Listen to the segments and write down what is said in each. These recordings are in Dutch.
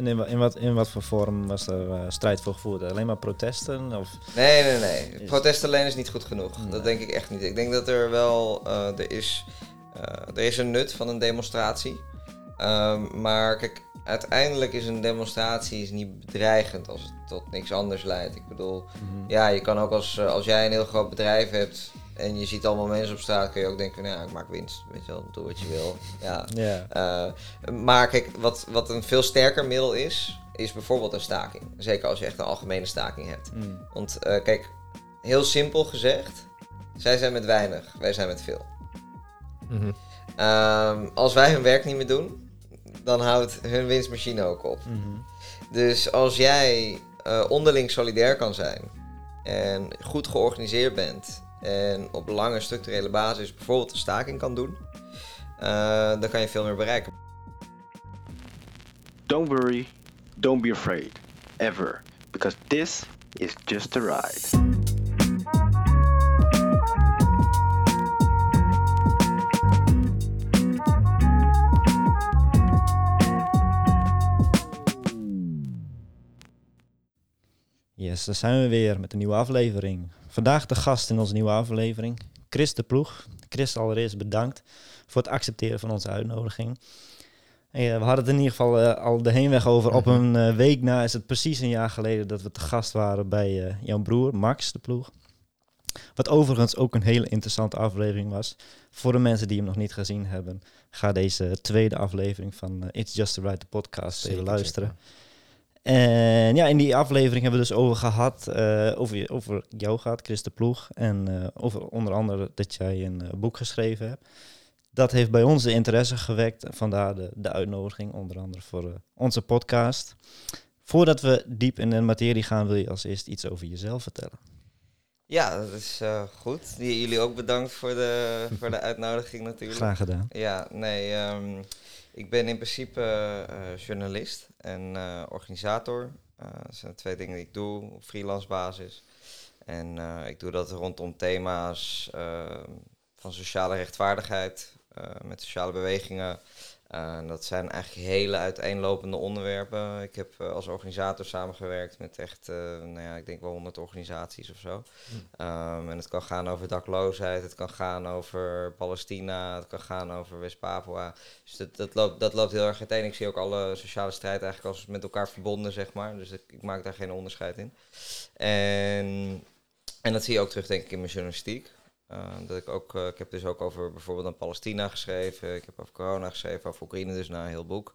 En in, in, wat, in wat voor vorm was er eh, strijd voor gevoerd? Alleen maar protesten? Of? Nee, nee, nee. Protest alleen is niet goed genoeg. Nee. Dat denk ik echt niet. Ik denk dat er wel, eh, er, is, eh, er is een nut van een demonstratie. Ehm, maar kijk, uiteindelijk is een demonstratie is niet bedreigend als het tot niks anders leidt. Ik bedoel, Mhm. ja, je kan ook als, als jij een heel groot bedrijf hebt en je ziet allemaal mensen op straat, kun je ook denken van ja, ik maak winst. Weet je wel, doe wat je wil. Ja. Eh, maar kijk, wat, wat een veel sterker middel is, is bijvoorbeeld een staking. Zeker als je echt een algemene staking hebt. Mm. Want eh, kijk, heel simpel gezegd, zij zijn met weinig, wij zijn met veel. Mhm. Ehm, als wij hun werk niet meer doen, dan houdt hun winstmachine ook op. Mhm. Dus als jij eh, onderling solidair kan zijn en goed georganiseerd bent en op lange structurele basis bijvoorbeeld een staking kan doen, eh, dan kan je veel meer bereiken. Don't worry, don't be afraid, ever, because this is just a ride. Yes, daar zijn we weer met een nieuwe aflevering. Vandaag de gast in onze nieuwe aflevering, Chris de Ploeg. Chris, allereerst bedankt voor het accepteren van onze uitnodiging. Eh, we hadden het in ieder geval eh, al de heenweg over. Op een eh, week na is het precies een jaar geleden dat we te gast waren bij jouw broer, Max de Ploeg. Wat overigens ook een hele interessante aflevering was. Voor de mensen die hem nog niet gezien hebben, ga deze tweede aflevering van It's Just the Right, de podcast, even Zeker luisteren. En ja, in die aflevering hebben we dus over gehad, eh, over, over jou gehad, Chris de Ploeg. En eh, over onder andere dat jij een eh, boek geschreven hebt. Dat heeft bij ons de interesse gewekt. Vandaar de, de uitnodiging, onder andere voor onze podcast. Voordat we diep in de materie gaan, wil je als eerst iets over jezelf vertellen. Ja, dat is goed. Jullie ook bedankt voor de, voor de uitnodiging natuurlijk. Graag gedaan. Ja, nee, ehm, ik ben in principe eh, journalist en eh, organisator. Eh, dat zijn twee dingen die ik doe op freelance basis. En eh, ik doe dat rondom thema's eh, van sociale rechtvaardigheid, eh, met sociale bewegingen. Eh, dat zijn eigenlijk hele uiteenlopende onderwerpen. Ik heb eh, als organisator samengewerkt met echt, eh, nou ja, ik denk wel 100 organisaties of zo. Ehm, en het kan gaan over dakloosheid, het kan gaan over Palestina, het kan gaan over West-Papua. Dus dat, dat, loopt, dat loopt heel erg uiteen. Ik zie ook alle sociale strijd eigenlijk als met elkaar verbonden, zeg maar. Dus ik, ik maak daar geen onderscheid in. En, en dat zie je ook terug, denk ik, in mijn journalistiek. Eh, dat ik, ook, eh, ik heb dus ook over bijvoorbeeld aan Palestina geschreven. Ik heb over corona geschreven, over Oekraïne, dus nou een heel boek.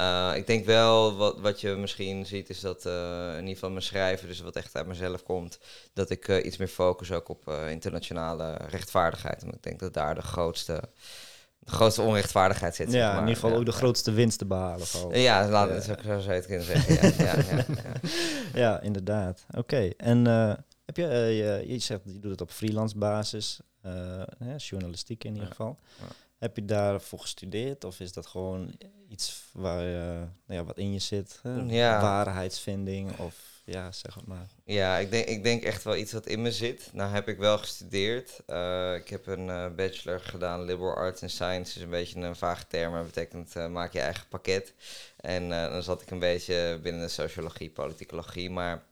Uh, ik denk wel, wat, wat je misschien ziet, is dat in ieder geval mijn schrijven, dus wat echt uit mezelf komt, dat ik iets meer focus ook op internationale rechtvaardigheid. Want ik denk dat daar de grootste, de grootste onrechtvaardigheid zit. Ja, zeg maar. in ieder geval ja, ook de grootste winst te behalen. vooral. Ja, laat Ja. zo, zo zou je het kunnen zeggen. Ja, ja, ja, ja. Ja, inderdaad. Oké, en eh, heb je, eh, je, je zegt je doet het op freelance basis, eh, hè, journalistiek in ieder Ja, geval. ja. Heb je daarvoor gestudeerd of is dat gewoon iets waar, nou ja, wat in je zit? Ja. Waarheidsvinding of ja, zeg het maar. Ja, ik denk, ik denk echt wel iets wat in me zit. Nou heb ik wel gestudeerd. Eh, ik heb een eh, bachelor gedaan, Liberal Arts and Science. is een beetje een vage term, maar betekent maak je eigen pakket. En dan zat ik een beetje binnen de sociologie, politicologie. Maar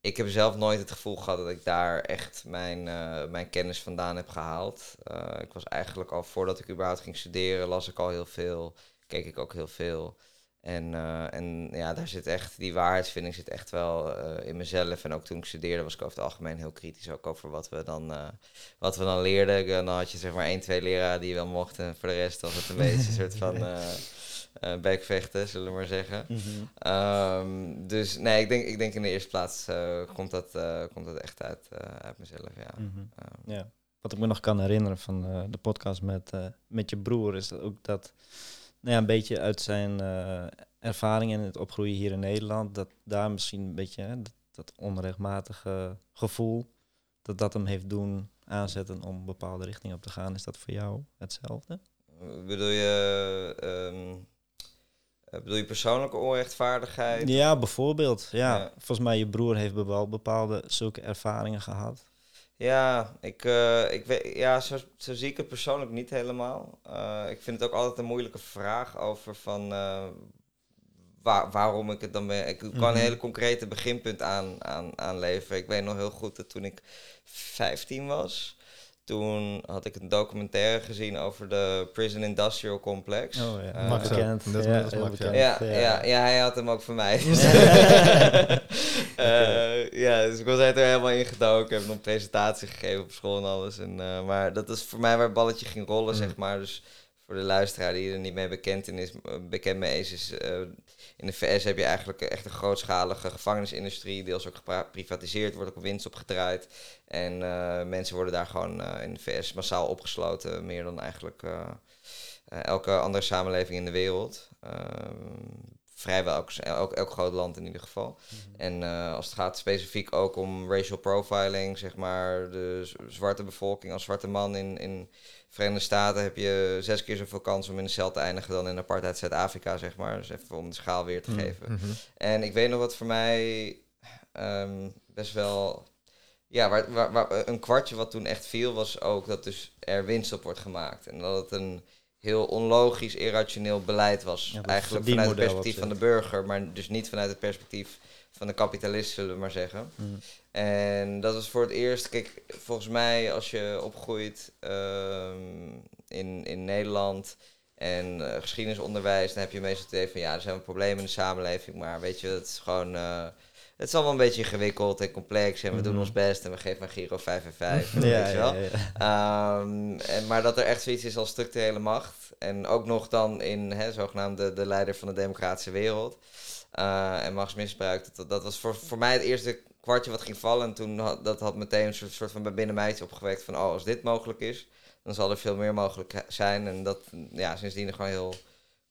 ik heb zelf nooit het gevoel gehad dat ik daar echt mijn, eh, mijn kennis vandaan heb gehaald. Eh, ik was eigenlijk al voordat ik überhaupt ging studeren, las ik al heel veel. Keek ik ook heel veel. En, eh, en ja, daar zit echt, die waarheidsvinding zit echt wel in mezelf. En ook toen ik studeerde was ik over het algemeen heel kritisch ook over wat we dan, wat we dan leerden. Dan had je zeg maar één, twee leraren die je wel mochten. En voor de rest was het een beetje een soort van bekvechten, zullen we maar zeggen. Ehm, dus nee, ik denk, ik denk in de eerste plaats eh, komt, dat, eh, komt dat echt uit, uit mezelf, ja. Mhm. Ehm, Ja. Wat ik me nog kan herinneren van de podcast met, met je broer, is dat ook dat, nou ja, een beetje uit zijn ervaring in het opgroeien hier in Nederland, dat daar misschien een beetje hè, dat, dat onrechtmatige gevoel, dat dat hem heeft doen aanzetten om een bepaalde richting op te gaan. Is dat voor jou hetzelfde? bedoel je... ehm, eh, bedoel je persoonlijke onrechtvaardigheid? Ja, bijvoorbeeld. Ja, Ja. volgens mij je broer heeft wel bepaalde zulke ervaringen gehad. Ja, ik, eh, ik weet, ja zo, zo zie ik het persoonlijk niet helemaal. Eh, ik vind het ook altijd een moeilijke vraag over van... eh, waar, waarom ik het dan ben. Ik kan Mhm. een hele concrete beginpunt aan, aan, aanleveren. Ik weet nog heel goed dat toen ik 15 was, toen had ik een documentaire gezien over de Prison Industrial Complex. Oh ja, Eh, Max bekend. Dat is- ja, Max, ja. ja, ja. Ja, hij had hem ook voor mij. Dus, Eh, ja, dus ik was er helemaal ingedoken. Ik heb nog een presentatie gegeven op school en alles. En, eh, maar dat is voor mij waar het balletje ging rollen, Mm. zeg maar. Dus voor de luisteraar die er niet mee bekend, in is, eh, bekend mee is, eh, in de VS heb je eigenlijk echt een grootschalige gevangenisindustrie. Deels ook geprivatiseerd, wordt ook winst opgedraaid. En eh, mensen worden daar gewoon in de VS massaal opgesloten. Meer dan eigenlijk elke andere samenleving in de wereld. Vrijwel elk, elk, elk groot land in ieder geval. En eh, als het gaat specifiek ook om racial profiling, zeg maar, de zwarte bevolking als zwarte man in, in Verenigde Staten heb je zes keer zoveel kans om in de cel te eindigen dan in apartheid Zuid-Afrika, zeg maar. Dus even om de schaal weer te Mm. geven. Mhm. En ik weet nog wat voor mij ehm, best wel. Ja, waar, waar, waar- een kwartje wat toen echt viel, was ook dat dus er winst op wordt gemaakt. En dat het een heel onlogisch, irrationeel beleid was. Ja, dat Eigenlijk vanuit het perspectief van de burger, maar dus niet vanuit het perspectief van de kapitalist, zullen we maar zeggen. Mhm. En dat was voor het eerst, kijk, volgens mij als je opgroeit ehm, in, in Nederland en eh, geschiedenisonderwijs, dan heb je meestal het idee van ja, er zijn wel problemen in de samenleving, maar weet je, het is gewoon, eh, het is allemaal een beetje ingewikkeld en complex en we doen Mhm. ons best en we geven een Giro 5 en 5, Ja, weet je wel. ja. Ehm, en, maar dat er echt zoiets is als structurele macht. En ook nog dan in hè, zogenaamd de, de leider van de democratische wereld. Eh, en machtsmisbruik. Dat, dat was voor, voor mij het eerste kwartje wat ging vallen. En toen had dat had meteen een soort, soort van bij binnen mij iets opgewekt van... oh, als dit mogelijk is, dan zal er veel meer mogelijk zijn. En dat, ja, sindsdien gewoon heel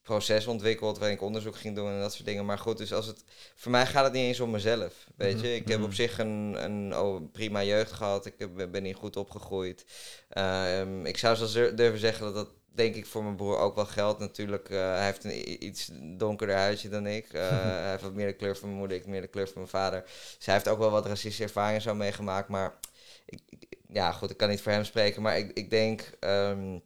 proces ontwikkeld waarin ik onderzoek ging doen en dat soort dingen. Maar goed, dus als het, voor mij gaat het niet eens om mezelf, weet je. Ik heb Mhm. op zich een, een oh, prima jeugd gehad. Ik heb, ben hier goed opgegroeid. Ehm, ik zou zelfs dur- durven zeggen dat dat denk ik voor mijn broer ook wel geldt. Natuurlijk, eh, hij heeft een iets donkerder huidje dan ik. Eh, hij heeft wat meer de kleur van mijn moeder, ik meer de kleur van mijn vader. Dus hij heeft ook wel wat racistische ervaringen zo meegemaakt. Maar ik, ik- ja, goed, ik kan niet voor hem spreken. Maar ik, ik denk, ehm,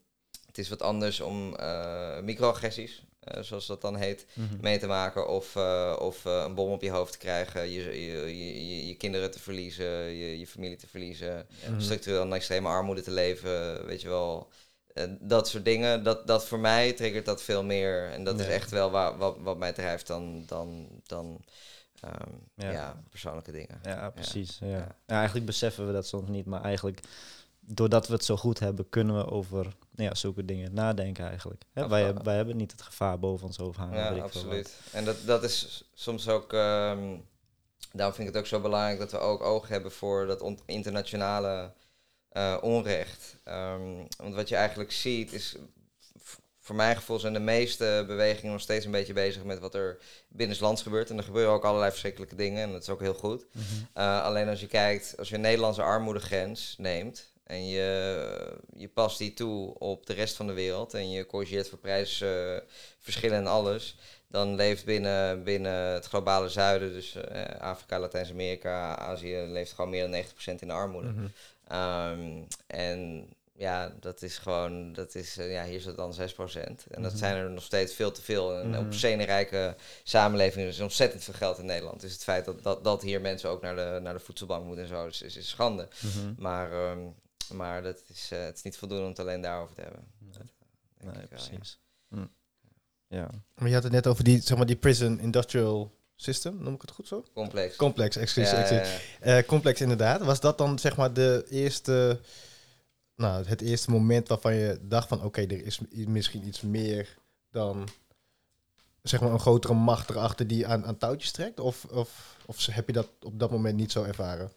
het is wat anders om eh microagressies, eh, zoals dat dan heet, Mhm. mee te maken. Of, eh, of eh, een bom op je hoofd te krijgen, je, je, je, kinderen te verliezen, je, je familie te verliezen Mhm. structureel in extreme armoede te leven, weet je wel. Dat soort dingen, dat, dat voor mij triggert dat veel meer. En dat is echt wel wa- wat, wat mij drijft dan, dan, dan ehm, Ja. ja. persoonlijke dingen. Ja, precies. Ja. Ja, eigenlijk beseffen we dat soms niet, maar eigenlijk doordat we het zo goed hebben, kunnen we over nou ja, zulke dingen nadenken eigenlijk. Hè, wij, wij hebben niet het gevaar boven ons overhangen. weet Ja, absoluut. En dat, dat is soms ook. ehm, daarom vind ik het ook zo belangrijk dat we ook oog hebben voor dat on- internationale eh, onrecht. Ehm, want wat je eigenlijk ziet is. Voor mijn gevoel zijn de meeste bewegingen nog steeds een beetje bezig met wat er binnenlands gebeurt. En er gebeuren ook allerlei verschrikkelijke dingen. En dat is ook heel goed. Mhm. Uh, alleen als je kijkt, als je een Nederlandse armoedegrens neemt en je, je past die toe op de rest van de wereld en je corrigeert voor prijsverschillen en alles, dan leeft binnen, binnen het globale zuiden, dus eh, Afrika, Latijns-Amerika, Azië, leeft gewoon meer dan 90% in de armoede. Mhm. Um, en ja, dat is gewoon, dat is, eh, ja, hier het dan 6%. En dat Mhm. zijn er nog steeds veel te veel. En Mhm. op een rijke samenleving is ontzettend veel geld in Nederland. Dus het feit dat, dat, dat hier mensen ook naar de, naar de voedselbank moeten en zo, is, is, is schande. Mhm. Maar, ehm, maar dat is, eh, het is niet voldoende om het alleen daarover te hebben. Nee. Dat, eh, denk Nee, ik wel, ja. precies. Hm. Ja. Maar je had het net over die, zeg maar, die prison industrial system, noem ik het goed zo? Complex. Complex, excuus. Ja, excuus. ja, ja. Eh, complex inderdaad. Was dat dan zeg maar de eerste, nou, het eerste moment waarvan je dacht van oké, er is misschien iets meer dan zeg maar een grotere macht erachter die aan, aan touwtjes trekt? Of, of, of heb je dat op dat moment niet zo ervaren?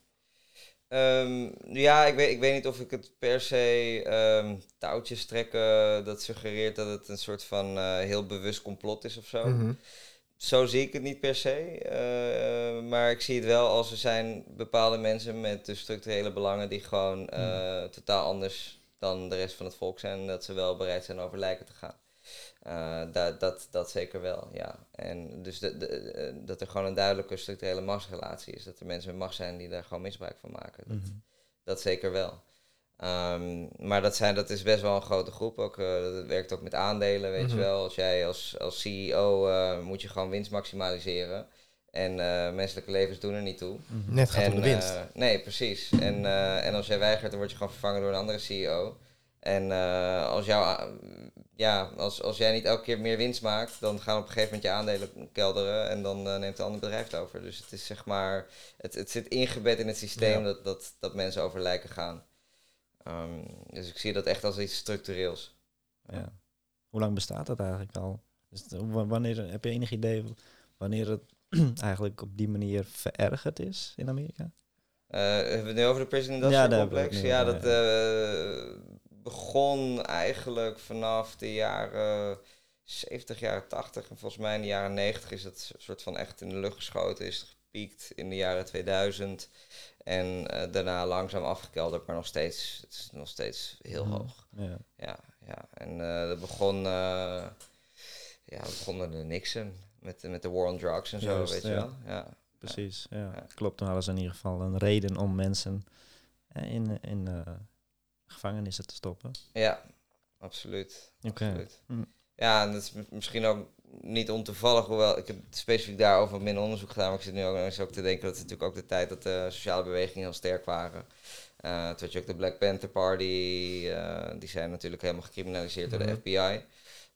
Ehm, ja, ik weet, ik weet niet of ik het per se ehm, touwtjes trekken, dat suggereert dat het een soort van eh, heel bewust complot is of zo. Mhm. Zo zie ik het niet per se. eh, maar ik zie het wel als er zijn bepaalde mensen met de structurele belangen die gewoon eh, totaal anders dan de rest van het volk zijn. En dat ze wel bereid zijn over lijken te gaan. Eh, dat, dat, dat zeker wel, ja. En dus de, de, eh, dat er gewoon een duidelijke structurele machtsrelatie is. Dat er mensen met macht zijn die daar gewoon misbruik van maken. Dat, Mhm. dat zeker wel. Ehm, maar dat, zijn, dat is best wel een grote groep ook. eh, dat werkt ook met aandelen, weet je Mhm. wel. Als jij als, als CEO moet je gewoon winst maximaliseren. En menselijke levens doen er niet toe. Mhm. Net gaat en, om de winst. nee, precies. En, en als jij weigert, dan word je gewoon vervangen door een andere CEO. En eh, als, jou, ja, als, als jij niet elke keer meer winst maakt, dan gaan op een gegeven moment je aandelen kelderen en dan eh, neemt een ander bedrijf het over. Dus het is zeg maar, het, het zit ingebed in het systeem Ja. dat, dat, dat mensen over lijken gaan. Ehm, dus ik zie dat echt als iets structureels. Ja. Hoe lang bestaat dat eigenlijk al? Is het- wanneer, heb je enig idee wanneer het eigenlijk op die manier verergerd is in Amerika? Eh, hebben we het nu over de Prison Ja, Industrial Complex? nu Ja, dat eh, begon eigenlijk vanaf de jaren 70, jaren 80. En volgens mij in de jaren 90 is het soort van echt in de lucht geschoten. Is het gepiekt in de jaren 2000. En eh, daarna langzaam afgekelderd, maar nog steeds, het is nog steeds heel Mhm. hoog. Ja. Ja, ja. En eh, dat begon, eh ja, dat begon onder de Nixon. Met, met de war on drugs en zo, weet je wel. Ja. Precies, ja. Ja. Klopt, toen hadden ze in ieder geval een reden om mensen in, in gevangenissen te stoppen. Ja, absoluut. Absoluut. Hm. Ja, en dat is misschien ook niet ontoevallig, hoewel ik heb specifiek daarover minder onderzoek gedaan, maar ik zit nu ook, eens ook te denken dat het natuurlijk ook de tijd dat de sociale bewegingen heel sterk waren. Eh toen had je ook de Black Panther Party, eh, die zijn natuurlijk helemaal gecriminaliseerd door de Mhm. FBI.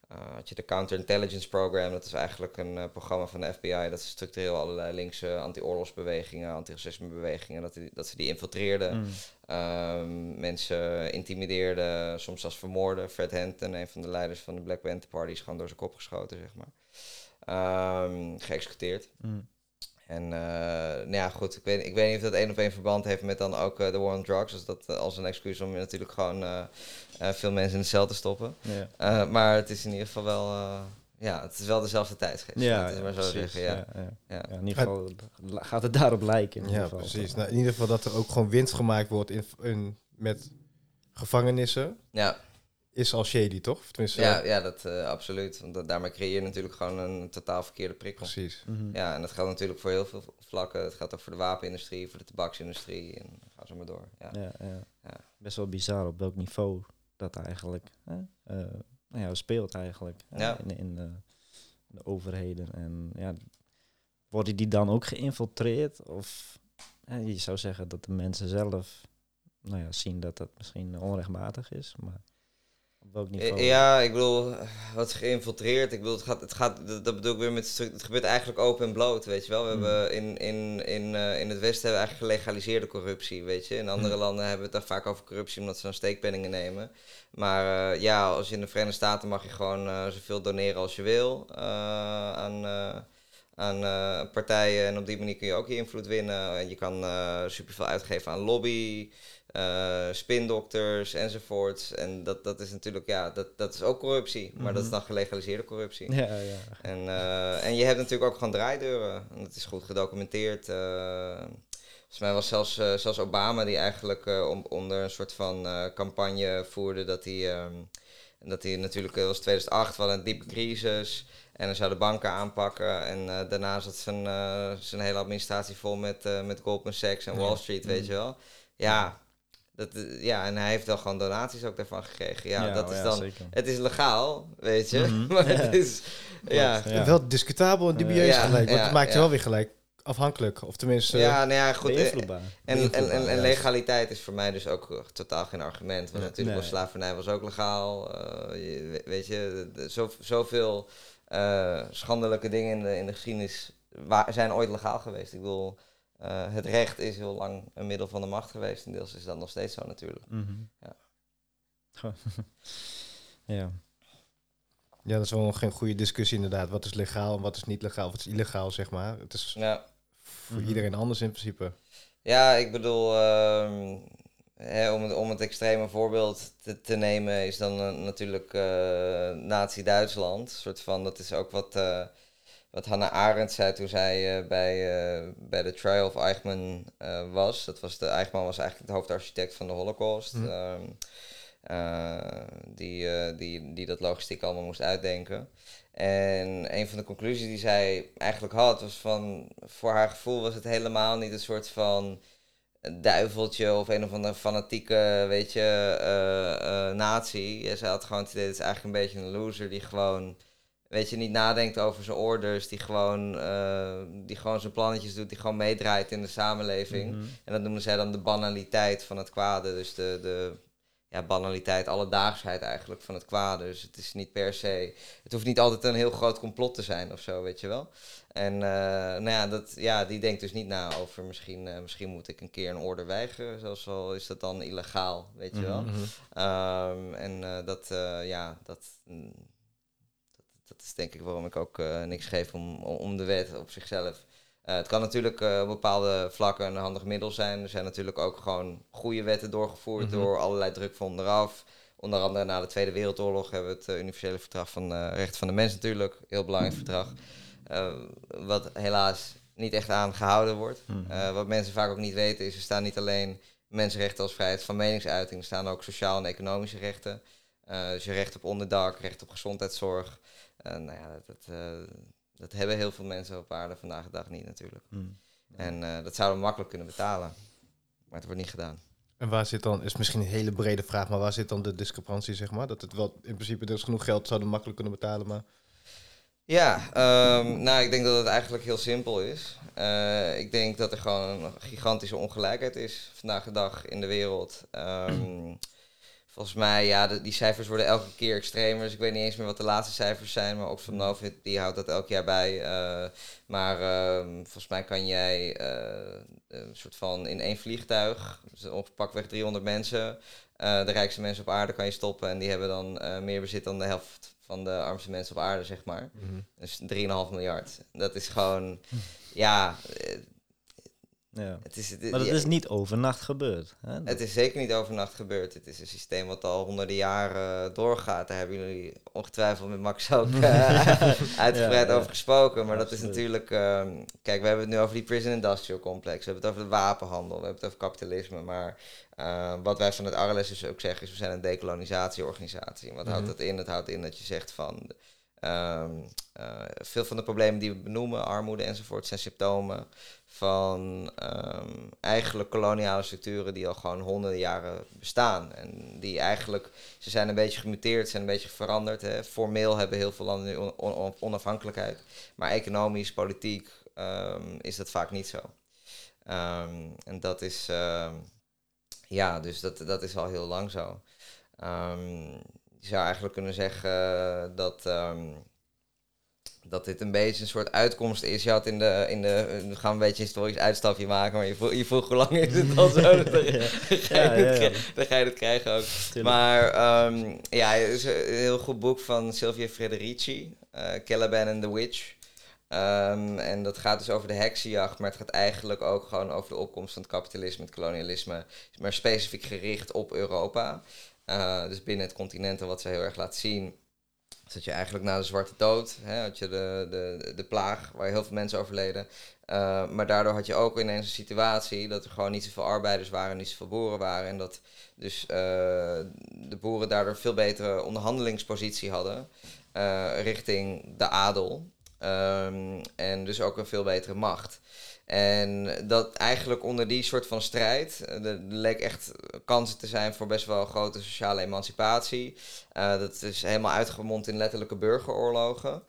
Eh, had je de Counterintelligence Program, dat is eigenlijk een eh, programma van de FBI dat structureel allerlei linkse anti-oorlogsbewegingen, anti-racismebewegingen, dat, die, dat ze die infiltreerden. Mm. Ehm, mensen intimideerden, soms zelfs vermoorden. Fred Hampton, een van de leiders van de Black Panther Party, is gewoon door zijn kop geschoten, zeg maar. Ehm, geëxecuteerd. Mm. En eh, nou ja, goed, ik weet, ik weet niet of dat één op één verband heeft met dan ook eh, de war on drugs. Dus dat eh, als een excuus om natuurlijk gewoon eh, eh, veel mensen in de cel te stoppen. Ja. Eh, maar het is in ieder geval wel, eh, ja, het is wel dezelfde tijdsgeest. Ja, we maar zo precies, zeggen, ja. ja, ja. Ja. Ja, in ieder geval gaat het daarop lijken. In ieder Ja, geval. precies. Nou, in ieder geval dat er ook gewoon winst gemaakt wordt in, in, met gevangenissen. ja. Is al shady, toch? Of Tenminste, Ja, ja, dat eh, absoluut. Want dat- daarmee creëer je natuurlijk gewoon een totaal verkeerde prikkel. precies. Mhm. Ja, en dat geldt natuurlijk voor heel veel vlakken. Het geldt ook voor de wapenindustrie, voor de tabaksindustrie en ga zo maar door. Ja. Ja, ja. Ja. Best wel bizar op welk niveau dat eigenlijk hè, eh, nou ja, speelt eigenlijk Ja. in, in de, de overheden. En ja, worden die dan ook geïnfiltreerd? Of hè, je zou zeggen dat de mensen zelf nou ja, zien dat dat misschien onrechtmatig is, maar welk niveau? Eh, Ja, ik bedoel, wat geïnfiltreerd? Ik bedoel, het gaat, het gaat dat, bedoel ik weer met het gebeurt eigenlijk open en bloot, weet je wel. We Hmm. hebben in, in, in, eh, in het Westen hebben we eigenlijk gelegaliseerde corruptie, weet je. In andere Hmm. landen hebben we het daar vaak over corruptie omdat ze dan steekpenningen nemen. Maar eh, ja, als je in de Verenigde Staten mag je gewoon eh, zoveel doneren als je wil aan, aan partijen. En op die manier kun je ook je invloed winnen. En je kan eh, superveel uitgeven aan lobby eh spindokters enzovoorts. En dat, dat is natuurlijk, ja, dat, dat is ook corruptie. Maar dat is Mhm. dan gelegaliseerde corruptie. Ja, ja. En, eh, en je hebt natuurlijk ook gewoon draaideuren. En dat is goed gedocumenteerd. eh volgens mij was zelfs, zelfs Obama die eigenlijk om- onder een soort van campagne voerde dat hij... ehm, dat hij natuurlijk, het was 2008, we hadden een diepe crisis. En hij zou de banken aanpakken. En daarna zat zijn, zijn hele administratie vol met, eh, met Goldman Sachs en. Wall Street, weet Mm. je wel. Ja, dat, eh, ja, en hij heeft wel gewoon donaties ook daarvan gekregen. Ja, dat oh is dan... zeker. Het is legaal, weet je. Mhm. maar het is... Ja, Ja. Wel discutabel en dubieus Ja, gelijk. Want ja, het maakt je wel weer gelijk afhankelijk. Of tenminste... ja, nou ja, goed. eh, Beïnvloedbaar. En, en, en, en legaliteit is voor mij dus ook eh, totaal geen argument. Want Ja. natuurlijk Nee. was slavernij was ook legaal. eh, je- weet je, zo, zoveel eh, schandelijke dingen in de, in de geschiedenis wa- zijn ooit legaal geweest. Ik bedoel, eh, het recht is heel lang een middel van de macht geweest. En deels is dat nog steeds zo natuurlijk. Mhm. Ja. Ja. Ja, dat is wel nog geen goede discussie inderdaad. Wat is legaal en wat is niet legaal? Of wat is illegaal, zeg maar. Het is Ja. voor Mhm. iedereen anders in principe. Ja, ik bedoel, ehm, hè, om, het, om het extreme voorbeeld te, te nemen, is dan eh, natuurlijk eh Nazi-Duitsland. Een soort van, dat is ook wat, eh, wat Hannah Arendt zei toen zij eh, bij, eh, bij de trial of Eichmann eh, was. Dat was de, Eichmann was eigenlijk de hoofdarchitect van de Holocaust. Mhm. ehm, eh, die, die, die dat logistiek allemaal moest uitdenken. En een van de conclusies die zij eigenlijk had, was van, voor haar gevoel was het helemaal niet een soort van duiveltje of een of andere fanatieke, weet je, uh, natie. Ze had gewoon het idee, het is eigenlijk een beetje een loser die gewoon, weet je, niet nadenkt over zijn orders, die gewoon, die gewoon zijn plannetjes doet, die gewoon meedraait in de samenleving. Mhm. En dat noemen zij dan de banaliteit van het kwade, dus de, de ja, banaliteit, alledaagsheid eigenlijk van het kwade. Dus het is niet per se, het hoeft niet altijd een heel groot complot te zijn of zo, weet je wel. En uh, nou ja, dat, ja, die denkt dus niet na over misschien, uh, misschien moet ik een keer een order weigeren. Zelfs al is dat dan illegaal, weet je wel. Mhm. Um, en uh, dat, ja, dat, mm, dat, is denk ik waarom ik ook niks geef om, om de wet op zichzelf. het kan natuurlijk op bepaalde vlakken een handig middel zijn. Er zijn natuurlijk ook gewoon goede wetten doorgevoerd Mhm. door allerlei druk van onderaf. Onder andere na de Tweede Wereldoorlog hebben we het Universele Verdrag van Rechten van de Mens natuurlijk. Heel belangrijk verdrag. Wat helaas niet echt aan gehouden wordt. Mhm. Wat mensen vaak ook niet weten is, er staan niet alleen mensenrechten als vrijheid van meningsuiting, er staan ook sociaal en economische rechten. Dus je recht op onderdak, recht op gezondheidszorg. Nou ja, dat, dat, dat, hebben heel veel mensen op aarde vandaag de dag niet natuurlijk. Mhm. En dat zouden we makkelijk kunnen betalen, maar het wordt niet gedaan. En waar zit dan, is misschien een hele brede vraag, maar waar zit dan de discrepantie, zeg maar? Dat het wel in principe dus genoeg geld zouden makkelijk kunnen betalen, maar... Ja, um, nou, ik denk dat het eigenlijk heel simpel is. Uh, ik denk dat er gewoon een gigantische ongelijkheid is vandaag de dag in de wereld. Um, volgens mij, ja, de, die cijfers worden elke keer extremer. Dus ik weet niet eens meer wat de laatste cijfers zijn. Maar Oxfam Novit, die houdt dat elk jaar bij. Uh, maar uh, volgens mij kan jij uh, een soort van in één vliegtuig, dus pakweg 300 mensen, de rijkste mensen op aarde kan je stoppen. En die hebben dan meer bezit dan de helft van de armste mensen op aarde, zeg maar. Mhm. Dus 3,5 miljard. Dat is gewoon, ja, Ja. het is... Het, Maar dat ja, is niet overnacht gebeurd. Hè? het is zeker niet overnacht gebeurd. Het is een systeem wat al honderden jaren doorgaat. Daar hebben jullie ongetwijfeld met Max ook uh, uitgebreid Ja, over gesproken. Maar dat is natuurlijk... Um, kijk, we hebben het nu over die prison industrial complex. We hebben het over de wapenhandel. We hebben het over kapitalisme. Maar uh, wat wij van het RLS dus ook zeggen is... we zijn een decolonisatieorganisatie. En wat houdt Mhm. dat in? Dat houdt in dat je zegt van... Um, uh, veel van de problemen die we benoemen, armoede enzovoort, zijn symptomen van um, eigenlijk koloniale structuren die al gewoon honderden jaren bestaan. En die eigenlijk, ze zijn een beetje gemuteerd, zijn een beetje veranderd. Hè. Formeel hebben heel veel landen nu on on onafhankelijkheid, maar economisch, politiek um, is dat vaak niet zo. Um, en dat is, ja, dus dat, dat is al heel lang zo. je zou eigenlijk kunnen zeggen dat dat dit een beetje een soort uitkomst is. Je had in de, in de we gaan een beetje een historisch uitstapje maken, maar je vroeg, je vroeg hoe lang is het al zo? Dan ga je, Ja, ja, het ja. kri- dan ga je het krijgen ook. Tuurlijk. Maar um, ja, het is een heel goed boek van Sylvia Federici, uh, Caliban and the Witch. Um, en dat gaat dus over de heksenjacht, maar het gaat eigenlijk ook gewoon over de opkomst van het kapitalisme, het kolonialisme, maar specifiek gericht op Europa. Uh, dus binnen het continent en wat ze heel erg laat zien, is dat je eigenlijk na de Zwarte Dood, hè, had je de, de, de plaag waar heel veel mensen overleden. Uh, maar daardoor had je ook ineens een situatie dat er gewoon niet zoveel arbeiders waren, niet zoveel boeren waren. En dat dus uh, de boeren daardoor veel betere onderhandelingspositie hadden richting de adel. Um, en dus ook een veel betere macht. En dat eigenlijk onder die soort van strijd, er leek echt kansen te zijn voor best wel grote sociale emancipatie. Uh, dat is helemaal uitgemond in letterlijke burgeroorlogen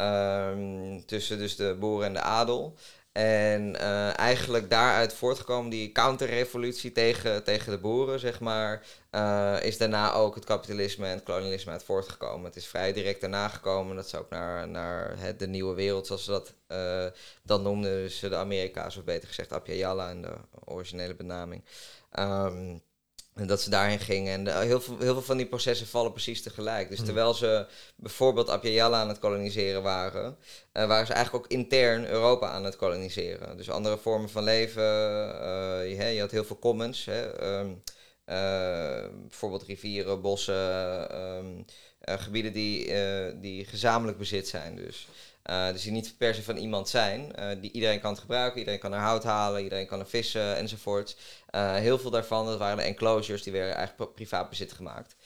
um, tussen dus de boeren en de adel. En uh, eigenlijk daaruit voortgekomen, die counterrevolutie tegen, tegen de boeren, zeg maar, uh, is daarna ook het kapitalisme en het kolonialisme uit voortgekomen. Het is vrij direct daarna gekomen, dat is ook naar, naar het, de nieuwe wereld, zoals ze dat uh, dan noemden. Dus de Amerika's, of beter gezegd Apjayala in de originele benaming. Um, en dat ze daarheen gingen. En de, heel, veel, heel veel van die processen vallen precies tegelijk. Dus terwijl ze bijvoorbeeld Apjayala aan het koloniseren waren, uh, waren ze eigenlijk ook intern Europa aan het koloniseren. Dus andere vormen van leven. Uh, je, je, had heel veel commons. Hè, um, uh, bijvoorbeeld rivieren, bossen, um, gebieden die, die gezamenlijk bezit zijn. Dus. Uh, dus die niet per se van iemand zijn. Uh, die iedereen kan het gebruiken, iedereen kan er hout halen, iedereen kan er vissen enzovoort. Uh, heel veel daarvan, dat waren de enclosures, die werden eigenlijk privaat bezit gemaakt.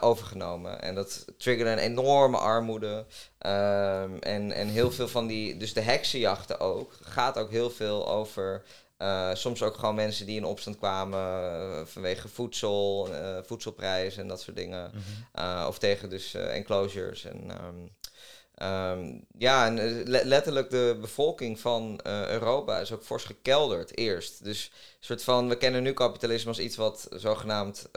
overgenomen. En dat triggerde een enorme armoede. en, en heel veel van die, dus de heksenjachten ook, gaat ook heel veel over Eh, soms ook gewoon mensen die in opstand kwamen eh, vanwege voedsel, eh, voedselprijzen en dat soort dingen. Mhm. Uh, of tegen dus uh, enclosures. En, um, um, ja, en le letterlijk de bevolking van Europa is ook fors gekelderd eerst. Dus een soort van, we kennen nu kapitalisme als iets wat zogenaamd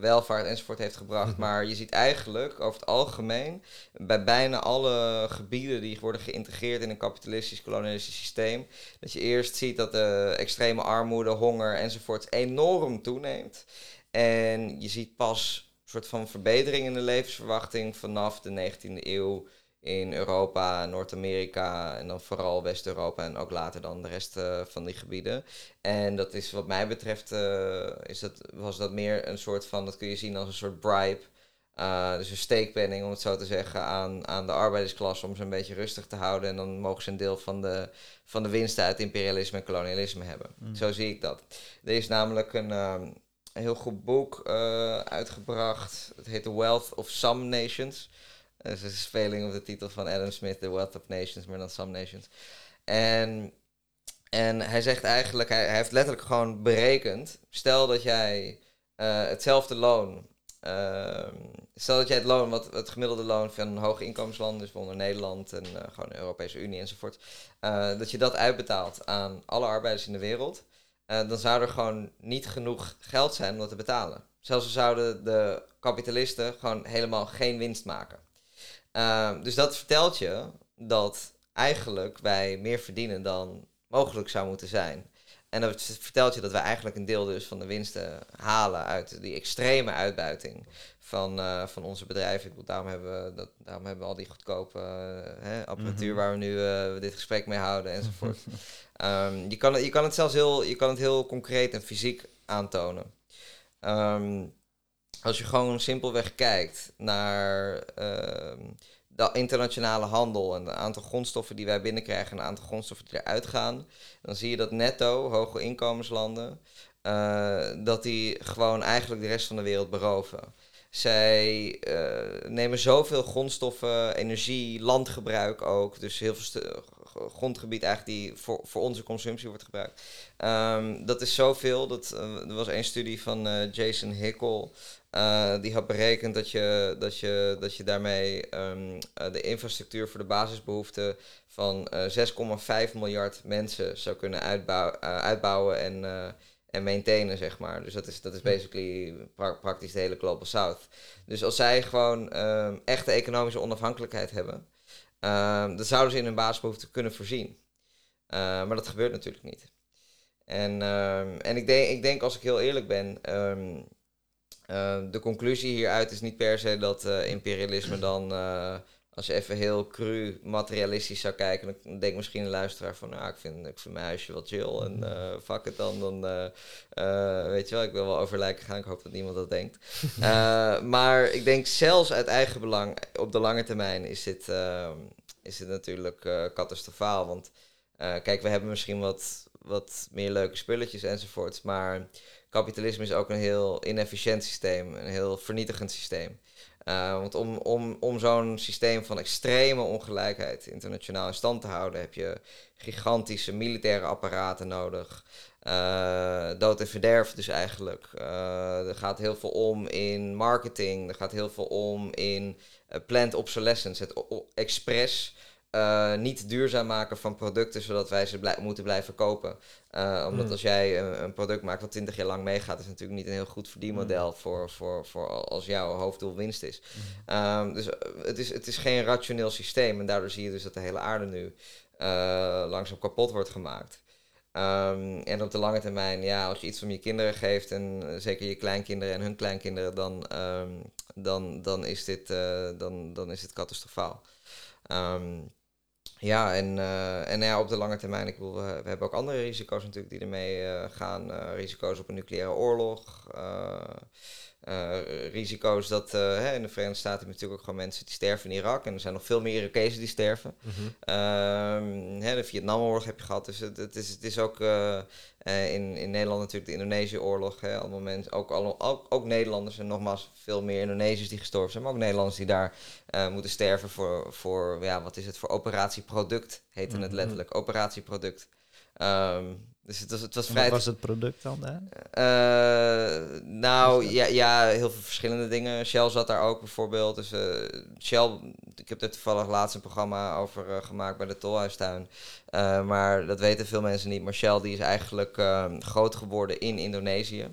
welvaart enzovoort heeft gebracht. Maar je ziet eigenlijk over het algemeen bij bijna alle gebieden die worden geïntegreerd in een kapitalistisch kolonialistisch systeem. Dat je eerst ziet dat de extreme armoede, honger enzovoort enorm toeneemt. En je ziet pas soort van verbetering in de levensverwachting vanaf de 19e eeuw in Europa, Noord-Amerika en dan vooral West-Europa en ook later dan de rest uh, van die gebieden. En dat is wat mij betreft, uh, is dat, was dat meer een soort van, dat kun je zien als een soort bribe. Uh, dus een steekpenning, om het zo te zeggen, aan, aan de arbeidersklasse om ze een beetje rustig te houden. En dan mogen ze een deel van de, van de winsten uit imperialisme en kolonialisme hebben. Mm. Zo zie ik dat. Er is namelijk een, een heel goed boek uitgebracht. Het heet The Wealth of Some Nations. Dat is een speling op de titel van Adam Smith, The Wealth of Nations, maar dan Some Nations. En, en hij zegt eigenlijk, hij, heeft letterlijk gewoon berekend. Stel dat jij uh, hetzelfde loon. Uh, stel dat jij het loon, wat het gemiddelde loon van hoge inkomenslanden, dus onder Nederland en uh, gewoon de Europese Unie enzovoort, dat je dat uitbetaalt aan alle arbeiders in de wereld. Dan zou er gewoon niet genoeg geld zijn om dat te betalen. Zelfs zouden de kapitalisten gewoon helemaal geen winst maken. Uh, dus dat vertelt je dat eigenlijk wij meer verdienen dan mogelijk zou moeten zijn. En dat vertelt je dat wij eigenlijk een deel dus van de winsten halen uit die extreme uitbuiting van, uh, van onze bedrijven. Ik bedoel, daarom, hebben we dat, daarom hebben we al die goedkope uh, hè, apparatuur mm -hmm. waar we nu uh, dit gesprek mee houden enzovoort. um, je, kan, je kan het zelfs heel, je kan het heel concreet en fysiek aantonen. Um, als je gewoon simpelweg kijkt naar de internationale handel en het aantal grondstoffen die wij binnenkrijgen en het aantal grondstoffen die eruit gaan, dan zie je dat netto, hoge inkomenslanden, uh, dat die gewoon eigenlijk de rest van de wereld beroven. Zij uh, nemen zoveel grondstoffen, energie, landgebruik ook, dus heel veel grondgebied eigenlijk die voor, voor onze consumptie wordt gebruikt. Um, dat is zoveel. Dat, uh, er was een studie van uh, Jason Hickel. Uh, die had berekend dat je, dat je, dat je daarmee um, de infrastructuur voor de basisbehoeften van 6,5 miljard mensen zou kunnen uitbouw, uitbouwen en, en maintainen, zeg maar. Dus dat is, dat is basically pra praktisch de hele Global South. Dus als zij gewoon um, echte economische onafhankelijkheid hebben, uh, dan zouden ze in hun basisbehoeften kunnen voorzien. Maar dat gebeurt natuurlijk niet. En, en ik, denk, ik denk, als ik heel eerlijk ben, um, de conclusie hieruit is niet per se dat eh, imperialisme dan, uh, als je even heel cru materialistisch zou kijken, dan denkt misschien een luisteraar van, nou, ik vind, ik vind mijn huisje wel chill en uh, fuck het dan, dan weet je wel, ik wil wel over lijken gaan, ik hoop dat niemand dat denkt. maar ik denk zelfs uit eigen belang, op de lange termijn is dit, ehm, is dit natuurlijk catastrofaal, want kijk, we hebben misschien wat, wat meer leuke spulletjes enzovoorts, maar kapitalisme is ook een heel inefficiënt systeem, een heel vernietigend systeem. Uh, want om, om, om zo'n systeem van extreme ongelijkheid internationaal in stand te houden, heb je gigantische militaire apparaten nodig. Uh, dood en verderf dus eigenlijk. Uh, er gaat heel veel om in marketing, er gaat heel veel om in planned obsolescence, het expres uh, niet duurzaam maken van producten, zodat wij ze blij moeten blijven kopen. Uh, omdat mm. als jij een, een, product maakt wat 20 jaar lang meegaat, is natuurlijk niet een heel goed verdienmodel mm. voor, voor, voor als jouw hoofddoel winst is. Mm. Um, dus het is, het is geen rationeel systeem en daardoor zie je dus dat de hele aarde nu uh, langzaam kapot wordt gemaakt. Um, en op de lange termijn, ja, als je iets om je kinderen geeft, en zeker je kleinkinderen en hun kleinkinderen, dan, um, dan, dan, is, dit, dan, dan is dit catastrofaal. Um, ja, en, uh, en ja, op de lange termijn, ik bedoel, we, hebben ook andere risico's natuurlijk die ermee uh, gaan. Uh, risico's op een nucleaire oorlog. Risico's dat hè, in de Verenigde Staten heb je natuurlijk ook gewoon mensen die sterven in Irak. En er zijn nog veel meer Irakezen die sterven. Mm -hmm. hè, de Vietnamoorlog heb je gehad. Dus het, het is, het is ook uh, in, in Nederland natuurlijk de Indonesië-oorlog. Allemaal mensen, ook, alle, ook, ook Nederlanders en nogmaals veel meer Indonesiërs die gestorven zijn. Maar ook Nederlanders die daar moeten sterven voor, voor, ja, wat is het, voor operatieproduct heette mm -hmm. het letterlijk. Operatieproduct. Ehm, dus het was, het was Wat vrij... was het product dan daar? Eh, nou, ja, ja, heel veel verschillende dingen. Shell zat daar ook bijvoorbeeld. Dus eh, Shell, ik heb er toevallig laatst een programma over eh, gemaakt bij de Tolhuistuin. Maar dat weten veel mensen niet. Maar Shell die is eigenlijk groot geworden in Indonesië.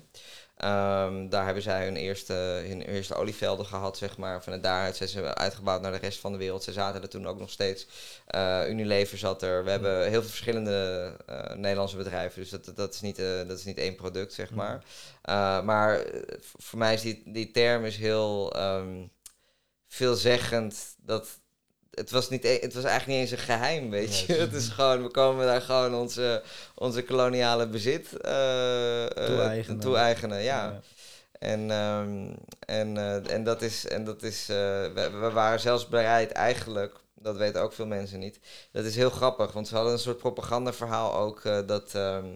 Ehm, daar hebben zij hun eerste, hun eerste olievelden gehad, zeg maar. Vanuit daaruit zijn ze uitgebouwd naar de rest van de wereld. Ze zaten er toen ook nog steeds. Eh, Unilever zat er. We hebben heel veel verschillende eh, Nederlandse bedrijven. Dus dat, dat, is niet, eh, dat is niet één product, zeg maar. Uh, maar v- voor mij is die, die term is heel ehm, veelzeggend. Dat, het, was niet, e- het was eigenlijk niet eens een geheim, weet je. Het is gewoon, we komen daar gewoon onze, onze koloniale bezit eh, eh, Toe-eigenen. ja. En, ehm, en, eh, en dat is, en dat is we, we waren zelfs bereid eigenlijk, dat weten ook veel mensen niet. Dat is heel grappig, want ze hadden een soort propagandaverhaal ook dat ehm,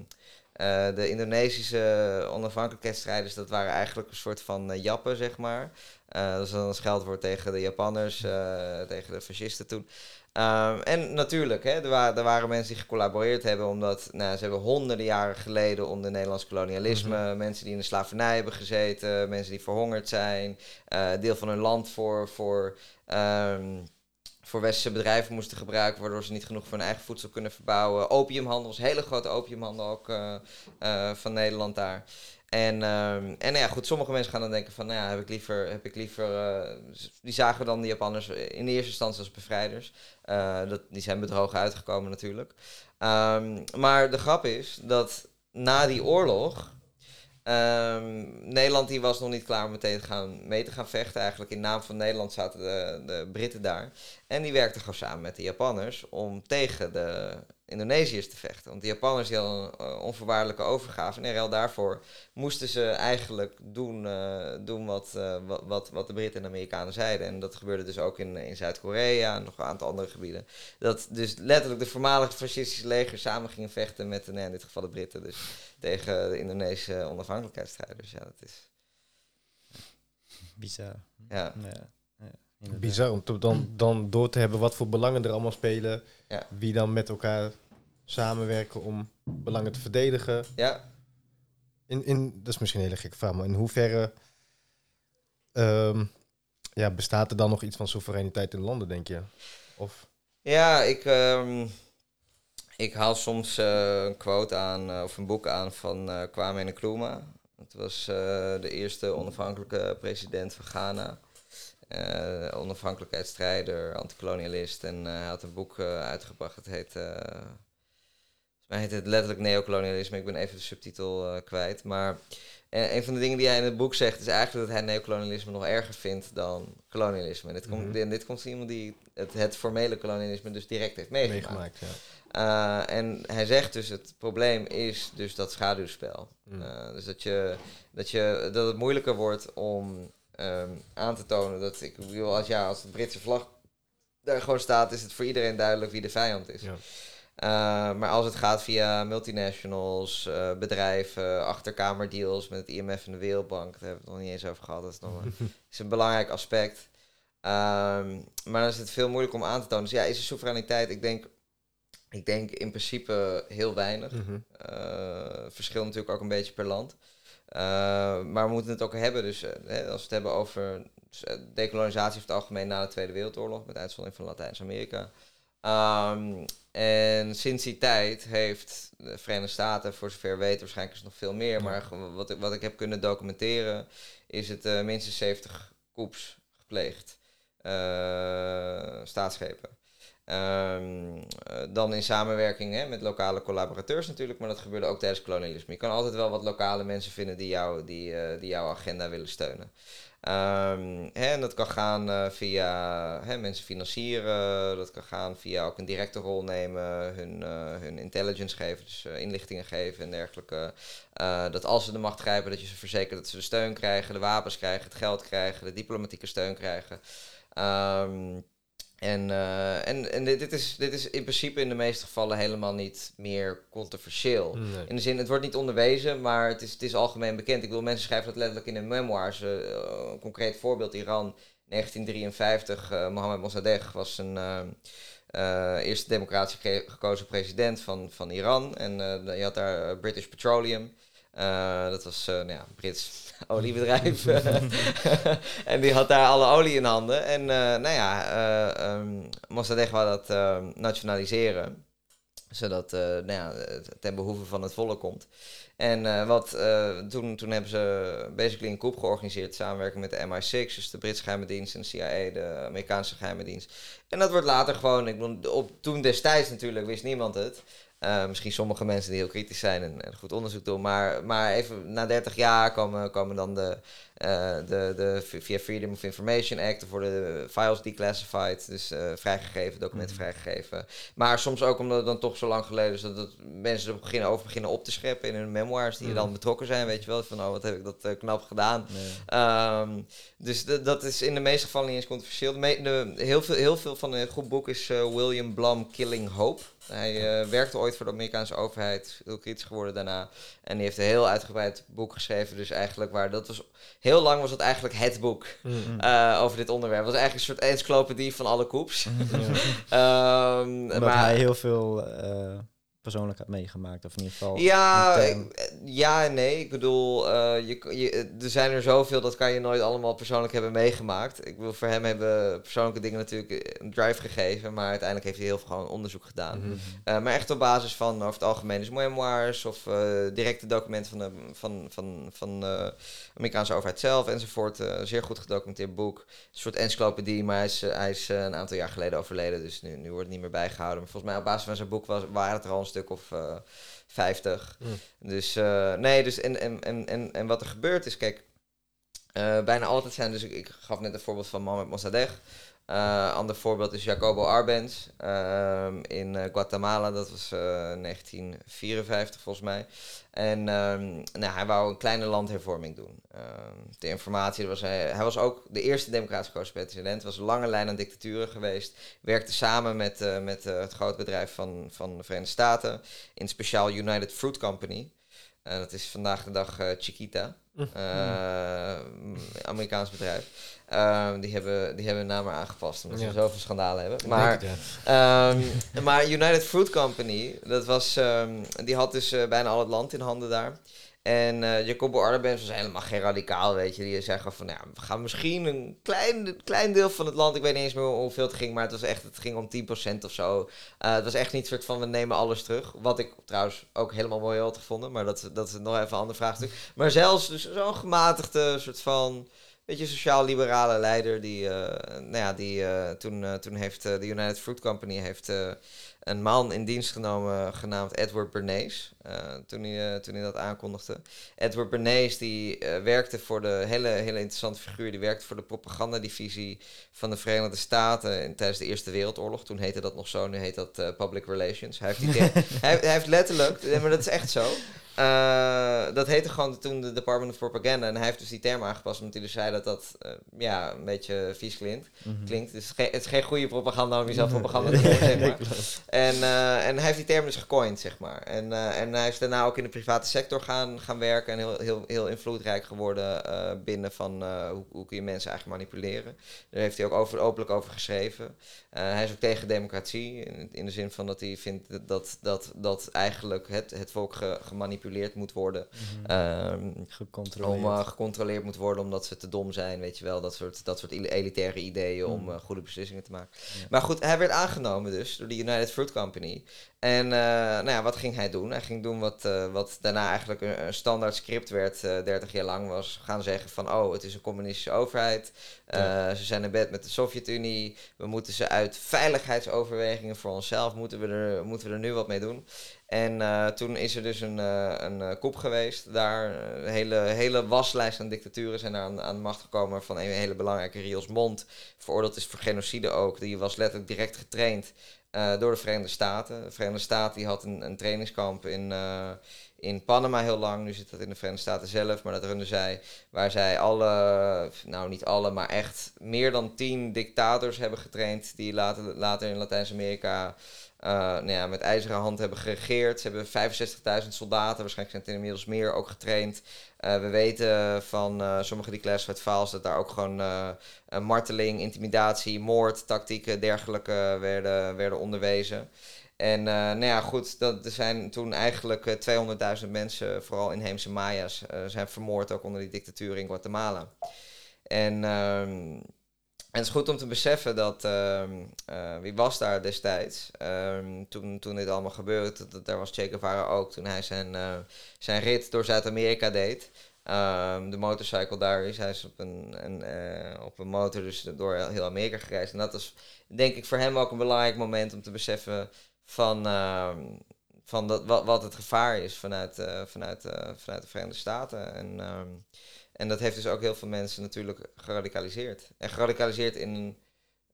eh, de Indonesische onafhankelijkheidsstrijders, dat waren eigenlijk een soort van jappen, zeg maar. Eh, dat is dan een scheldwoord tegen de Japanners, eh, tegen de fascisten toen. Ehm, en natuurlijk, hè, er, waren, er waren mensen die gecollaboreerd hebben, omdat nou, ze hebben honderden jaren geleden onder Nederlands kolonialisme, mensen die in de slavernij hebben gezeten, mensen die verhongerd zijn, eh, deel van hun land voor, voor, ehm, voor westerse bedrijven moesten gebruiken, waardoor ze niet genoeg voor hun eigen voedsel kunnen verbouwen. Opiumhandel hele grote opiumhandel ook eh, eh, van Nederland daar. En, ehm, en nou ja, goed, sommige mensen gaan dan denken van, nou ja, heb ik liever, heb ik liever eh, die zagen dan de Japanners in eerste instantie als bevrijders. Dat, die zijn bedrogen uitgekomen natuurlijk. Ehm, maar de grap is dat na die oorlog, ehm, Nederland die was nog niet klaar om meteen te gaan, mee te gaan vechten. Eigenlijk in naam van Nederland zaten de, de Britten daar. En die werkten gewoon samen met de Japanners om tegen de Indonesiërs te vechten. Want de Japanners die hadden een eh, onvoorwaardelijke overgave. En in ruil daarvoor moesten ze eigenlijk doen, eh, doen wat, eh, wat, wat, wat de Britten en de Amerikanen zeiden. En dat gebeurde dus ook in, in Zuid-Korea en nog een aantal andere gebieden. Dat dus letterlijk de voormalige fascistische leger samen gingen vechten met, nee, in dit geval de Britten, dus tegen de Indonesische onafhankelijkheidsstrijders. Ja, dat is... Bizar. Ja, ja, inderdaad. Bizar om te- dan, dan door te hebben wat voor belangen er allemaal spelen. Ja. Wie dan met elkaar samenwerken om belangen te verdedigen. ja, In, in, dat is misschien een hele gekke vraag, maar in hoeverre ehm, ja, bestaat er dan nog iets van soevereiniteit in landen, denk je? Of, Ja, ik, ehm, ik haal soms eh, een quote aan, eh, of een boek aan van eh Kwame Nkrumah. Het was de eerste onafhankelijke president van Ghana. Eh, onafhankelijkheidsstrijder, antikolonialist. En eh, hij had een boek eh, uitgebracht, het heet... volgens mij heet het letterlijk neocolonialisme. Ik ben even de subtitel kwijt. Maar een van de dingen die hij in het boek zegt... is eigenlijk dat hij neocolonialisme nog erger vindt dan kolonialisme. En dit, komt, Mhm. en dit komt van iemand die het, het formele kolonialisme dus direct heeft meegemaakt. meegemaakt? Ja. Uh, en hij zegt dus, het probleem is dus dat schaduwspel. Mm. Uh, dus dat, je, dat, je, dat het moeilijker wordt om ehm, aan te tonen dat, ik bedoel, als, ja, als de Britse vlag daar gewoon staat, is het voor iedereen duidelijk wie de vijand is. Ja. Uh, maar als het gaat via multinationals, uh, bedrijven, achterkamerdeals met het IMF en de Wereldbank, daar hebben we het nog niet eens over gehad, dat is, nog een, is een belangrijk aspect. Um, maar dan is het veel moeilijker om aan te tonen. Dus ja, is er soevereiniteit? Ik denk, ik denk in principe heel weinig. Mhm. Uh, verschilt natuurlijk ook een beetje per land. Uh, maar we moeten het ook hebben. Dus hè, als we het hebben over decolonisatie of het algemeen na de Tweede Wereldoorlog, met uitzondering van Latijns-Amerika. Um, en sinds die tijd heeft de Verenigde Staten, voor zover weet, waarschijnlijk is het nog veel meer, maar wat ik, wat ik heb kunnen documenteren, is het uh, minstens 70 koeps gepleegd. Uh, staatsgrepen. Um, uh, dan in samenwerking hè, met lokale collaborateurs natuurlijk, maar dat gebeurde ook tijdens kolonialisme. Je kan altijd wel wat lokale mensen vinden die, die, uh, die jouw agenda willen steunen. Um, hè, en dat kan gaan uh, via hè, mensen financieren, dat kan gaan via ook een directe rol nemen, hun, hun intelligence geven, dus inlichtingen geven en dergelijke. Dat als ze de macht grijpen, dat je ze verzekert dat ze de steun krijgen, de wapens krijgen, het geld krijgen, de diplomatieke steun krijgen. Um, en, uh, en, en dit, dit, is, dit is in principe in de meeste gevallen helemaal niet meer controversieel. Nee. In de zin, het wordt niet onderwezen, maar het is, het is algemeen bekend. Ik bedoel, mensen schrijven dat letterlijk in hun memoirs. Uh, een concreet voorbeeld, Iran, 1953. Uh, Mohammed Mossadegh was een, eh, eerste democratisch ge- gekozen president van, van Iran. En eh, je had daar eh, British Petroleum. Eh, dat was eh, nou ja, Brits oliebedrijf. en die had daar alle olie in handen. En eh, nou ja, eh um, Mossadegh wou dat eh, nationaliseren. Zodat eh, nou ja, het ten behoeve van het volk komt. En wat, toen, toen hebben ze basically een coup georganiseerd. Samenwerking met de MI6, dus de Britse geheime dienst en de CIA, de Amerikaanse geheime dienst. En dat wordt later gewoon, ik bedoel, op, toen destijds natuurlijk wist niemand het. Uh, misschien sommige mensen die heel kritisch zijn en, en, goed onderzoek doen. Maar, maar even na 30 jaar komen, komen dan de, uh, de, de via Freedom of Information Act. Er worden de files declassified, dus uh, vrijgegeven, documenten mm. vrijgegeven. Maar soms ook omdat het dan toch zo lang geleden is dat mensen er beginnen over beginnen op te scheppen in hun memoirs die mm. dan betrokken zijn. Weet je wel, van oh, wat heb ik dat knap gedaan. Nee. Um, dus dat is in de meeste gevallen niet eens controversieel. De heel, veel, heel veel van een goed boek is William Blum Killing Hope. Hij uh, werkte ooit voor de Amerikaanse overheid, heel kritisch geworden daarna. En die heeft een heel uitgebreid boek geschreven. Dus eigenlijk waar dat was. Heel lang was dat eigenlijk het boek mm-hmm. uh, over dit onderwerp. Het was eigenlijk een soort encyclopedie van alle koeps. Ja. um, maar hij heel veel uh, persoonlijk had meegemaakt, of in ieder geval. Ja, ik, ja en nee. Ik bedoel, uh, je, je, er zijn er zoveel dat kan je nooit allemaal persoonlijk hebben meegemaakt. Ik wil voor hem hebben persoonlijke dingen natuurlijk een drive gegeven, maar uiteindelijk heeft hij heel veel gewoon onderzoek gedaan. Uh, maar echt op basis van over het algemeen dus memoirs of uh, directe documenten van de van, van, van de Amerikaanse overheid zelf enzovoort. zeer goed gedocumenteerd boek. Een soort encyclopedie, maar hij is, hij is een aantal jaar geleden overleden, dus nu, nu wordt het niet meer bijgehouden. Maar volgens mij op basis van zijn boek was, waren het er al een stuk of uh, 50. Mm. Dus uh, nee, dus en, en, en, en, en wat er gebeurt is, kijk, uh, bijna altijd zijn, dus ik, ik gaf net een voorbeeld van Mohamed Mossadegh. Uh, ander voorbeeld is Jacobo Arbenz uh, in uh, Guatemala, dat was 1954 volgens mij. En um, nou, hij wou een kleine landhervorming doen. de informatie, was hij, hij was ook de eerste democratisch gekozen president, was lange lijn aan dictaturen geweest. Werkte samen met, met het grote bedrijf van, van de Verenigde Staten, in speciaal United Fruit Company. Dat is vandaag de dag Chiquita. Uh, Amerikaans bedrijf. Uh, die, hebben, die hebben naam maar aangepast omdat ja. ze zoveel schandalen hebben. Maar, um, maar United Fruit Company, dat was, um, die had dus uh, bijna al het land in handen daar. En uh, Jacobo Arbenz was helemaal geen radicaal, weet je. Die zei gewoon van, ja, we gaan misschien een klein, klein deel van het land... Ik weet niet eens meer hoeveel het ging, maar het, was echt, het ging om 10% of zo. Uh, het was echt niet soort van, we nemen alles terug. Wat ik trouwens ook helemaal mooi had gevonden. Maar dat, dat is nog even een ander vraagstuk. Maar zelfs dus zo'n gematigde soort van... Beetje sociaal-liberale leider die, uh, nou ja, die toen, toen heeft de United Fruit Company heeft, een man in dienst genomen genaamd Edward Bernays. toen, hij, toen hij dat aankondigde. Edward Bernays die werkte voor de hele, hele interessante figuur. Die werkte voor de propagandadivisie van de Verenigde Staten in, tijdens de Eerste Wereldoorlog. Toen heette dat nog zo, nu heet dat Public Relations. Hij heeft, die hij, hij heeft letterlijk, maar dat is echt zo. Uh, dat heette gewoon toen de Department of Propaganda. En hij heeft dus die term aangepast omdat hij dus zei dat dat uh, ja, een beetje vies klinkt. Mm-hmm. klinkt. Dus het is, geen goede propaganda om jezelf propaganda te zeg maar. en, uh, en hij heeft die term dus gecoind, zeg maar. En, en hij is daarna ook in de private sector gaan, gaan werken. En heel, heel, heel invloedrijk geworden binnen van hoe, hoe kun je mensen eigenlijk manipuleren. Daar heeft hij ook over, openlijk over geschreven. hij is ook tegen democratie. In, in, de zin van dat hij vindt dat, dat, dat eigenlijk het, het volk ge, gemanipuleerd moet worden. Mm-hmm. Um, gecontroleerd. Om, uh, gecontroleerd moet worden omdat ze te dom zijn, weet je wel. Dat soort, dat soort elitaire ideeën mm. om uh, goede beslissingen te maken. Ja. Maar goed, hij werd aangenomen dus door de United Fruit Company. En uh, nou ja, wat ging hij doen? Hij ging doen wat, wat daarna eigenlijk een, een, standaard script werd, 30 jaar lang was. Gaan zeggen van, oh, het is een communistische overheid. Ja. Ze zijn in bed met de Sovjet-Unie. We moeten ze uit veiligheidsoverwegingen voor onszelf, moeten we er, moeten we er nu wat mee doen. En uh, toen is er dus een, uh, een uh, kop geweest daar. Een hele, hele waslijst aan dictaturen zijn aan, aan de macht gekomen. Van een hele belangrijke Rios Mond. Veroordeeld is voor genocide ook. Die was letterlijk direct getraind door de Verenigde Staten. De Verenigde Staten die had een, een trainingskamp in, in Panama heel lang. Nu zit dat in de Verenigde Staten zelf. Maar dat runden zij. Waar zij alle, nou niet alle, maar echt meer dan tien dictators hebben getraind. Die later, later in Latijns-Amerika... eh, nou ja, met ijzeren hand hebben geregeerd. Ze hebben 65.000 soldaten, waarschijnlijk zijn het inmiddels meer, ook getraind. Eh, we weten van uh, sommige declassified files dat daar ook gewoon marteling, intimidatie, moord, tactieken, dergelijke werden, werden onderwezen. En nou ja, goed, dat, er zijn toen eigenlijk 200.000 mensen, vooral inheemse Maya's, zijn vermoord ook onder die dictatuur in Guatemala. En ehm, en het is goed om te beseffen dat, uh, uh, wie was daar destijds, um, toen, toen dit allemaal gebeurde, dat, daar was Che Guevara ook, toen hij zijn, uh, zijn rit door Zuid-Amerika deed. Um, de motorcycle daar is, hij is op een, een uh, op een motor dus door heel Amerika gereisd. En dat was denk ik voor hem ook een belangrijk moment om te beseffen van, van dat, wat, wat het gevaar is vanuit, vanuit, vanuit de Verenigde Staten. En en dat heeft dus ook heel veel mensen natuurlijk geradicaliseerd. En geradicaliseerd in een.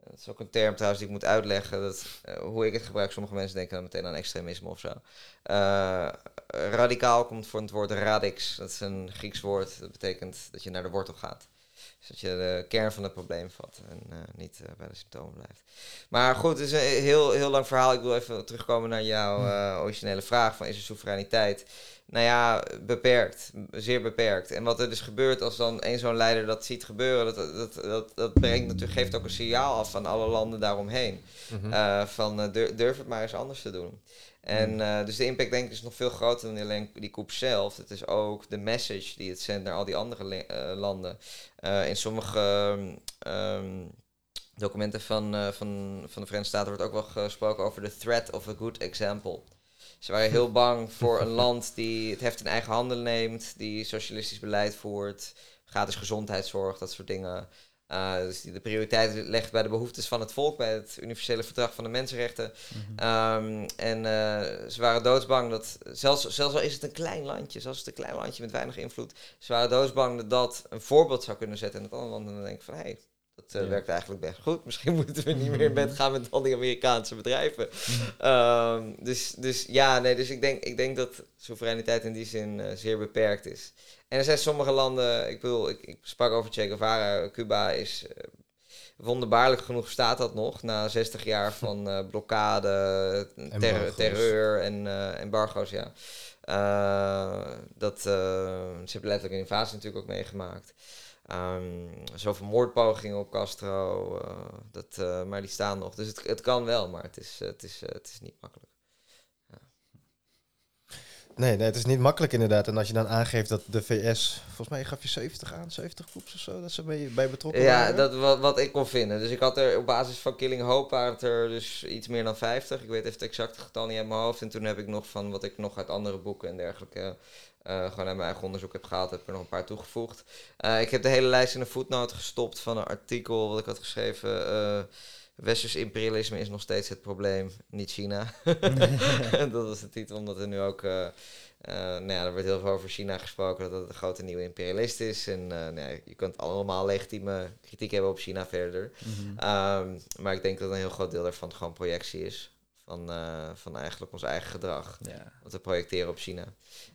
Dat is ook een term trouwens die ik moet uitleggen. Dat, uh, hoe ik het gebruik, sommige mensen denken dan meteen aan extremisme of zo. Uh, radicaal komt voor het woord radix. Dat is een Grieks woord. Dat betekent dat je naar de wortel gaat. Dus dat je de kern van het probleem vat en uh, niet bij de symptomen blijft. Maar goed, het is een heel, heel lang verhaal. Ik wil even terugkomen naar jouw originele vraag: van is er soevereiniteit? nou ja, beperkt. Zeer beperkt. En wat er dus gebeurt als dan één zo'n leider dat ziet gebeuren, dat, dat, dat, dat brengt natuurlijk, geeft ook een signaal af van alle landen daaromheen. Mm van uh, durf het maar eens anders te doen. En uh, dus de impact denk ik is nog veel groter dan alleen die koep zelf. Het is ook de message die het zendt naar al die andere landen. in sommige um, documenten van, van, van de Verenigde Staten wordt ook wel gesproken over de threat of a good example. Ze waren heel bang voor een land die het heft in eigen handen neemt, die socialistisch beleid voert, gratis gezondheidszorg, dat soort dingen. Uh, dus die de prioriteit legt bij de behoeftes van het volk, bij het universele verdrag van de mensenrechten. Mm um, en uh, ze waren doodsbang dat, zelfs, zelfs al is het een klein landje, zelfs het een klein landje met weinig invloed, ze waren doodsbang dat dat een voorbeeld zou kunnen zetten in het andere landen. En dan denken van, hé, hey, dat uh, werkt eigenlijk best goed. Misschien moeten we niet meer in bed gaan met al die Amerikaanse bedrijven. um, dus, dus ja, nee, dus ik denk, ik denk dat soevereiniteit in die zin uh, zeer beperkt is. En er zijn sommige landen, ik bedoel, ik, ik sprak over Che Guevara, Cuba is uh, wonderbaarlijk genoeg staat dat nog, na 60 jaar van blokkade, ter terreur en embargo's, ja. dat, ze hebben letterlijk een invasie natuurlijk ook meegemaakt. Um, zoveel moordpogingen op Castro, uh, dat, uh, maar die staan nog. Dus het, het kan wel, maar het is, het is, het is niet makkelijk. Ja. Nee, nee, het is niet makkelijk inderdaad. En als je dan aangeeft dat de VS, volgens mij gaf je 70 aan, 70 groeps of zo, dat ze bij, bij betrokken ja, waren. Ja, dat wat, wat ik kon vinden. Dus ik had er op basis van Killing Hope waren het er dus iets meer dan 50. Ik weet even het exacte getal niet uit mijn hoofd. En toen heb ik nog van wat ik nog uit andere boeken en dergelijke uh, gewoon uit mijn eigen onderzoek heb gehaald, heb ik er nog een paar toegevoegd. Uh, ik heb de hele lijst in een voetnoot gestopt van een artikel wat ik had geschreven. Uh, Westers imperialisme is nog steeds het probleem, niet China. dat was de titel, omdat er nu ook... nou ja, er wordt heel veel over China gesproken, dat het een grote nieuwe imperialist is. En nou ja, je kunt allemaal legitieme kritiek hebben op China verder. Mm -hmm. um, maar ik denk dat een heel groot deel daarvan gewoon projectie is van, uh, van eigenlijk ons eigen gedrag. Ja. Wat we projecteren op China.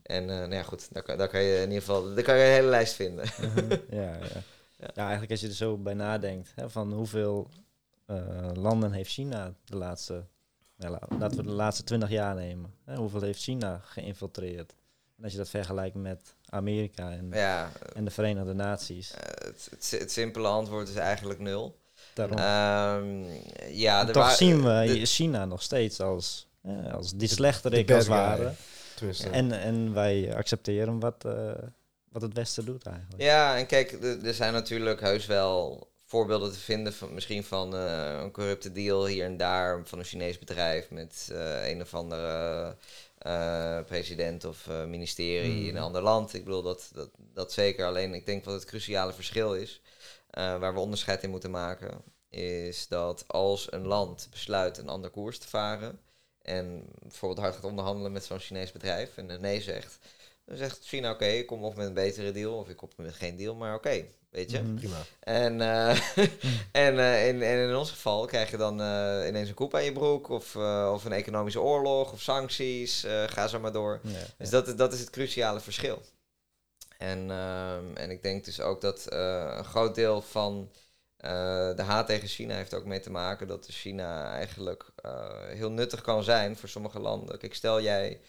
En uh, nou ja, goed, daar, daar kan je in ieder geval daar kan je een hele lijst vinden. Mhm. ja, ja. ja, eigenlijk als je er zo bij nadenkt, hè, van hoeveel uh, landen heeft China de laatste, nou, laten we de laatste twintig jaar nemen. Hè, hoeveel heeft China geïnfiltreerd? En als je dat vergelijkt met Amerika en, en de Verenigde Naties. Het, het, het, simpele antwoord is eigenlijk nul. Daarom. Um, ja, toch zien we China nog steeds als, eh, als die slechterik als ware. En, en wij accepteren wat, uh, wat het Westen doet eigenlijk. Ja, en kijk, er zijn natuurlijk heus wel voorbeelden te vinden van misschien van uh, een corrupte deal hier en daar van een Chinees bedrijf met uh, een of andere uh, president of ministerie mm. in een ander land. Ik bedoel dat, dat, dat zeker. Alleen ik denk wat het cruciale verschil is, waar we onderscheid in moeten maken, is dat als een land besluit een ander koers te varen en bijvoorbeeld hard gaat onderhandelen met zo'n Chinees bedrijf en nee zegt, dan zegt China oké, okay, ik kom of met een betere deal of ik kom met geen deal, maar oké, okay, weet je. Mm, prima. En, uh, en, uh, in, en in ons geval krijg je dan uh, ineens een koep aan je broek of, of een economische oorlog of sancties, ga zo maar door. Ja, dus ja. Dat, dat is het cruciale verschil. En, en ik denk dus ook dat een groot deel van de haat tegen China heeft ook mee te maken dat China eigenlijk heel nuttig kan zijn voor sommige landen. Kijk, stel jij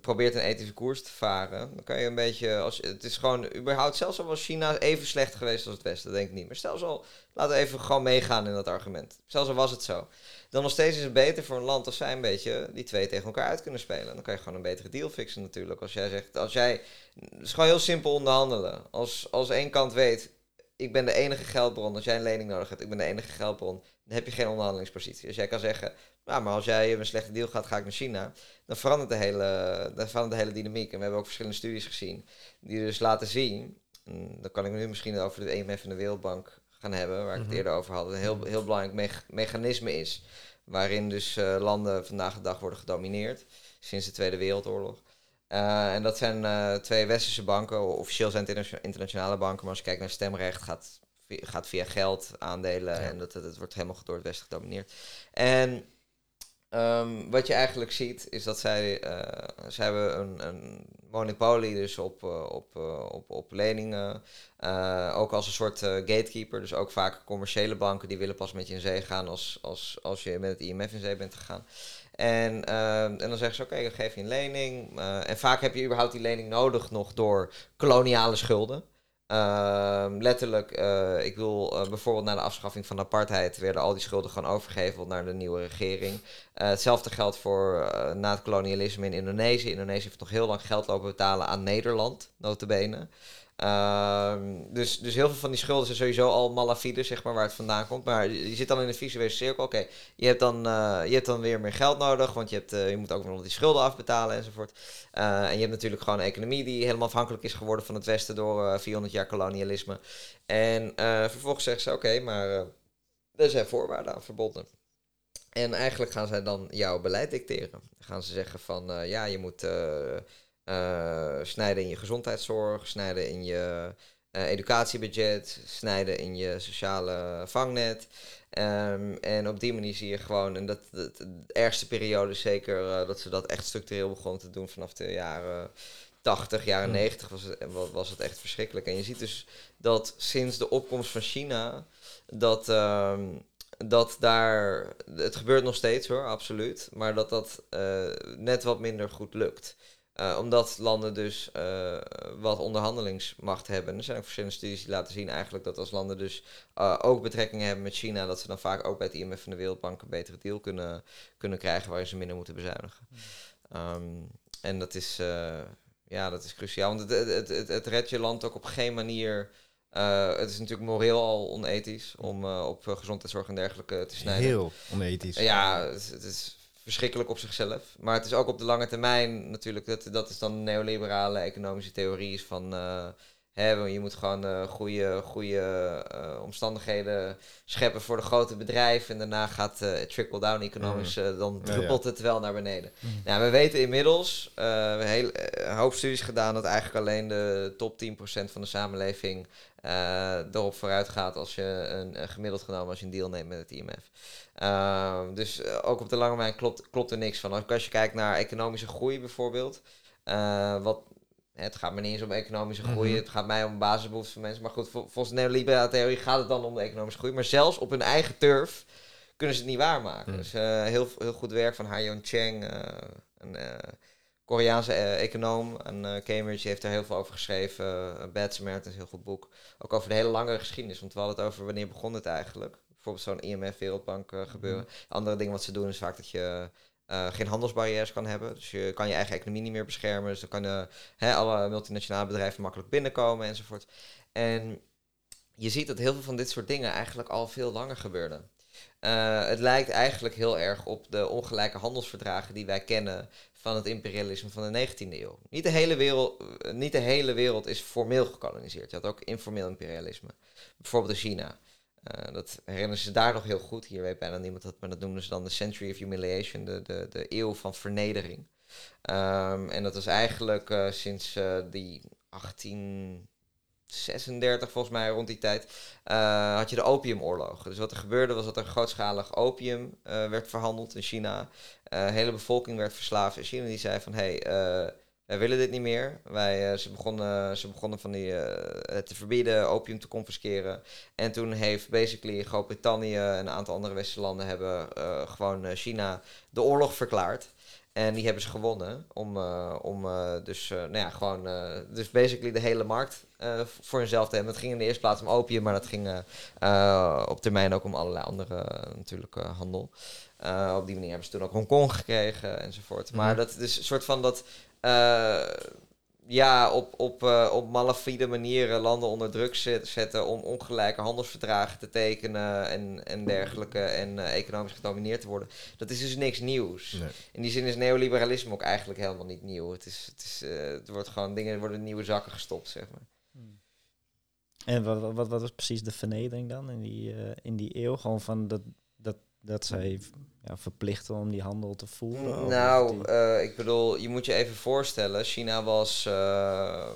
probeert een ethische koers te varen, dan kan je een beetje. Als, het is gewoon überhaupt, zelfs al was China even slecht geweest als het Westen, denk ik niet. Maar stel al, laten we even gewoon meegaan in dat argument. Zelfs al was het zo. Dan nog steeds is het beter voor een land als zij een beetje die twee tegen elkaar uit kunnen spelen. Dan kan je gewoon een betere deal fixen natuurlijk. Als jij zegt, als jij. Het is gewoon heel simpel onderhandelen. Als, als één kant weet, ik ben de enige geldbron. Als jij een lening nodig hebt, ik ben de enige geldbron. Dan heb je geen onderhandelingspositie. Dus jij kan zeggen, nou, maar als jij een slechte deal gaat, ga ik naar China. Dan verandert de hele, dan verandert de hele dynamiek. En we hebben ook verschillende studies gezien die dus laten zien. Dan kan ik nu misschien over de EMF en de Wereldbank gaan hebben, waar ik het mhm. eerder over had. Een heel, heel belangrijk mechanisme is. Waarin dus uh, landen vandaag de dag worden gedomineerd. Sinds de Tweede Wereldoorlog. Uh, en dat zijn uh, twee westerse banken. Officieel zijn het internationale banken. Maar als je kijkt naar stemrecht, gaat, gaat via geld, aandelen. En dat, dat, wordt helemaal door het Westen gedomineerd. En Um, wat je eigenlijk ziet is dat zij, uh, zij hebben een, een monopolie dus op, uh, op, uh, op, op leningen. ook als een soort gatekeeper. Dus ook vaak commerciële banken die willen pas met je in zee gaan als, als, als je met het IMF in zee bent gegaan. En, ehm, en dan zeggen ze, oké, dan geef je een lening. en vaak heb je überhaupt die lening nodig nog door koloniale schulden. Uh, letterlijk, uh, ik wil uh, bijvoorbeeld na de afschaffing van de apartheid werden al die schulden gewoon overgeheveld naar de nieuwe regering. Uh, hetzelfde geldt voor na het kolonialisme in Indonesië. Indonesië heeft nog heel lang geld lopen betalen aan Nederland, notabene. Ehm, dus, dus heel veel van die schulden zijn sowieso al malafide, zeg maar, waar het vandaan komt. Maar je zit dan in een visuele cirkel. Oké, je, hebt dan, uh, je hebt dan weer meer geld nodig, want je, hebt, uh, je moet ook nog die schulden afbetalen enzovoort. Uh, en je hebt natuurlijk gewoon een economie die helemaal afhankelijk is geworden van het Westen door 400 jaar kolonialisme. En vervolgens zeggen ze, oké, maar er zijn voorwaarden aan verbonden. En eigenlijk gaan zij dan jouw beleid dicteren. Gaan ze zeggen van, ja, je moet snijden in je gezondheidszorg, snijden in je uh, educatiebudget, snijden in je sociale vangnet. Um, en op die manier zie je gewoon, en dat, dat de ergste periode zeker, uh, dat ze dat echt structureel begonnen te doen vanaf de jaren 80, jaren 90 was het, was het echt verschrikkelijk. En je ziet dus dat sinds de opkomst van China, dat, um, dat daar, het gebeurt nog steeds hoor, absoluut, maar dat dat net wat minder goed lukt. Uh, omdat landen dus uh, wat onderhandelingsmacht hebben. Er zijn ook verschillende studies die laten zien eigenlijk dat als landen dus uh, ook betrekkingen hebben met China, dat ze dan vaak ook bij het IMF en de Wereldbank een betere deal kunnen, kunnen krijgen waarin ze minder moeten bezuinigen. Um, en dat is, ja, dat is cruciaal. Want het, het, het, het redt je land ook op geen manier. het is natuurlijk moreel al onethisch om op gezondheidszorg en dergelijke te snijden. Heel onethisch. ja, het is verschrikkelijk op zichzelf. Maar het is ook op de lange termijn natuurlijk, dat, dat is dan neoliberale economische theorie is van... Uh, je moet gewoon uh, goede, goede uh, omstandigheden scheppen voor de grote bedrijven. En daarna gaat het trickle-down economisch, dan druppelt het wel naar beneden. Mm. Nou, we weten inmiddels, we hebben heel, een hoop studies gedaan... dat eigenlijk alleen de top 10% van de samenleving uh, erop vooruit gaat als je een, gemiddeld genomen als je een deal neemt met het IMF. Ehm, dus eh, ook op de lange termijn klopt, klopt er niks van. Als je kijkt naar economische groei bijvoorbeeld, uh, wat, het gaat me niet eens om economische groei, mhm. het gaat mij om basisbehoeften van mensen. Maar goed, volgens de neoliberale theorie gaat het dan om de economische groei. Maar zelfs op hun eigen turf kunnen ze het niet waarmaken. Mhm. Dus heel, heel goed werk van Ha-Yeon Cheng, een Koreaanse econoom aan Cambridge, die heeft er heel veel over geschreven. Bad Samaritan is een heel goed boek. Ook over de hele lange geschiedenis, want we hadden het over wanneer begon het eigenlijk bijvoorbeeld zo'n IMF, Wereldbank gebeuren. Mhm. Andere dingen wat ze doen is vaak dat je uh, geen handelsbarrières kan hebben. Dus je kan je eigen economie niet meer beschermen. Dus dan kunnen hè, alle multinationale bedrijven makkelijk binnenkomen enzovoort. En je ziet dat heel veel van dit soort dingen eigenlijk al veel langer gebeurden. Uh, het lijkt eigenlijk heel erg op de ongelijke handelsverdragen die wij kennen van het imperialisme van de 19e eeuw. Niet de hele wereld, niet de hele wereld is formeel gekoloniseerd. Je had ook informeel imperialisme. Bijvoorbeeld in China. Uh, dat herinneren ze daar nog heel goed. Hier weet bijna niemand dat, maar dat noemden ze dan de Century of Humiliation, de, de, de eeuw van vernedering. Um, en dat was eigenlijk uh, sinds uh, die 1836, volgens mij rond die tijd, had je de opiumoorlogen. Dus wat er gebeurde was dat er grootschalig opium werd verhandeld in China. de hele bevolking werd verslaafd. En China die zei van, hé, hey, wij willen dit niet meer. Wij, eh, ze, begonnen, ze begonnen van die, eh, het te verbieden, opium te confisceren. En toen heeft basically Groot-Brittannië en een aantal andere westerse landen hebben eh, gewoon eh, China de oorlog verklaard. En die hebben ze gewonnen. Om, eh, om eh, dus, eh, nou ja, gewoon, eh, dus basically de hele markt eh, voor hunzelf te hebben. Het ging in de eerste plaats om opium, maar dat ging eh, eh, op termijn ook om allerlei andere eh, natuurlijk eh, handel. Eh, op die manier hebben ze toen ook Hongkong gekregen enzovoort. Maar Mhm. dat is dus een soort van dat. Eh, ja, op, op, eh, op malafide manieren landen onder druk zet- zetten om ongelijke handelsverdragen te tekenen en, en dergelijke en eh, economisch gedomineerd te worden. Dat is dus niks nieuws. Nee. In die zin is neoliberalisme ook eigenlijk helemaal niet nieuw. Het is, het is, eh, het wordt gewoon, dingen worden in nieuwe zakken gestopt, zeg maar. En wat, wat- wat, was precies de vernedering dan in die, eh, in die eeuw? Gewoon van dat, dat, dat zij ja, verplichten om die handel te voeren? Nou, die- eh, ik bedoel, je moet je even voorstellen, China was. eh,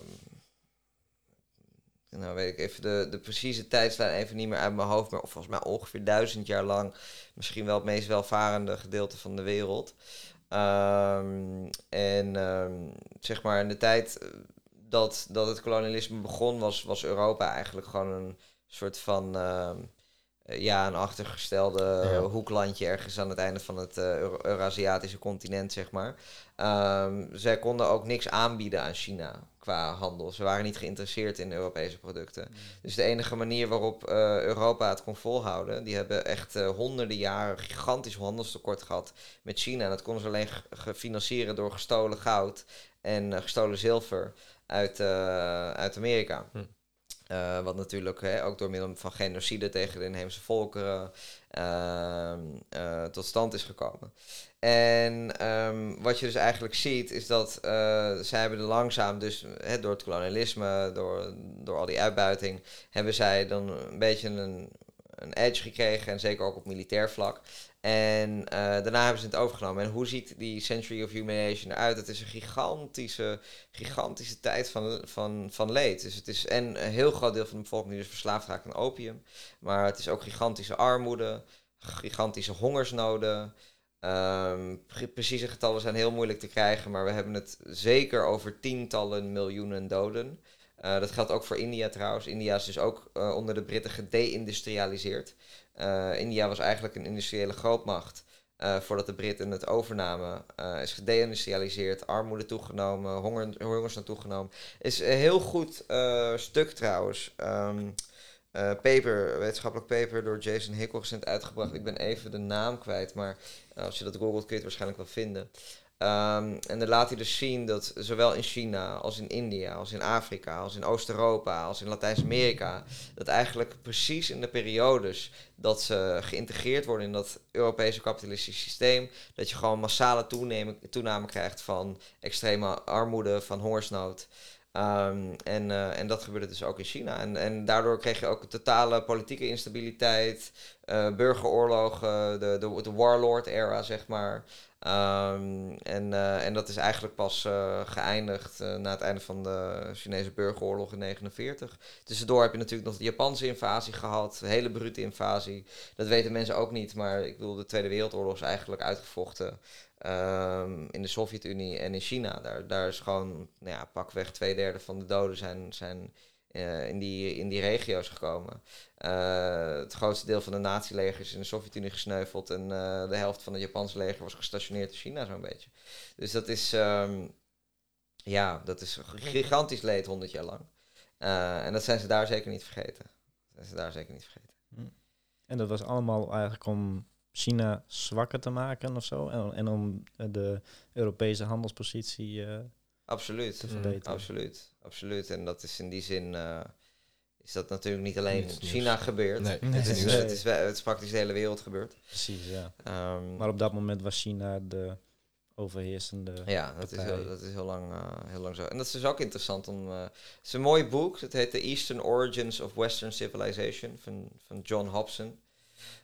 nou, weet ik even de, de precieze tijdslijn even niet meer uit mijn hoofd, maar volgens mij ongeveer duizend jaar lang misschien wel het meest welvarende gedeelte van de wereld. Ehm, en ehm, zeg maar in de tijd eh, dat, dat het kolonialisme begon, was, was Europa eigenlijk gewoon een soort van. ehm, eh, ja, een achtergestelde Ja. hoeklandje ergens aan het einde van het eh, Euro- Eurasiatische continent, zeg maar. Ehm, zij konden ook niks aanbieden aan China qua handel. Ze waren niet geïnteresseerd in Europese producten. Dus de enige manier waarop eh, Europa het kon volhouden, die hebben echt eh, honderden jaren gigantisch handelstekort gehad met China. En dat konden ze alleen gefinancieren door gestolen goud en eh, gestolen zilver uit, eh, uit Amerika. Hm. Eh, wat natuurlijk hè, ook door middel van genocide tegen de inheemse volkeren ehm, eh, tot stand is gekomen. En ehm, wat je dus eigenlijk ziet, is dat eh, zij hebben er langzaam, dus hè, door het kolonialisme, door, door al die uitbuiting, hebben zij dan een beetje een, een edge gekregen, en zeker ook op militair vlak. En eh, daarna hebben ze het overgenomen. En hoe ziet die Century of Humiliation eruit? Het is een gigantische, gigantische tijd van, van, van leed. Dus het is en een heel groot deel van de bevolking die dus verslaafd raakt aan opium. Maar het is ook gigantische armoede, gigantische hongersnoden. Ehm, pre- precieze getallen zijn heel moeilijk te krijgen, maar we hebben het zeker over tientallen miljoenen doden. Eh, dat geldt ook voor India trouwens. India is dus ook eh, onder de Britten gedeindustrialiseerd. Eh, India was eigenlijk een industriële grootmacht. eh, voordat de Britten het overnamen, eh, is gedeindustrialiseerd, armoede toegenomen, honger, hongersnood toegenomen. Is een heel goed stuk trouwens. Eh, paper, wetenschappelijk paper door Jason Hickel recent uitgebracht. Ik ben even de naam kwijt, maar als je dat googelt kun je het waarschijnlijk wel vinden. Ehm, en dan laat hij dus zien dat zowel in China als in India, als in Afrika, als in Oost-Europa, als in Latijns-Amerika, dat eigenlijk precies in de periodes dat ze geïntegreerd worden in dat Europese kapitalistische systeem, dat je gewoon massale toename, toename krijgt van extreme armoede, van hongersnood. Ehm, en, eh, en dat gebeurde dus ook in China. En, en daardoor kreeg je ook totale politieke instabiliteit, eh, burgeroorlogen, de, de, de warlord-era, zeg maar. Ehm, en, eh, en dat is eigenlijk pas eh, geëindigd eh, na het einde van de Chinese burgeroorlog in 1949. Tussendoor heb je natuurlijk nog de Japanse invasie gehad, een hele brute invasie. Dat weten mensen ook niet, maar ik bedoel, de Tweede Wereldoorlog is eigenlijk uitgevochten ehm, in de Sovjet-Unie en in China. Daar, daar is gewoon, nou ja, pakweg twee derde van de doden zijn, zijn eh, in, die, in die regio's gekomen. Eh, het grootste deel van de nazi-leger is in de Sovjet-Unie gesneuveld en eh, de helft van het Japanse leger was gestationeerd in China zo'n beetje. Dus dat is, ehm, ja, dat is gigantisch leed 100 jaar lang. En dat zijn ze daar zeker niet vergeten. Dat zijn ze daar zeker niet vergeten. En dat was allemaal eigenlijk om China zwakker te maken of zo. En, en om de Europese handelspositie Absoluut. te Mm, verbeteren. Absoluut, absoluut. En dat is in die zin, eh, is dat natuurlijk niet alleen in. China gebeurd. Nee, Nee. Het, is, Nee. het, is, wel- het is praktisch de hele wereld gebeurd. Precies, ja. Ehm, Maar op dat moment was China de overheersende... ja, dat is, heel, dat is heel, lang, eh, heel lang zo. En dat is dus ook interessant om... eh, het is een mooi boek. Het heet The Eastern Origins of Western Civilization van, van John Hobson.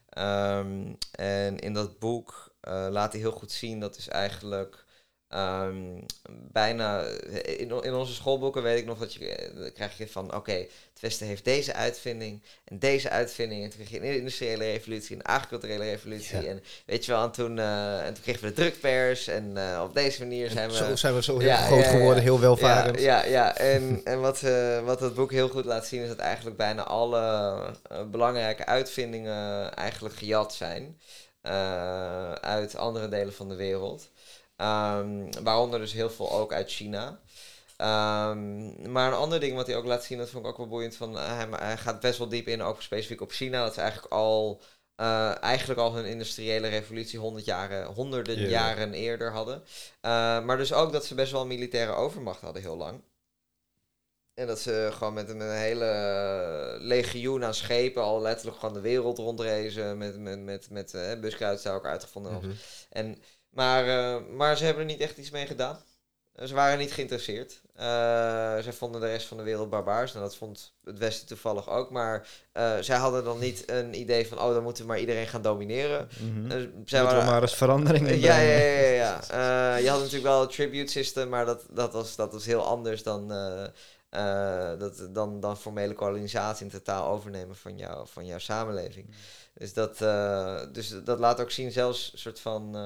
Ehm, en in dat boek eh, laat hij heel goed zien dat is eigenlijk... Ehm, bijna in, in onze schoolboeken weet ik nog dat je eh, dan krijg je van oké, het Westen heeft deze uitvinding en deze uitvinding. En toen kreeg je een industriële revolutie, een agriculturele revolutie. Ja. En weet je wel, en toen, eh, en toen kregen we de drukpers. En eh, op deze manier zijn we. Zo zijn we zo heel Ja, groot ja, geworden, heel welvarend. Ja, ja, en, en wat, wat het boek heel goed laat zien is dat eigenlijk bijna alle belangrijke uitvindingen eigenlijk gejat zijn uit andere delen van de wereld. Ehm, waaronder dus heel veel ook uit China. Ehm, maar een ander ding wat hij ook laat zien, dat vond ik ook wel boeiend, van, eh, hij, hij gaat best wel diep in, ook specifiek op China, dat ze eigenlijk al, eh, eigenlijk al hun industriële revolutie honderd jaren, honderden Ja. jaren eerder hadden. Eh, maar dus ook dat ze best wel een militaire overmacht hadden heel lang. En dat ze gewoon met een, met een hele legioen aan schepen al letterlijk gewoon de wereld rondrezen. Met, met, met, met eh, buskruidstoker uitgevonden. Mhm. En, maar, eh, maar ze hebben er niet echt iets mee gedaan. Eh, Ze waren niet geïnteresseerd. Eh, zij vonden de rest van de wereld barbaars. En dat vond het Westen toevallig ook. Maar zij hadden dan niet een idee van... oh, dan moeten we maar iedereen gaan domineren. Mhm. Eh, zij waren, maar eens verandering in ja, ja, ja. ja, ja. Je had natuurlijk wel het tribute system, maar dat, dat, was, dat was heel anders dan, dat, dan, dan formele kolonisatie en totaal overnemen van, jou, van jouw samenleving. Dus, dat, dus dat laat ook zien, zelfs een soort van.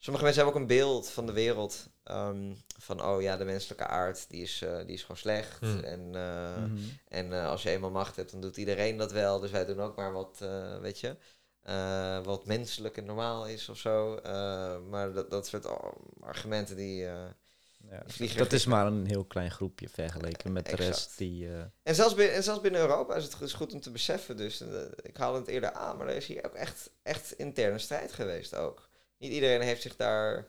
Sommige mensen hebben ook een beeld van de wereld. ehm, van, oh ja, de menselijke aard, die is, eh, die is gewoon slecht. Hmm. En, eh, Mhm. en eh, als je eenmaal macht hebt, dan doet iedereen dat wel. Dus wij doen ook maar wat, eh, weet je, eh, wat menselijk en normaal is of zo. Eh, maar dat, dat soort ar- argumenten die... eh, Ja, dat is maar een heel klein groepje vergeleken met de rest die... eh, en, zelfs binnen, en zelfs binnen Europa is het goed, is goed om te beseffen. Dus ik haalde het eerder aan, maar er is hier ook echt, echt interne strijd geweest ook. Niet iedereen heeft zich daar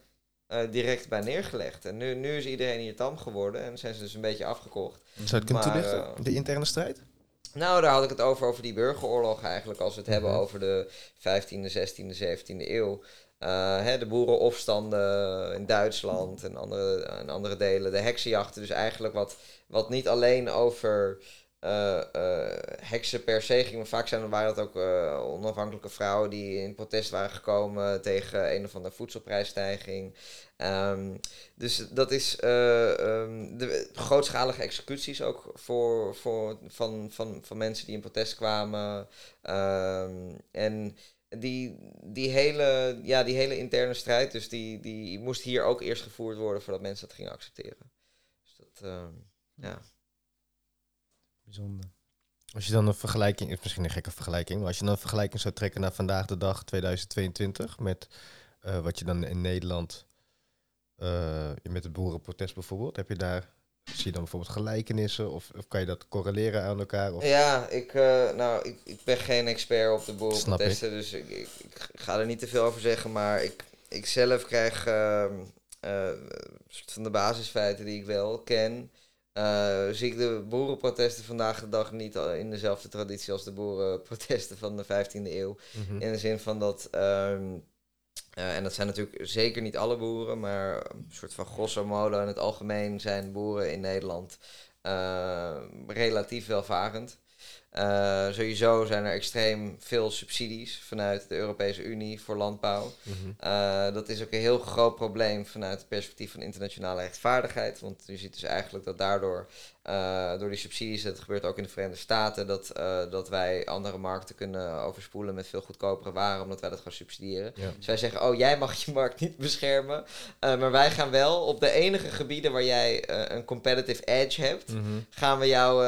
eh, direct bij neergelegd. En nu, nu is iedereen hier tam geworden en zijn ze dus een beetje afgekocht. Zou kunnen Maar, toelichten? eh, de interne strijd? Nou, daar had ik het over, over die burgeroorlog eigenlijk, als we het hebben Mhm. over de 15e, 16e, 17e eeuw. Eh, hè, de boerenopstanden in Duitsland en andere, en andere delen, de heksenjachten. Dus eigenlijk wat, wat niet alleen over eh, heksen per se ging, maar vaak zijn, waren dat ook eh, onafhankelijke vrouwen die in protest waren gekomen tegen een of andere voedselprijsstijging. Ehm, dus dat is eh, ehm, de grootschalige executies ook voor, voor, van, van, van mensen die in protest kwamen. Ehm, en die, die, hele, ja, die hele interne strijd, dus die, die moest hier ook eerst gevoerd worden voordat mensen dat gingen accepteren. Dus dat, ja. Bijzonder. Als je dan een vergelijking, is misschien een gekke vergelijking, maar als je dan een vergelijking zou trekken naar vandaag de dag 2022 met eh, wat je dan in Nederland eh, met het boerenprotest bijvoorbeeld, heb je daar, zie je dan bijvoorbeeld gelijkenissen of, of kan je dat correleren aan elkaar? Of, Ja, ik, eh, nou, ik, ik ben geen expert op de Snap boerenprotesten, dus ik, ik, ik ga er niet te veel over zeggen. Maar ik, ik zelf krijg ehm, eh, van de basisfeiten die ik wel ken. Eh, zie ik de boerenprotesten vandaag de dag niet in dezelfde traditie als de boerenprotesten van de 15e eeuw. Mhm. In de zin van dat, ehm, eh, en dat zijn natuurlijk zeker niet alle boeren, maar een soort van grosso modo in het algemeen zijn boeren in Nederland eh, relatief welvarend. Eh, sowieso zijn er extreem veel subsidies vanuit de Europese Unie voor landbouw. Mhm. Eh, dat is ook een heel groot probleem vanuit het perspectief van internationale rechtvaardigheid. Want je ziet dus eigenlijk dat daardoor, eh, door die subsidies, dat gebeurt ook in de Verenigde Staten, dat, dat wij andere markten kunnen overspoelen met veel goedkopere waren, omdat wij dat gaan subsidiëren. Ja. Dus wij zeggen, oh jij mag je markt niet beschermen, maar wij gaan wel op de enige gebieden waar jij een competitive edge hebt, Mhm. gaan we jou,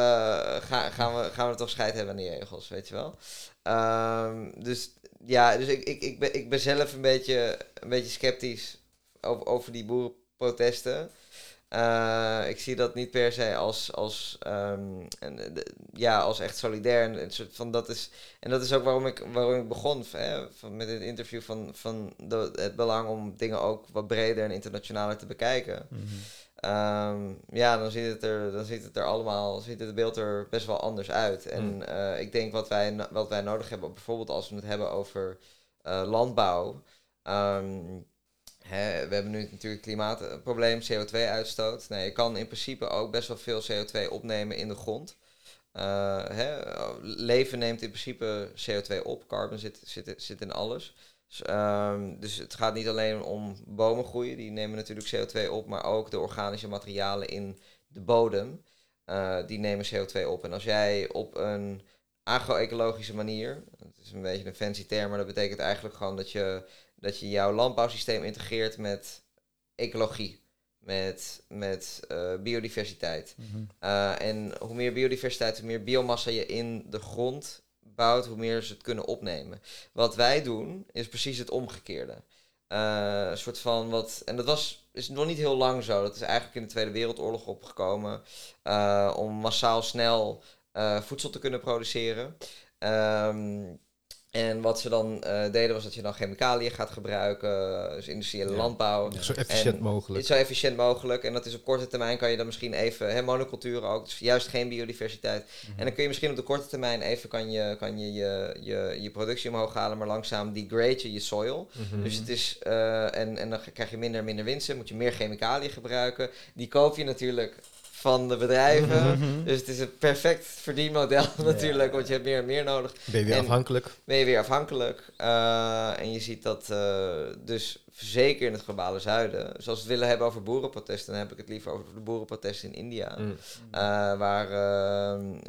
ga, gaan, we, gaan we toch scheid hebben aan die regels, weet je wel. Ehm, dus ja, dus ik, ik, ik, ben, ik ben zelf een beetje, een beetje sceptisch over, over die boerenprotesten. Eh, ik zie dat niet per se als, als, ehm, een, de- ja, als echt solidair. En, een soort van dat is, en dat is ook waarom ik, waarom ik begon hè, van, met dit interview van, van de, het belang om dingen ook wat breder en internationaler te bekijken. Mhm. Ehm, ja, dan ziet, het er, dan ziet het er allemaal, ziet het beeld er best wel anders uit. En Mm. eh, ik denk wat wij, wat wij nodig hebben, bijvoorbeeld als we het hebben over eh, landbouw. ehm, hè, we hebben nu natuurlijk klimaatprobleem, CO2-uitstoot. Nou, je kan in principe ook best wel veel CO2 opnemen in de grond. Eh, hè, leven neemt in principe CO2 op, carbon zit, zit, zit in alles. Dus, ehm, dus het gaat niet alleen om bomen groeien, die nemen natuurlijk CO2 op, maar ook de organische materialen in de bodem, eh, die nemen CO2 op. En als jij op een agro-ecologische manier, dat is een beetje een fancy term, maar dat betekent eigenlijk gewoon dat je, dat je jouw landbouwsysteem integreert met ecologie, met, met eh, biodiversiteit. Mhm. Uh, en hoe meer biodiversiteit, hoe meer biomassa je in de grond bouwt, hoe meer ze het kunnen opnemen. Wat wij doen, is precies het omgekeerde. Uh, een soort van wat. En dat was, is nog niet heel lang zo. Dat is eigenlijk in de Tweede Wereldoorlog opgekomen. Uh, om massaal snel uh, voedsel te kunnen produceren. Um, en wat ze dan uh, deden was dat je dan chemicaliën gaat gebruiken, dus industriële ja. landbouw. Ja, zo efficiënt en mogelijk. Zo efficiënt mogelijk. En dat is op korte termijn kan je dan misschien even, hè, monoculturen ook, dus juist geen biodiversiteit. Mm -hmm. En dan kun je misschien op de korte termijn even kan je, kan je, je, je, je productie omhoog halen, maar langzaam degrade je je soil. Mm -hmm. Dus het is, uh, en, en dan krijg je minder en minder winsten, moet je meer chemicaliën gebruiken. Die koop je natuurlijk van de bedrijven. dus het is een perfect verdienmodel natuurlijk, want je hebt meer en meer nodig. Ben je weer en afhankelijk? Ben je weer afhankelijk. Uh, en je ziet dat uh, dus zeker in het globale zuiden, zoals we het willen hebben over boerenprotesten, dan heb ik het liever over de boerenprotesten in India. Mm. Uh, waar,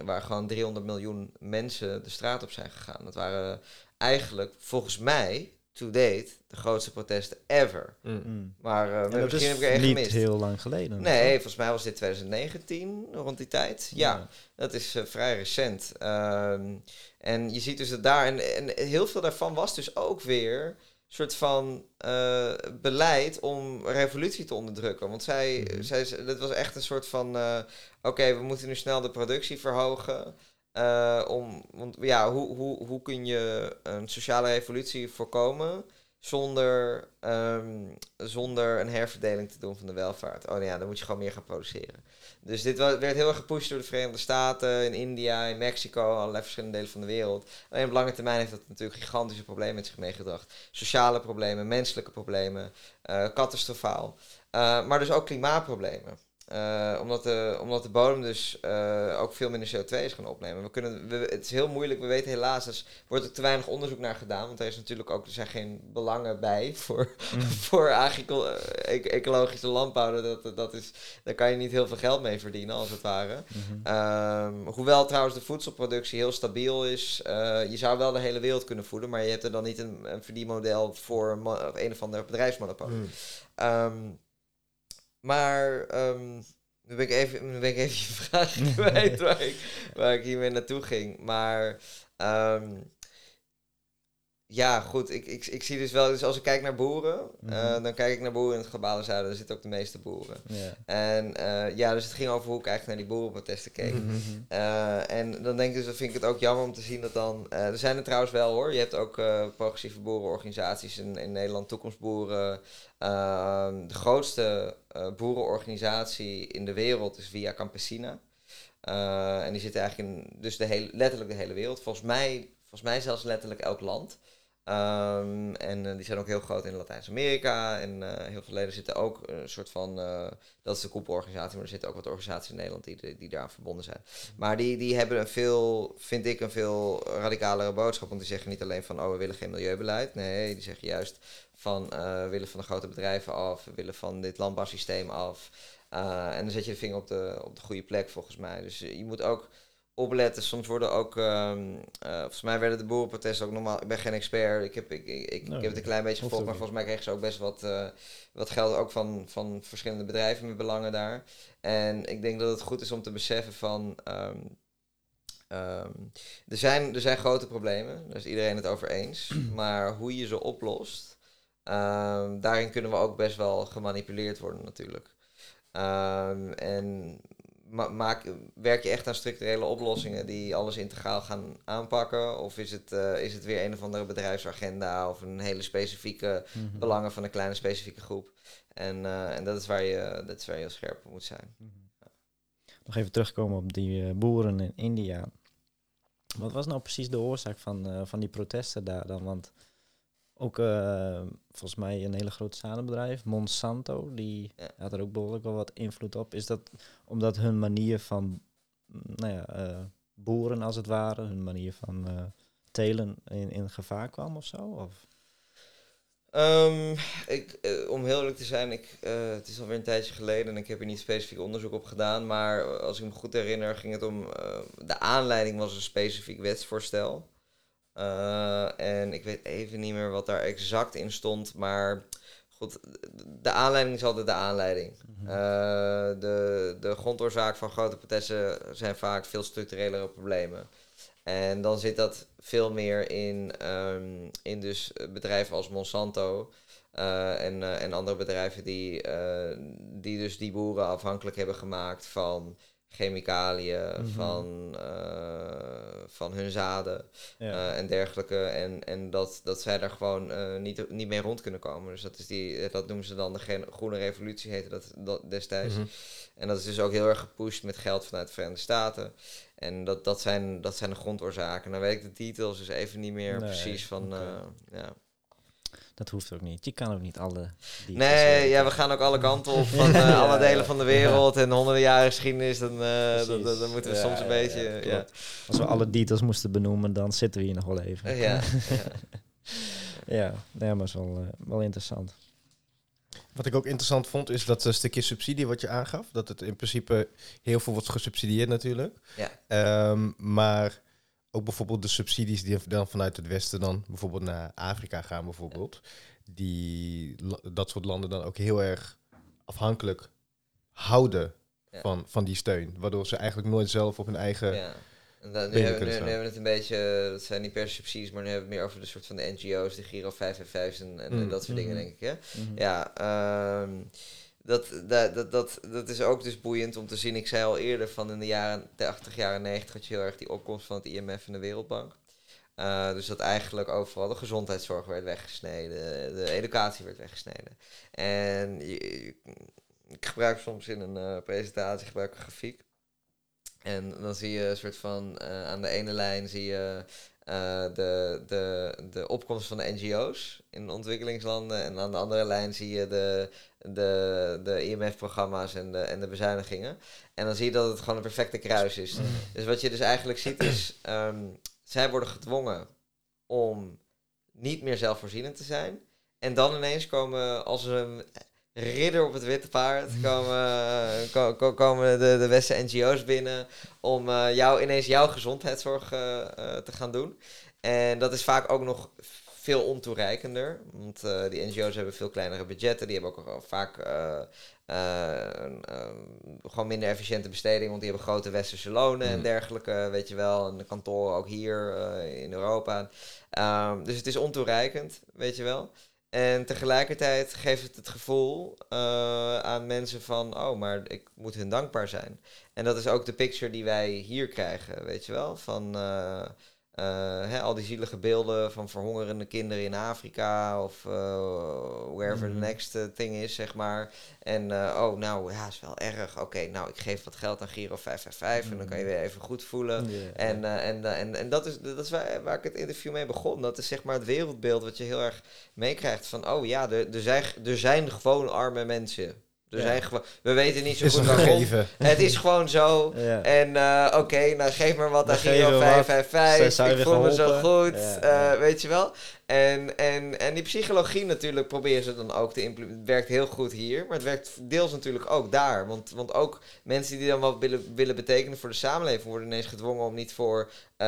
waar gewoon 300 miljoen mensen de straat op zijn gegaan. Dat waren eigenlijk volgens mij to date de grootste protesten ever. Mm. Maar uh, dat misschien is heb ik er echt niet gemist. heel lang geleden. Nee, volgens mij was dit 2019, rond die tijd. Ja, Ja. dat is uh, vrij recent. Um, en je ziet dus dat daar... En, en heel veel daarvan was dus ook weer een soort van uh, beleid om revolutie te onderdrukken. Want zij, Mhm. mm zij dat was echt een soort van... uh, Oké, okay, we moeten nu snel de productie verhogen... Uh, om, want ja, hoe, hoe, hoe kun je een sociale revolutie voorkomen zonder, um, zonder een herverdeling te doen van de welvaart? Oh ja, dan moet je gewoon meer gaan produceren. Dus dit werd heel erg gepusht door de Verenigde Staten, in India, in Mexico, allerlei verschillende delen van de wereld. Alleen op lange termijn heeft dat natuurlijk gigantische problemen met zich meegebracht. Sociale problemen, menselijke problemen, uh, catastrofaal. Uh, maar dus ook klimaatproblemen. Uh, omdat, de, omdat de bodem dus uh, ook veel minder CO2 is gaan opnemen. We kunnen, we, het is heel moeilijk, we weten helaas, er wordt ook te weinig onderzoek naar gedaan. Want er is natuurlijk ook, er zijn geen belangen bij voor, mm. voor agrico- e ecologische landbouw. Dat, dat is, daar kan je niet heel veel geld mee verdienen, als het ware. Mm -hmm. um, hoewel trouwens de voedselproductie heel stabiel is. Uh, je zou wel de hele wereld kunnen voeden, maar je hebt er dan niet een, een verdienmodel voor een of ander bedrijfsmonopolie. Mm. Um, maar um, nu, ben ik even, nu ben ik even je vraag kwijt waar, ik, waar ik hiermee naartoe ging. Maar um, ja, goed. Ik, ik, ik zie dus wel, dus als ik kijk naar boeren, mm -hmm. uh, dan kijk ik naar boeren in het globale zuiden. Daar zitten ook de meeste boeren. Yeah. En uh, ja, dus het ging over hoe ik eigenlijk naar die boerenprotesten keek. Mhm. uh, en dan denk ik dus, dan vind ik het ook jammer om te zien dat dan... eh, er zijn er trouwens wel hoor. Je hebt ook eh, progressieve boerenorganisaties in, in Nederland, Toekomstboeren. Ehm, de grootste eh, boerenorganisatie in de wereld is Via Campesina. Eh, en die zit eigenlijk in dus de hele, letterlijk de hele wereld. Volgens mij, volgens mij zelfs letterlijk elk land. Um, en uh, die zijn ook heel groot in Latijns-Amerika. En uh, heel veel leden zitten ook een soort van. Dat is de koepelorganisatie, maar er zitten ook wat organisaties in Nederland die, die daaraan verbonden zijn. Maar die, die hebben een veel, vind ik, een veel radicalere boodschap. Want die zeggen niet alleen van: oh, we willen geen milieubeleid. Nee, die zeggen juist van: we willen van de grote bedrijven af. We willen van dit landbouwsysteem af. en dan zet je de vinger op de, op de goede plek, volgens mij. Dus je moet ook opletten. Soms worden ook, um, uh, volgens mij werden de boerenprotesten ook normaal. Ik ben geen expert, ik heb, ik, ik, ik, Nee, ik heb het een klein beetje gevolgd, maar volgens mij kregen ze ook best wat, uh, wat geld ook van, van verschillende bedrijven met belangen daar. En ik denk dat het goed is om te beseffen van. Um, um, er, zijn, er zijn grote problemen, daar is iedereen het over eens. maar hoe je ze oplost, ehm, daarin kunnen we ook best wel gemanipuleerd worden, natuurlijk. Um, en ma maak, werk je echt aan structurele oplossingen die alles integraal gaan aanpakken? Of is het, uh, is het weer een of andere bedrijfsagenda of een hele specifieke Mhm. belangen van een kleine specifieke groep? En, uh, en dat, is waar je, dat is waar je heel scherp op moet zijn. Mhm. Nog even terugkomen op die uh, boeren in India. Wat was nou precies de oorzaak van, van die protesten daar dan? Want ook uh, volgens mij een hele grote zadenbedrijf, Monsanto, die Ja. had er ook behoorlijk wel wat invloed op. Is dat omdat hun manier van nou ja, uh, boeren als het ware, hun manier van uh, telen in, in gevaar kwam of zo? Of? Ehm, ik, eh, om heel eerlijk te zijn, ik, eh, het is alweer een tijdje geleden en ik heb er niet specifiek onderzoek op gedaan. Maar als ik me goed herinner, ging het om. eh, de aanleiding was een specifiek wetsvoorstel. Eh, en ik weet even niet meer wat daar exact in stond. Maar goed, de aanleiding is altijd de aanleiding. Mhm. Eh, de, de grondoorzaak van grote protesten zijn vaak veel structurelere problemen. En dan zit dat veel meer in, ehm, in dus bedrijven als Monsanto eh, en, en andere bedrijven die, die dus die boeren afhankelijk hebben gemaakt van chemicaliën, Mhm. van, eh, van hun zaden Ja. eh, en dergelijke. En, en dat, dat zij daar gewoon eh, niet, niet mee rond kunnen komen. Dus dat, is die, dat noemen ze dan de groene revolutie, heette dat, dat destijds. Mhm. En dat is dus ook heel erg gepusht met geld vanuit de Verenigde Staten. En dat, dat, zijn, dat zijn de grondoorzaken. Dan weet ik de details dus even niet meer Nee, precies van... ja. Dat hoeft ook niet. Je kan ook niet alle. details Nee, ja, we gaan ook alle kanten op van eh, Ja, alle delen van de wereld en honderden jaren geschiedenis. Dan, eh, dan, dan, dan moeten we Ja, soms een ja, beetje... ja, Ja, klopt. Als we alle details moesten benoemen, dan zitten we hier nog wel even. Ja, ja. Ja, nee, maar is wel, eh, wel interessant. Wat ik ook interessant vond, is dat eh, stukje subsidie wat je aangaf. Dat het in principe heel veel wordt gesubsidieerd natuurlijk. Ja. Ehm, maar ook bijvoorbeeld de subsidies die dan vanuit het Westen dan bijvoorbeeld naar Afrika gaan bijvoorbeeld. Die dat soort landen dan ook heel erg afhankelijk houden Ja. van, van die steun. Waardoor ze eigenlijk nooit zelf op hun eigen... Ja. En dan, nu, Binnen hebben, nu, nu hebben we het een beetje, dat zijn niet per se subsidies, maar nu hebben we het meer over de soort van de NGO's, de Giro 555 en, en, en Mm. dat soort dingen, Mhm. denk ik. Hè? Mhm. Ja, ehm, dat, dat, dat, dat, is ook dus boeiend om te zien. Ik zei al eerder van in de jaren 80, jaren 90 had je heel erg die opkomst van het IMF en de Wereldbank. Eh, dus dat eigenlijk overal de gezondheidszorg werd weggesneden, de educatie werd weggesneden. En ik gebruik soms in een eh, presentatie gebruik ik een grafiek. En dan zie je een soort van, eh, aan de ene lijn zie je de, de, de opkomst van de NGO's in ontwikkelingslanden. En aan de andere lijn zie je de, de, de IMF-programma's en de, en de bezuinigingen. En dan zie je dat het gewoon een perfecte kruis is. Dus wat je dus eigenlijk ziet is, ehm, zij worden gedwongen om niet meer zelfvoorzienend te zijn. En dan ineens komen als een ridder op het witte paard, komen, ko- ko- komen de, de westen NGO's binnen om eh, jou, ineens jouw gezondheidszorg eh, eh, te gaan doen. En dat is vaak ook nog veel ontoereikender. Want eh, die NGO's hebben veel kleinere budgetten. Die hebben ook vaak eh, eh, een, eh, gewoon minder efficiënte besteding. Want die hebben grote westerse lonen en Mm. dergelijke. Weet je wel. En de kantoren ook hier eh, in Europa. Ehm, dus het is ontoereikend, weet je wel. En tegelijkertijd geeft het het gevoel eh, aan mensen van... oh, maar ik moet hun dankbaar zijn. En dat is ook de picture die wij hier krijgen, weet je wel. Van eh, hè, al die zielige beelden van verhongerende kinderen in Afrika... of eh, wherever Mhm. the next eh, thing is, zeg maar. En eh, oh, nou, ja, is wel erg. Oké, nou, ik geef wat geld aan Giro 555... en dan kan je weer even goed voelen. En, eh, en, eh, en, en dat is, dat is waar, waar ik het interview mee begon. Dat is zeg maar het wereldbeeld wat je heel erg meekrijgt. Van, oh ja, er, er, zijn, er zijn gewoon arme mensen. Er Ja. zijn gewoon, we weten niet zo Is goed waarom. Het is gewoon zo. Ja. En eh, oké, nou geef maar wat Dan aan Giro we wat. 555. Zijn Ik voel me zo goed. Ja, eh, ja. Weet je wel? En, en, en die psychologie natuurlijk proberen ze dan ook te implementeren. Het werkt heel goed hier, maar het werkt deels natuurlijk ook daar. Want, want ook mensen die dan wat willen, willen betekenen voor de samenleving... worden ineens gedwongen om niet voor eh,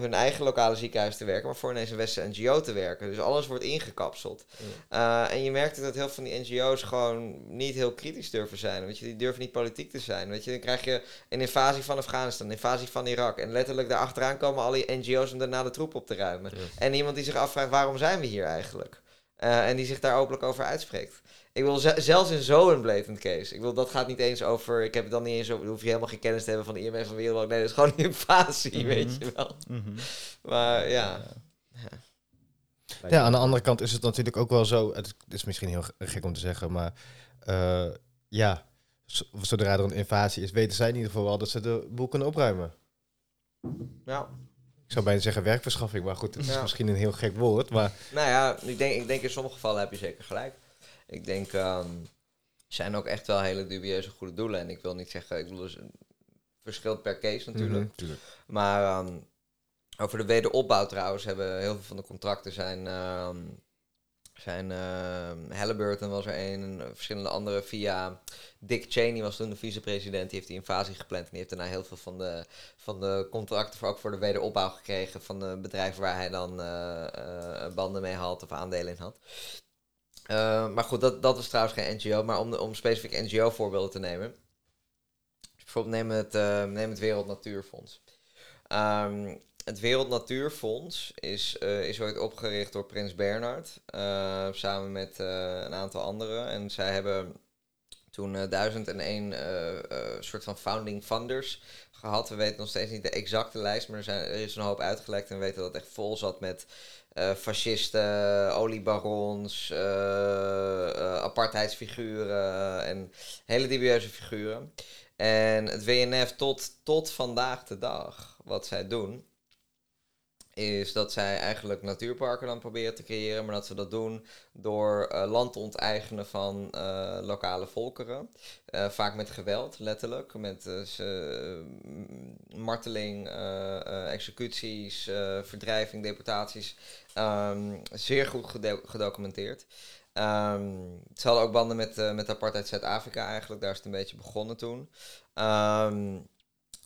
hun eigen lokale ziekenhuis te werken... maar voor ineens een westerse NGO te werken. Dus alles wordt ingekapseld. Eh, en je merkt dat heel veel van die NGO's gewoon niet heel kritisch durven zijn. Weet je, die durven niet politiek te zijn. Weet je, dan krijg je een invasie van Afghanistan, een invasie van Irak. En letterlijk daarachteraan komen alle NGO's om daarna de troep op te ruimen. Ja. En iemand die zich afvraagt, waarom zijn we hier eigenlijk? Eh, en die zich daar openlijk over uitspreekt. Ik wil ze- zelfs in zo'n blatant case. Ik wil, dat gaat niet eens over. Ik heb het dan niet eens over. Hoef je helemaal geen kennis te hebben van de IMF van Wereldbank. Nee, dat is gewoon een invasie, Mhm. weet je wel. Mhm. Maar ja. Ja, aan de andere kant is het natuurlijk ook wel zo. Het is misschien heel gek om te zeggen, maar eh, ja, zodra er een invasie is, weten zij in ieder geval wel dat ze de boel kunnen opruimen. Nou, Ik zou bijna zeggen werkverschaffing, maar goed, het is Ja. misschien een heel gek woord. Maar Nou ja, ik denk, ik denk in sommige gevallen heb je zeker gelijk. Ik denk, ehm zijn ook echt wel hele dubieuze goede doelen. En ik wil niet zeggen, ik bedoel, dus verschilt per case natuurlijk. Mhm, tuurlijk. Maar ehm, over de wederopbouw trouwens hebben heel veel van de contracten zijn, ehm, zijn uh, Halliburton was er een, en verschillende andere via Dick Cheney was toen de vicepresident. Die heeft die invasie gepland en die heeft daarna heel veel van de, van de contracten voor, ook voor de wederopbouw gekregen van de bedrijven waar hij dan uh, banden mee had of aandelen in had. maar goed, dat, dat was trouwens geen NGO. Maar om, om specifiek NGO-voorbeelden te nemen. bijvoorbeeld neem het, neem het Wereld Natuurfonds. Um, het Wereld Natuurfonds is, uh, is ooit opgericht door Prins Bernhard. Uh, samen met uh, een aantal anderen. En zij hebben toen 1001 soort van founding funders gehad. We weten nog steeds niet de exacte lijst, maar er, zijn, is een hoop uitgelekt. En we weten dat het echt vol zat met fascisten, oliebarons, apartheidsfiguren en hele dubieuze figuren. En het WNF tot, tot vandaag de dag, wat zij doen, is dat zij eigenlijk natuurparken dan proberen te creëren, maar dat ze dat doen door uh, land te onteigenen van uh, lokale volkeren. Uh, vaak met geweld, letterlijk, met marteling, executies, verdrijving, deportaties. Um, zeer goed gedocumenteerd. Um, ze hadden ook banden met, met apartheid Zuid-Afrika eigenlijk, daar is het een beetje begonnen toen. Um,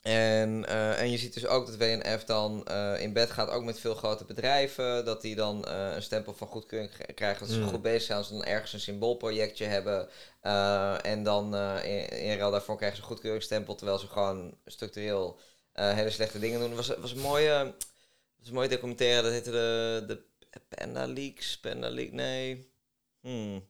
en, uh, en je ziet dus ook dat WNF dan uh, in bed gaat, ook met veel grote bedrijven. Dat die dan uh, een stempel van goedkeuring krijgen. Dat ze mm. goed bezig zijn als ze dan ergens een symboolprojectje hebben. en dan in, in ruil daarvoor krijgen ze een goedkeuringsstempel. Terwijl ze gewoon structureel hele slechte dingen doen. Het was, was een mooie, was een mooie documentaire. Dat heette de, de Panda Leaks. Panda Leak, nee. Hmm.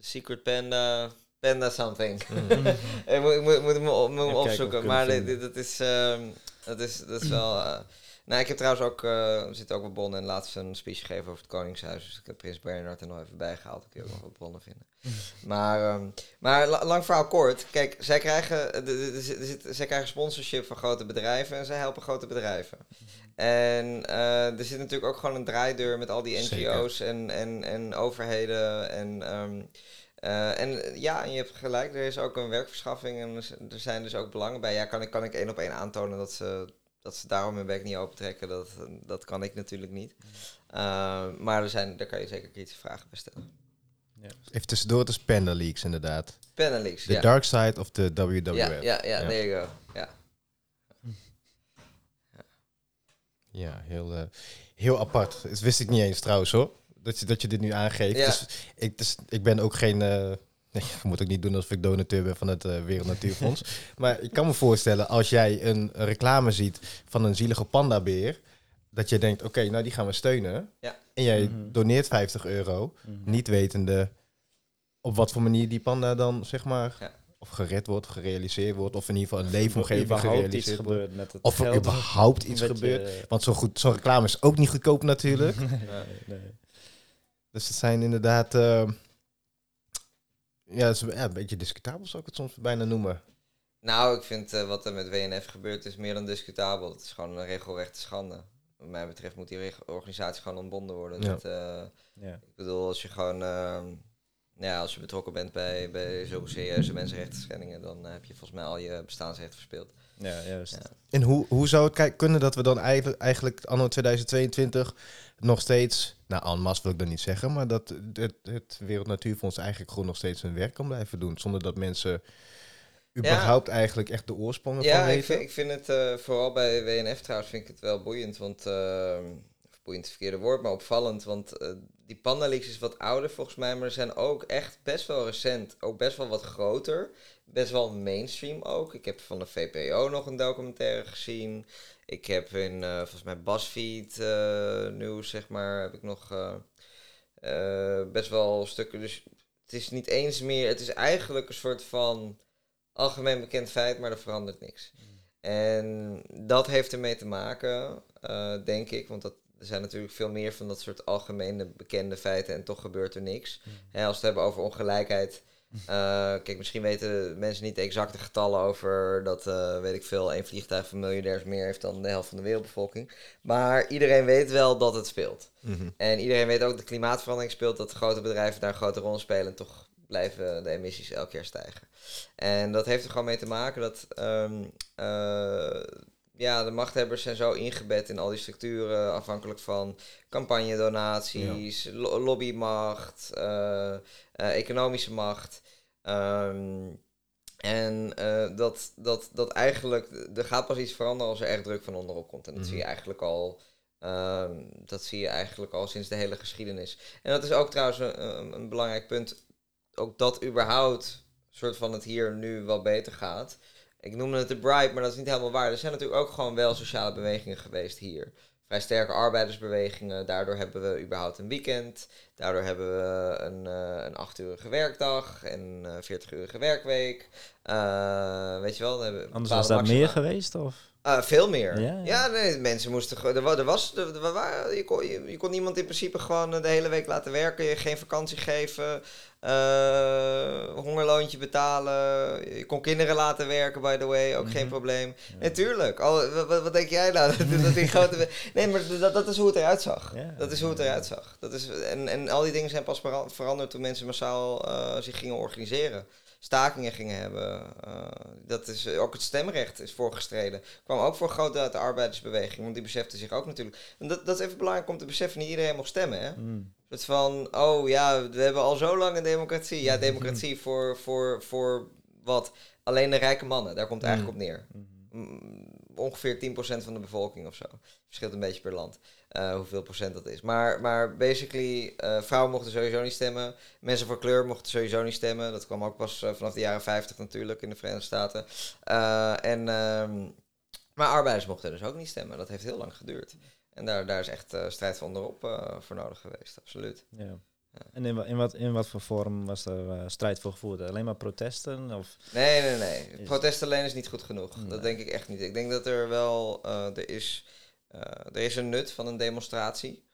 Secret Panda. Panda something. Mm. ik moet, ik moet, moet hem, op, opzoeken. Maar dit, dat, is, uh, dat, is, dat is wel... Uh, nou, ik heb trouwens ook, uh, zit ook op Bonn en laatst een speech gegeven over het Koningshuis. Dus ik heb Prins Bernhard er nog even bij gehaald. Ik kun je ook nog wat bronnen vinden. Maar, um, maar lang verhaal kort. Kijk, zij krijgen, zij krijgen sponsorship van grote bedrijven en zij helpen grote bedrijven. En uh, er zit natuurlijk ook gewoon een draaideur met al die NGO's en, en, en overheden en... Um, uh, en ja, je hebt gelijk, er is ook een werkverschaffing en er zijn dus ook belangen bij. Ja, kan ik, kan ik één op één aantonen dat ze, dat ze daarom hun bek niet opentrekken? Dat, dat kan ik natuurlijk niet. Uh, maar er zijn, daar kan je zeker kritische vragen bij stellen. Ja. Even tussendoor, het is Panda Leaks inderdaad. Panda Leaks, The dark side of the WWF. Ja, ja, ja, ja. there you go. Ja, ja heel, uh, heel apart. Dat wist ik niet eens trouwens hoor dat je, dat je dit nu aangeeft. Ja. Dus ik, dus, ik ben ook geen... Uh, nee, ik moet ook niet doen alsof ik donateur ben van het uh, Wereld Natuurfonds. maar ik kan me voorstellen, als jij een reclame ziet van een zielige pandabeer... dat je denkt, oké, nou die gaan we steunen. Ja. En jij mhm. doneert 50 euro, mhm. niet wetende op wat voor manier die panda dan, zeg maar... Ja of gered wordt, of gerealiseerd wordt, of in ieder geval een leefomgeving gerealiseerd wordt. Met het of er überhaupt iets gebeurt. Want zo'n goed, zo'n reclame is ook niet goedkoop natuurlijk. nee, nee. Dus het zijn inderdaad... Uh, ja, is, ja, een beetje discutabel zou ik het soms bijna noemen. Nou, ik vind uh, wat er met WNF gebeurt is meer dan discutabel. Het is gewoon een regelrechte schande. Wat mij betreft moet die organisatie gewoon ontbonden worden. Ja. uh, ja. Ik bedoel, als je gewoon... Ehm, ja, als je betrokken bent bij, bij zulke serieuze mensenrechten dan heb je volgens mij al je bestaansrecht verspeeld. Ja, juist. Ja. En hoe, hoe zou het kunnen dat we dan eigenlijk, eigenlijk anno 2022 nog steeds, nou en masse wil ik dat niet zeggen, maar dat het, het Wereld Natuurfonds eigenlijk gewoon nog steeds hun werk kan blijven doen, zonder dat mensen überhaupt eigenlijk echt de oorsprongen ja, van weten? Ja, ik vind, ik vind het uh, vooral bij WNF trouwens vind ik het wel boeiend, want uh, boeiend verkeerde woord, maar opvallend, want uh, die Pandalix is wat ouder volgens mij, maar er zijn ook echt best wel recent, ook best wel wat groter, best wel mainstream ook. Ik heb van de VPO nog een documentaire gezien. Ik heb in, uh, volgens mij, BuzzFeed uh, nieuws, zeg maar, heb ik nog uh, best wel stukken. Dus het is niet eens meer, het is eigenlijk een soort van algemeen bekend feit, maar er verandert niks. Mm. En dat heeft ermee te maken, denk ik, want dat, er zijn natuurlijk veel meer van dat soort algemene bekende feiten en toch gebeurt er niks. Mm. als we het hebben over ongelijkheid kijk, misschien weten mensen niet de exacte getallen over dat, uh, weet ik veel, één vliegtuig van miljardairs meer heeft dan de helft van de wereldbevolking. Maar iedereen weet wel dat het speelt. Mhm. En iedereen weet ook dat de klimaatverandering speelt, dat grote bedrijven daar een grote rol spelen en toch blijven de emissies elk jaar stijgen. En dat heeft er gewoon mee te maken dat um, uh, ja, de machthebbers zijn zo ingebed in al die structuren, afhankelijk van campagnedonaties, lo- lobbymacht, eh, eh, economische macht. Ehm, en eh, dat, dat, dat eigenlijk, er gaat pas iets veranderen als er echt druk van onderop komt. En dat Mhm. zie je eigenlijk al. ehm, dat zie je eigenlijk al sinds de hele geschiedenis. En dat is ook trouwens een, een- een belangrijk punt. Ook dat überhaupt soort van het hier nu wel beter gaat. Ik noemde het de bribe, maar dat is niet helemaal waar. Er zijn natuurlijk ook gewoon wel sociale bewegingen geweest hier. Vrij sterke arbeidersbewegingen. Daardoor hebben we überhaupt een weekend. Daardoor hebben we een, eh een 8-urige werkdag en een 40-urige werkweek. Eh, weet je wel? we Anders was dat maxima. meer geweest, of? Eh, veel meer. Ja, Ja, ja. nee, mensen moesten gewoon. Er, er was, er, er je, kon, je, je kon niemand in principe gewoon eh, de hele week laten werken, je geen vakantie geven, eh, hongerloontje betalen. Je kon kinderen laten werken, by the way, ook geen Mhm. probleem. Ja. Natuurlijk. Al, wa- wa- wat, denk jij nou? dat, dat die grote. Nee, maar dat, dat is hoe het eruit zag. Ja. Dat is hoe het eruit zag. Dat is, en, en al die dingen zijn pas vera- veranderd toen mensen massaal eh, zich gingen organiseren. Stakingen gingen hebben. eh, dat is, ook het stemrecht is voorgestreden. Kwam ook voor groot deel uit de arbeidersbeweging. Want die besefte zich ook natuurlijk. En dat, dat is even belangrijk om te beseffen. Niet iedereen mag stemmen. Hè? Mm. Soort van, oh ja, we hebben al zo lang een democratie. Ja, democratie voor, voor, voor wat? Alleen de rijke mannen. Daar komt het eigenlijk op neer. Mhm. Mm, ongeveer 10% van de bevolking of zo. Verschilt een beetje per land. Eh, hoeveel procent dat is. Maar, maar basically, eh, vrouwen mochten sowieso niet stemmen. Mensen van kleur mochten sowieso niet stemmen. Dat kwam ook pas eh, vanaf de jaren 50 natuurlijk in de Verenigde Staten. En, ehm, maar arbeiders mochten dus ook niet stemmen. Dat heeft heel lang geduurd. En daar, daar is echt strijd van onderop voor nodig geweest, absoluut. Ja. En in, in, wat, in wat voor vorm was er strijd voor gevoerd? Alleen maar protesten? Of? Nee, nee, nee. Protest alleen is niet goed genoeg. Nee. Dat denk ik echt niet. Ik denk dat er wel, er, is, er is een nut van een demonstratie.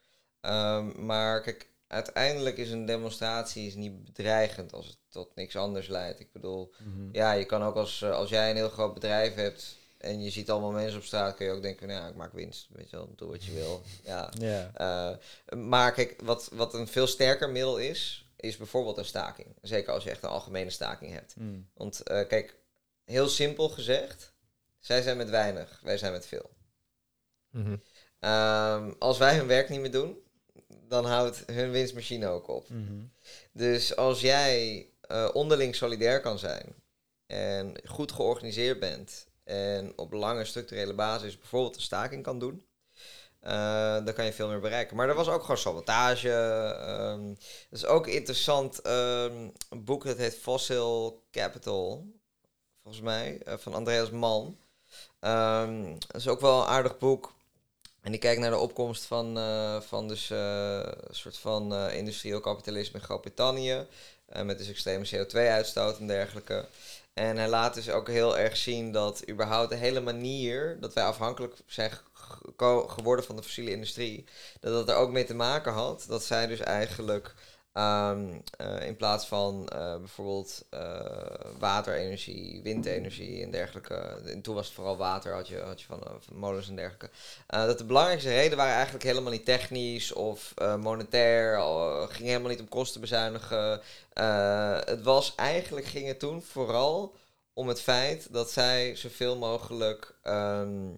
Ehm, maar kijk, uiteindelijk is een demonstratie is niet bedreigend als het tot niks anders leidt. Ik bedoel, Mhm. ja, je kan ook als, eh, als jij een heel groot bedrijf hebt en je ziet allemaal mensen op straat, kun je ook denken, nou ja, ik maak winst. Weet je wel, doe wat je wil. Ja. Eh, maar kijk, wat, wat een veel sterker middel is, is bijvoorbeeld een staking. Zeker als je echt een algemene staking hebt. Mm. Want eh, kijk, heel simpel gezegd, zij zijn met weinig, wij zijn met veel. Mhm. Ehm, als wij hun werk niet meer doen, dan houdt hun winstmachine ook op. Mhm. Dus als jij eh, onderling solidair kan zijn en goed georganiseerd bent en op lange structurele basis bijvoorbeeld een staking kan doen, eh, dan kan je veel meer bereiken. Maar er was ook gewoon sabotage. dat is ook interessant. ehm, een boek dat heet Fossil Capital, volgens mij, eh, van Andreas Mann. Ehm, dat is ook wel een aardig boek. En die kijkt naar de opkomst van, eh, van dus, eh, soort van eh, industrieel kapitalisme in Groot-Brittannië. met dus extreme CO2-uitstoot en dergelijke. En hij laat dus ook heel erg zien dat überhaupt de hele manier dat wij afhankelijk zijn ge- geworden van de fossiele industrie, dat dat er ook mee te maken had dat zij dus eigenlijk ehm, eh, in plaats van eh, bijvoorbeeld eh, waterenergie, windenergie en dergelijke, en toen was het vooral water, had je, had je van, molens en dergelijke, dat de belangrijkste reden waren eigenlijk helemaal niet technisch of monetair, uh, ging helemaal niet om kosten bezuinigen. Het was eigenlijk, ging het toen vooral om het feit dat zij zoveel mogelijk ehm,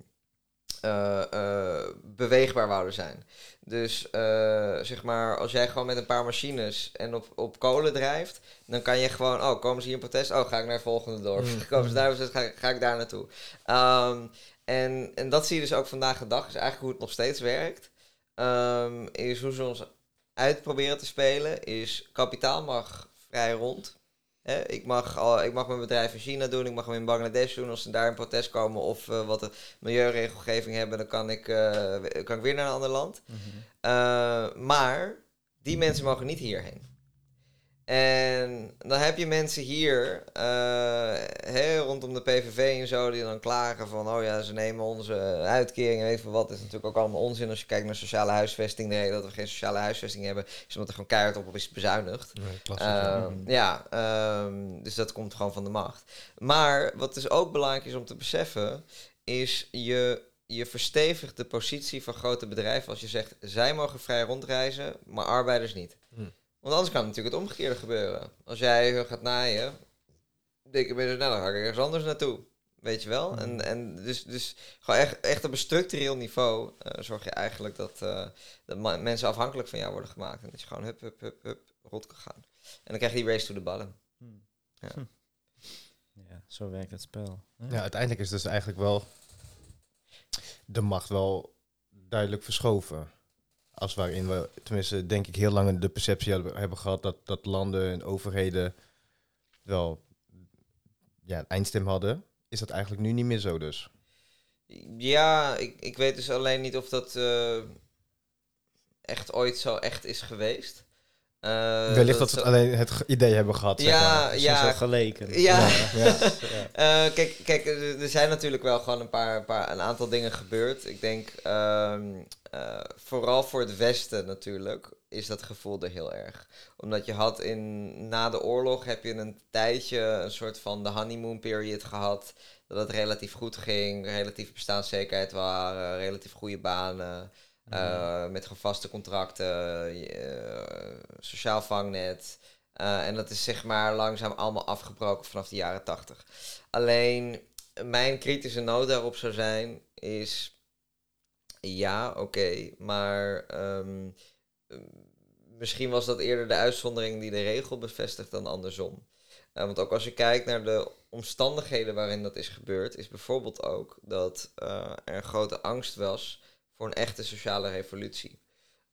eh, eh, beweegbaar wouden zijn. Dus eh, zeg maar, als jij gewoon met een paar machines en op, op kolen drijft, dan kan je gewoon, oh, komen ze hier in protest? Oh, ga ik naar het volgende dorp. Mm. komen ze daar in protest? Ga, ik- ga ik daar naartoe. Ehm, en, en dat zie je dus ook vandaag de dag, is eigenlijk hoe het nog steeds werkt. Ehm, is hoe ze ons uit proberen te spelen, is kapitaal mag vrij rond. Ik, mag al, ik mag mijn bedrijf in China doen, ik mag hem in Bangladesh doen. Als ze daar in protest komen of eh, wat de milieuregelgeving hebben, dan kan ik, eh, kan ik weer naar een ander land. Mhm. Uh, maar die mensen mogen niet hierheen. En dan heb je mensen hier, uh, rondom de PVV en zo, die dan klagen van, oh ja, ze nemen onze uitkering en weet je wat. Dat is natuurlijk ook allemaal onzin als je kijkt naar sociale huisvesting. De reden dat we geen sociale huisvesting hebben, is omdat er gewoon keihard op is bezuinigd. Nee, ja. Ehm, ja, ehm, dus dat komt gewoon van de macht. Maar wat dus ook belangrijk is om te beseffen, is je, je verstevigt de positie van grote bedrijven als je zegt, zij mogen vrij rondreizen, maar arbeiders niet. Hm. Want anders kan natuurlijk het omgekeerde gebeuren. Als jij gaat naaien, denk ik, ben je, nou, dan ga ik ergens anders naartoe. Weet je wel? En, en dus, dus gewoon echt, echt op een structureel niveau eh, zorg je eigenlijk dat, eh, dat mensen afhankelijk van jou worden gemaakt. En dat je gewoon hup, hup, hup, hup, rot kan gaan. En dan krijg je die race to the bottom. Hmm. Ja. Hm. Ja, zo werkt het spel. hè? Ja, uiteindelijk is dus eigenlijk wel de macht wel duidelijk verschoven. Als waarin we, tenminste denk ik, heel lang de perceptie hebben, gehad dat, dat landen en overheden wel ja, een eindstem hadden. Is dat eigenlijk nu niet meer zo dus? Ja, ik, ik weet dus alleen niet of dat eh, echt ooit zo echt is geweest. Eh, Wellicht dat ze het alleen het idee hebben gehad, zeg Ja, maar. Het is ja, zo geleken. Ja. Ja. ja. Eh, kijk, kijk, er zijn natuurlijk wel gewoon een paar, paar een aantal dingen gebeurd. Ik denk ehm, eh, vooral voor het Westen natuurlijk is dat gevoel er heel erg. Omdat je had in na de oorlog heb je een tijdje een soort van de honeymoon period gehad. Dat het relatief goed ging, relatief bestaanszekerheid waren, relatief goede banen. Eh, met gewoon vaste contracten, eh, sociaal vangnet. Eh, en dat is zeg maar langzaam allemaal afgebroken vanaf de jaren tachtig. Alleen mijn kritische noot daarop zou zijn, is ja, oké, maar ehm, eh, misschien was dat eerder de uitzondering die de regel bevestigt dan andersom. Want ook als je kijkt naar de omstandigheden waarin dat is gebeurd, is bijvoorbeeld ook dat er een grote angst was een echte sociale revolutie.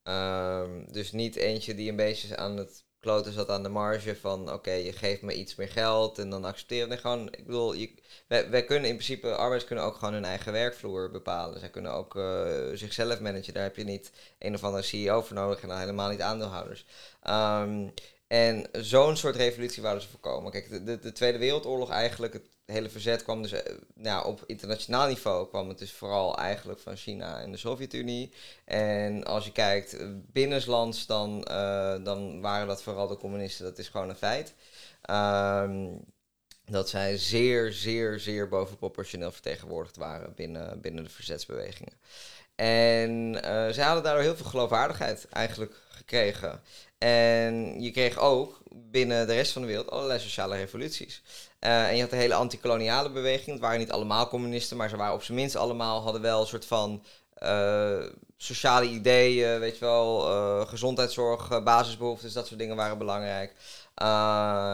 Ehm, dus niet eentje die een beetje aan het kloten zat aan de marge van oké, je geeft me iets meer geld en dan. Nee, gewoon, ik bedoel, je, wij, kunnen in principe, arbeiders kunnen ook gewoon hun eigen werkvloer bepalen. Zij kunnen ook eh, zichzelf managen. Daar heb je niet een of andere CEO voor nodig en helemaal niet aandeelhouders. Ehm, en zo'n soort revolutie wouden ze voorkomen. Kijk, de, de, de Tweede Wereldoorlog eigenlijk, het hele verzet kwam dus, eh, nou, op internationaal niveau kwam het dus vooral eigenlijk van China en de Sovjet-Unie. En als je kijkt eh, binnenlands, dan, eh, dan waren dat vooral de communisten. Dat is gewoon een feit. Ehm, dat zij zeer, zeer, zeer bovenproportioneel vertegenwoordigd waren binnen, binnen de verzetsbewegingen. En zij hadden daardoor heel veel geloofwaardigheid eigenlijk gekregen. En je kreeg ook binnen de rest van de wereld allerlei sociale revoluties. Eh, en je had de hele anti-koloniale beweging. Het waren niet allemaal communisten, maar ze waren op zijn minst allemaal, hadden wel een soort van eh, sociale ideeën, weet je wel, eh, gezondheidszorg, eh, basisbehoeftes, dat soort dingen waren belangrijk.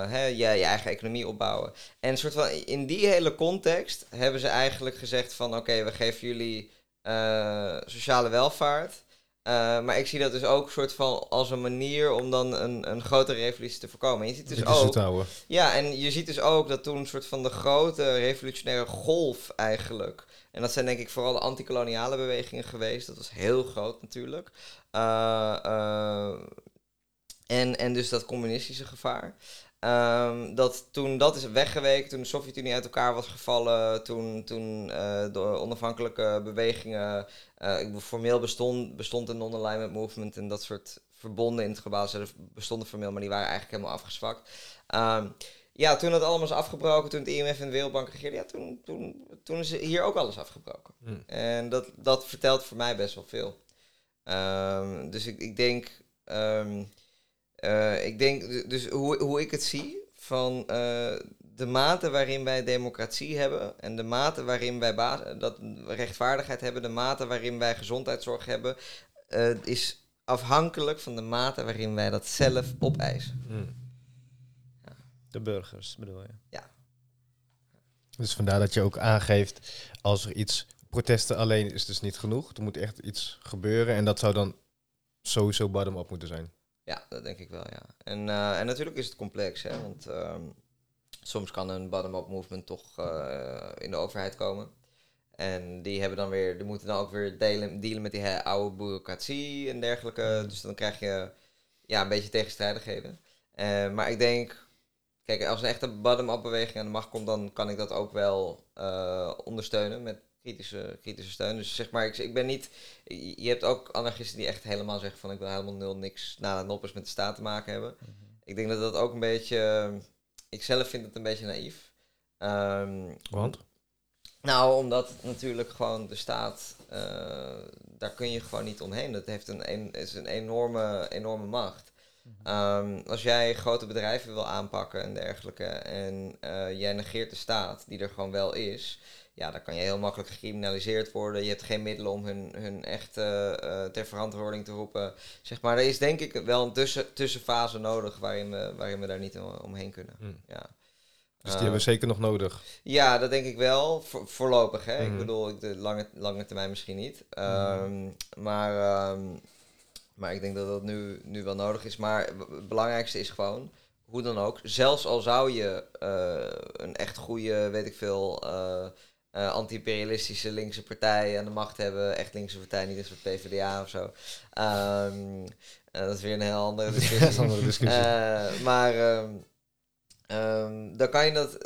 Hè, je, je eigen economie opbouwen. En soort van, in die hele context hebben ze eigenlijk gezegd van oké, we geven jullie sociale welvaart. Eh, maar ik zie dat dus ook soort van als een manier om dan een, een grotere revolutie te voorkomen. En je ziet dus Dit is ook het oude. ja, en je ziet dus ook dat toen een soort van de grote revolutionaire golf eigenlijk. En dat zijn denk ik vooral de anti-koloniale bewegingen geweest. Dat was heel groot natuurlijk. Eh, eh, en, en dus dat communistische gevaar. Ehm, dat toen dat is weggeweken, toen de Sovjet-Unie uit elkaar was gevallen, toen, toen eh, de onafhankelijke bewegingen, eh, formeel bestond, bestond een non-alignment movement en dat soort verbonden in het globaal zuiden bestonden formeel, maar die waren eigenlijk helemaal afgezwakt. Ehm, ja, toen dat allemaal is afgebroken, toen het IMF en de Wereldbank regeerden, ja, toen, toen, toen is hier ook alles afgebroken. Hmm. En dat, dat vertelt voor mij best wel veel. Ehm, dus ik, ik denk, ehm, eh, ik denk, dus hoe, hoe ik het zie, van eh, de mate waarin wij democratie hebben en de mate waarin wij dat rechtvaardigheid hebben, de mate waarin wij gezondheidszorg hebben, eh, is afhankelijk van de mate waarin wij dat zelf opeisen. Hmm. De burgers bedoel je. Dus vandaar dat je ook aangeeft, als er iets, protesten alleen is dus niet genoeg. Er moet echt iets gebeuren en dat zou dan sowieso bottom-up moeten zijn. Ja, dat denk ik wel, ja. En, eh, en natuurlijk is het complex, hè, want ehm, soms kan een bottom-up movement toch eh, in de overheid komen. En die hebben dan weer, die moeten dan ook weer delen, dealen met die oude bureaucratie en dergelijke. Dus dan krijg je ja, een beetje tegenstrijdigheden. Eh, maar ik denk, kijk, als een echte bottom-up beweging aan de macht komt, dan kan ik dat ook wel eh, ondersteunen met kritische, kritische steun. Dus zeg maar, ik, ik ben niet, je hebt ook anarchisten die echt helemaal zeggen van ik wil helemaal nul niks na de noppers met de staat te maken hebben. Ik denk dat dat ook een beetje, ik zelf vind het een beetje naïef. Ehm, Want? nou, omdat natuurlijk gewoon de staat, eh, daar kun je gewoon niet omheen. Dat heeft een, een, is een enorme, enorme macht. Ehm, als jij grote bedrijven wil aanpakken en dergelijke, en eh, jij negeert de staat, die er gewoon wel is, ja, dan kan je heel makkelijk gecriminaliseerd worden. Je hebt geen middelen om hun, hun echt eh, eh, ter verantwoording te roepen. Zeg maar, er is denk ik wel een tussen, tussenfase nodig waarin we, waarin we daar niet om- omheen kunnen. Hmm. Ja. Dus die Eh, hebben we zeker nog nodig. ja, dat denk ik wel. Vo- voorlopig, hè. Ik bedoel, ik- de lange, lange termijn misschien niet. Ehm, maar, ehm, maar ik denk dat dat nu, nu wel nodig is. Maar het belangrijkste is gewoon, hoe dan ook, zelfs al zou je eh, een echt goede, weet ik veel, eh, eh, anti-imperialistische linkse partij aan de macht hebben. Echt linkse partij, niet een soort PvdA of zo. Ehm, eh, dat is weer een heel andere discussie. Dat is een andere discussie. Eh, maar ehm, dan kan je dat.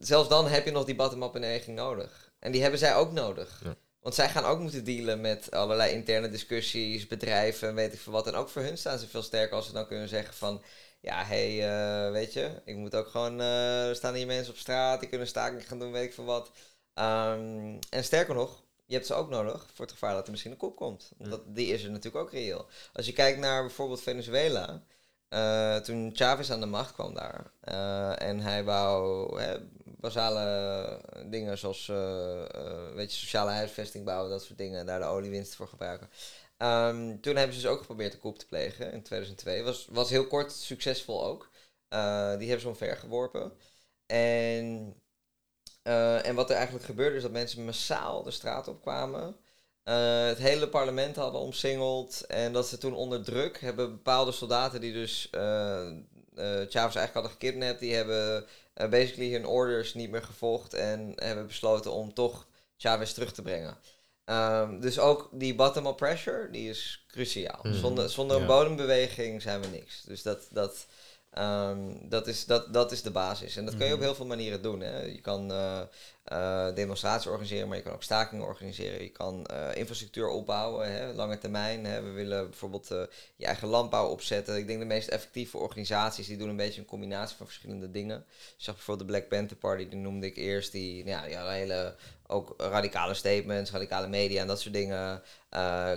zelfs dan heb je nog die bottom-up beweging nodig. En die hebben zij ook nodig. Ja. Want zij gaan ook moeten dealen met allerlei interne discussies, bedrijven, weet ik veel wat. En ook voor hun staan ze veel sterker als ze dan kunnen zeggen van. Ja, hé, hey, weet je, ik moet ook gewoon. er staan hier mensen op straat, die kunnen staking gaan doen, weet ik veel wat. Ehm, en sterker nog, je hebt ze ook nodig voor het gevaar dat er misschien een kop komt. Want dat, die is er natuurlijk ook reëel. Als je kijkt naar bijvoorbeeld Venezuela. eh, toen Chavez aan de macht kwam daar. eh, en hij wou hè, basale dingen zoals eh, weet je, sociale huisvesting bouwen, dat soort dingen. En daar de oliewinst voor gebruiken. Ehm, toen hebben ze dus ook geprobeerd de coup te plegen in 2002. Was, was heel kort succesvol ook. Die hebben ze omvergeworpen. En, eh, en wat er eigenlijk gebeurde is dat mensen massaal de straat op kwamen. eh, het hele parlement hadden omsingeld. En dat ze toen onder druk hebben bepaalde soldaten die dus eh, Chavez eigenlijk hadden gekidnapt. Die hebben basically hun orders niet meer gevolgd. En hebben besloten om toch Chavez terug te brengen. Ehm, dus ook die bottom-up pressure, die is cruciaal. Mhm. Zonder, zonder een bodembeweging zijn we niks. Dus dat, dat, ehm, dat, is, dat, dat is de basis. En dat kan je op Mhm. heel veel manieren doen. Hè. Je kan eh, eh, demonstraties organiseren, maar je kan ook stakingen organiseren. Je kan eh, infrastructuur opbouwen, hè, lange termijn. Hè. We willen bijvoorbeeld eh, je eigen landbouw opzetten. Ik denk de meest effectieve organisaties die doen een beetje een combinatie van verschillende dingen. Ik zag bijvoorbeeld de Black Panther Party, die noemde ik eerst. Die, nou ja, die hadden hele ook radicale statements, radicale media en dat soort dingen,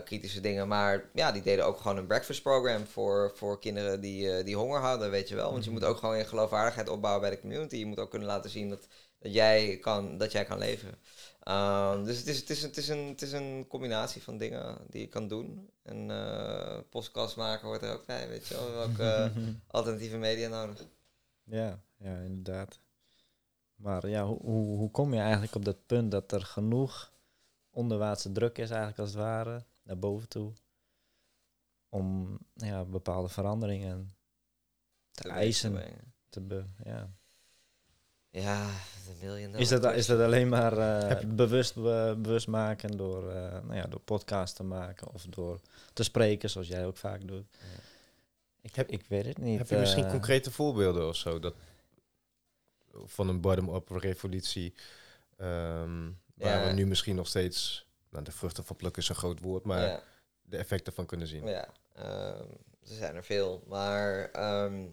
kritische dingen. Maar ja, die deden ook gewoon een breakfast program voor, voor kinderen die, die honger hadden, weet je wel. Want je moet ook gewoon je geloofwaardigheid opbouwen bij de community. Je moet ook kunnen laten zien dat, dat, jij, kan, dat jij kan leveren. Ehm, dus het is, het, is, het, is een, het is een combinatie van dingen die je kan doen. En eh podcast maken hoort er ook bij, weet je wel. We hebben ook eh, alternatieve media nodig. Ja, ja, inderdaad. Maar ja, hoe, hoe, hoe kom je eigenlijk op dat punt dat er genoeg onderwaartse druk is, eigenlijk als het ware, naar boven toe, om ja, bepaalde veranderingen te Te eisen? Te be, ja. Ja, de million Is, dat, is dat alleen maar eh, Heb- bewust, be- bewust maken door, eh nou ja, door podcasts te maken of door te spreken, zoals jij ook vaak doet? Ik, Heb- ik weet het niet. Heb je misschien eh, concrete voorbeelden of zo? Dat, van een bottom-up revolutie. ehm, waar Ja. we nu misschien nog steeds... Nou, de vruchten van plukken is een groot woord, maar ja. de effecten van kunnen zien. Ja, ehm, er zijn er veel. Maar ehm,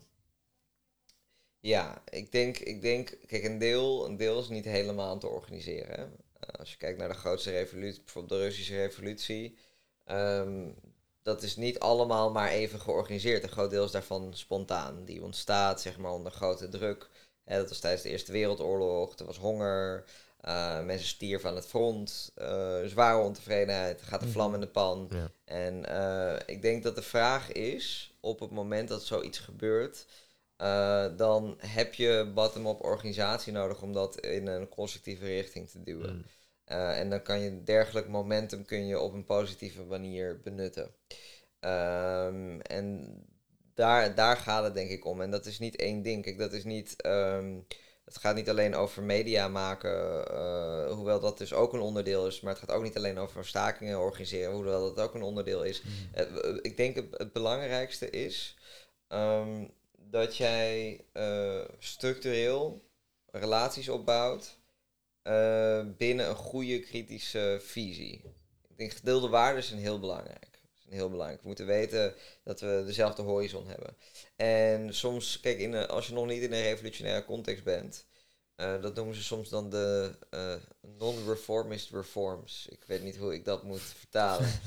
ja, ik denk, ik denk, kijk, een deel, een deel is niet helemaal te organiseren. Eh, als je kijkt naar de grootste revolutie, bijvoorbeeld de Russische revolutie, ehm, dat is niet allemaal maar even georganiseerd. Een groot deel is daarvan spontaan. Die ontstaat zeg maar onder grote druk. Hè, dat was tijdens de Eerste Wereldoorlog, er was honger, eh, mensen stierven aan het front, eh, zware ontevredenheid, gaat de vlam in de pan. Ja. En ik denk dat de vraag is, op het moment dat zoiets gebeurt, eh, dan heb je bottom-up organisatie nodig om dat in een constructieve richting te duwen. Mm. Eh, en dan kan je dergelijk momentum kun je op een positieve manier benutten. Ehm, en daar, daar gaat het denk ik om. En dat is niet één ding. Kijk, dat is niet. ehm, het gaat niet alleen over media maken, eh, hoewel dat dus ook een onderdeel is. Maar het gaat ook niet alleen over stakingen organiseren, hoewel dat ook een onderdeel is. W- ik denk het, het belangrijkste is ehm, dat jij eh, structureel relaties opbouwt eh, binnen een goede kritische visie. Ik denk gedeelde waarden zijn heel belangrijk. Zijn heel belangrijk. We moeten weten dat we dezelfde horizon hebben. En soms, kijk, in een, als je nog niet in een revolutionaire context bent, eh, dat noemen ze soms dan de non-reformist reforms. Ik weet niet hoe ik dat moet vertalen.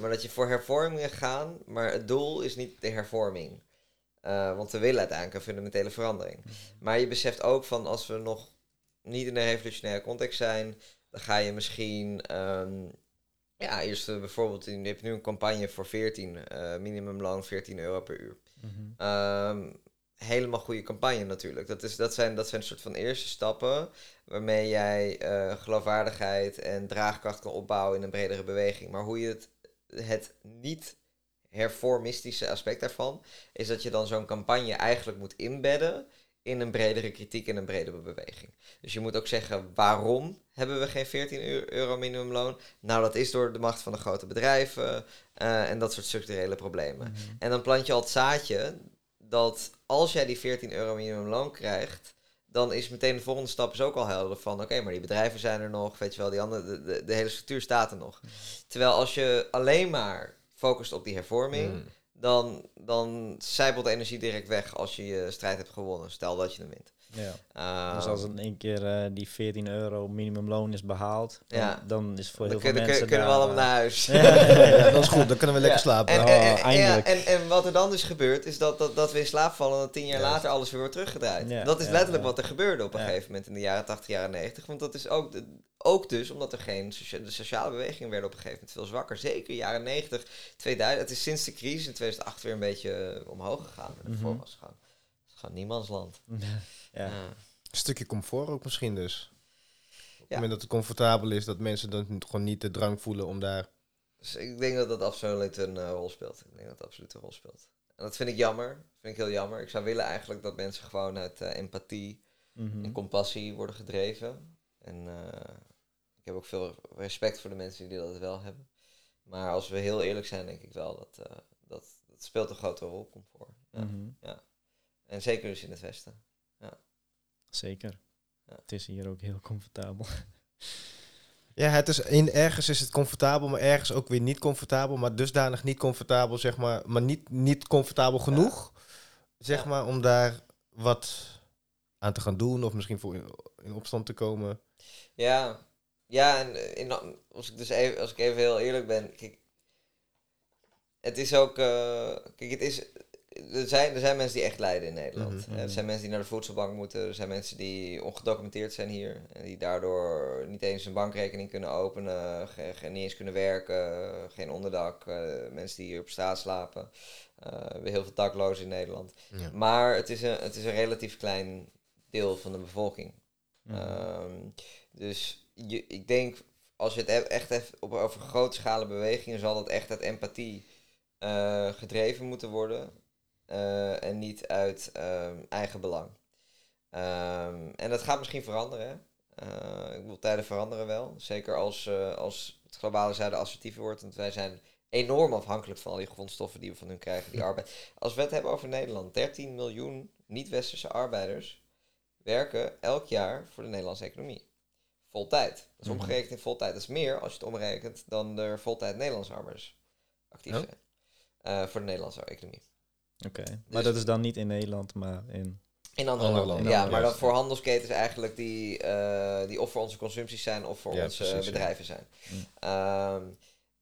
Maar dat je voor hervormingen gaat, maar het doel is niet de hervorming. Eh, want we willen uiteindelijk een fundamentele verandering. Maar je beseft ook van als we nog niet in een revolutionaire context zijn, dan ga je misschien. ehm, ja, eerst eh, bijvoorbeeld, in, je hebt nu een campagne voor 14, eh minimumloon 14 euro per uur. Mhm. Ehm, helemaal goede campagne natuurlijk. Dat, is, dat, zijn, dat zijn een soort van eerste stappen waarmee jij eh, geloofwaardigheid en draagkracht kan opbouwen in een bredere beweging. Maar hoe je het, het niet hervormistische aspect daarvan, is dat je dan zo'n campagne eigenlijk moet inbedden in een bredere kritiek en een bredere beweging. Dus je moet ook zeggen, waarom hebben we geen 14 eu- euro minimumloon? Nou, dat is door de macht van de grote bedrijven eh, en dat soort structurele problemen. Mhm. En dan plant je al het zaadje dat als jij die 14 euro minimumloon krijgt, dan is meteen de volgende stap is ook al helder van oké, maar die bedrijven zijn er nog, weet je wel, die andere, de, de, de hele structuur staat er nog. Terwijl als je alleen maar focust op die hervorming, Mm. dan, dan zijpelt de energie direct weg als je je strijd hebt gewonnen. Stel dat je hem wint. Ja. Ehm, Dus als in één keer eh, die 14 euro minimumloon is behaald, dan, Ja. dan is voor dan heel veel kunnen, mensen kunnen we allemaal eh, naar huis. Ja, dat is goed. Dan kunnen we lekker Ja. slapen. En, Oh, en, en, eindelijk. ja, en, en wat er dan dus gebeurt, is dat, dat, dat we in slaap vallen en dat tien jaar later alles weer wordt teruggedraaid. Ja, dat is ja, letterlijk ja. wat er gebeurde op een Ja. gegeven moment in de jaren 80, jaren 90. Want dat is ook, de- ook dus omdat er geen socia- de sociale bewegingen werden op een gegeven moment veel zwakker. Zeker jaren 90, 2000. Het is sinds de crisis in 2008 weer een beetje eh, omhoog gegaan. Was het gewoon, het is gewoon niemandsland. ja. Ja. Een stukje comfort ook misschien dus. Op het Ja. moment dat het comfortabel is, dat mensen dan gewoon niet de drang voelen om daar... Dus ik denk dat dat absoluut een eh, rol speelt. Ik denk dat dat absoluut een rol speelt. En dat vind ik jammer. Dat vind ik heel jammer. Ik zou willen eigenlijk dat mensen gewoon uit eh, empathie Mhm. en compassie worden gedreven. En eh, ik heb ook veel respect voor de mensen die dat wel hebben. Maar als we heel eerlijk zijn, denk ik wel dat eh, dat, dat speelt een grote rol, comfort. Ja. Mhm. En zeker dus in het Westen. Zeker. Ja. Het is hier ook heel comfortabel. Ja, het is in, ergens is het comfortabel, maar ergens ook weer niet comfortabel. Maar dusdanig niet comfortabel, zeg maar. Maar niet, niet comfortabel genoeg, zeg Ja. maar, om daar wat aan te gaan doen. Of misschien voor in, in opstand te komen. Ja, ja en eh, in, als, ik dus even, als ik even heel eerlijk ben, kijk, het is ook, eh, kijk, het is, er zijn, er zijn mensen die echt lijden in Nederland. Mhm. Er zijn mensen die naar de voedselbank moeten, er zijn mensen die ongedocumenteerd zijn hier en die daardoor niet eens een bankrekening kunnen openen, ge, ge- niet eens kunnen werken, geen onderdak, eh, mensen die hier op straat slapen. We hebben heel veel daklozen in Nederland. Ja. Maar het is, een, het is een relatief klein deel van de bevolking. Mhm. Ehm, dus je, ik denk, als je het e- echt op, over grote schalen bewegingen, zal dat echt uit empathie eh, gedreven moeten worden. Eh, en niet uit ehm, eigen belang. Ehm, en dat gaat misschien veranderen. Hè? Eh, ik bedoel, tijden veranderen wel. Zeker als, eh, als het globale zuiden assertiever wordt. Want wij zijn enorm afhankelijk van al die grondstoffen die we van hun krijgen, die arbeid. Als we het hebben over Nederland, 13 miljoen niet-westerse arbeiders werken elk jaar voor de Nederlandse economie. Voltijd. Dat is Mhm. omgerekend in voltijd. Dat is meer, als je het omrekent, dan er voltijd Nederlandse arbeiders actief Oh. zijn. Voor de Nederlandse economie. Oké. Maar Dus- dat is dan niet in Nederland, maar in... In andere, Andere landen. landen, Ja, maar dan voor handelsketens eigenlijk die, eh, die of voor onze consumpties zijn of voor Ja, onze precies, ja. bedrijven zijn. Mm. Ehm,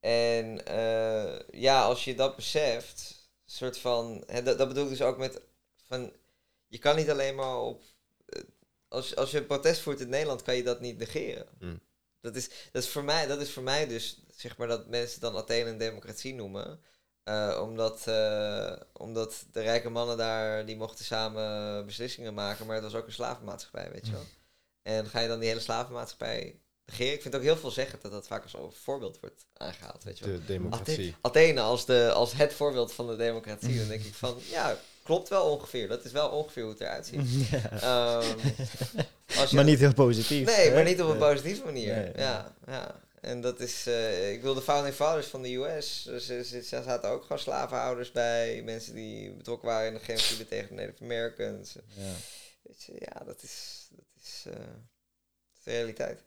en eh, ja, als je dat beseft, soort van, hè, dat, dat bedoel ik dus ook met van, je kan niet alleen maar op, eh, als, als je protest voert in Nederland, kan je dat niet negeren. Mm. Dat, is, dat, is voor mij, dat is voor mij dus, zeg maar, dat mensen dan Athene een democratie noemen. Eh, omdat, eh, omdat de rijke mannen daar, die mochten samen beslissingen maken, maar het was ook een slavenmaatschappij, weet je wel. En ga je dan die hele slavenmaatschappij negeren? Ik vind het ook heel veel zeggen dat dat vaak als een voorbeeld wordt aangehaald, weet je wel. De democratie. Athene als, de, als het voorbeeld van de democratie, dan denk ik van, ja, klopt wel ongeveer. Dat is wel ongeveer hoe het eruit ziet. Ja. Ehm, als je- Maar niet heel positief. Nee, hè? maar niet op een positieve manier. Nee, ja, ja. En dat is, eh, ik wil de founding fathers van de US, dus er zaten ook gewoon slavenhouders bij, mensen die betrokken waren in de genocide tegen de Native Americans. Ja. Weet je, ja, dat is, dat is, eh, de realiteit.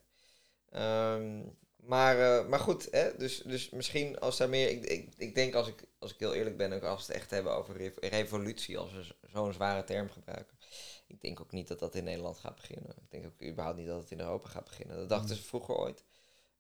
Ehm, maar, eh, maar goed, hè, dus, dus misschien als daar meer. Ik, ik, ik denk als ik, als ik heel eerlijk ben, ook als we het echt hebben over rev- revolutie, als we zo'n zware term gebruiken. Ik denk ook niet dat dat in Nederland gaat beginnen. Ik denk ook überhaupt niet dat het in Europa gaat beginnen. Dat dachten ze vroeger ooit.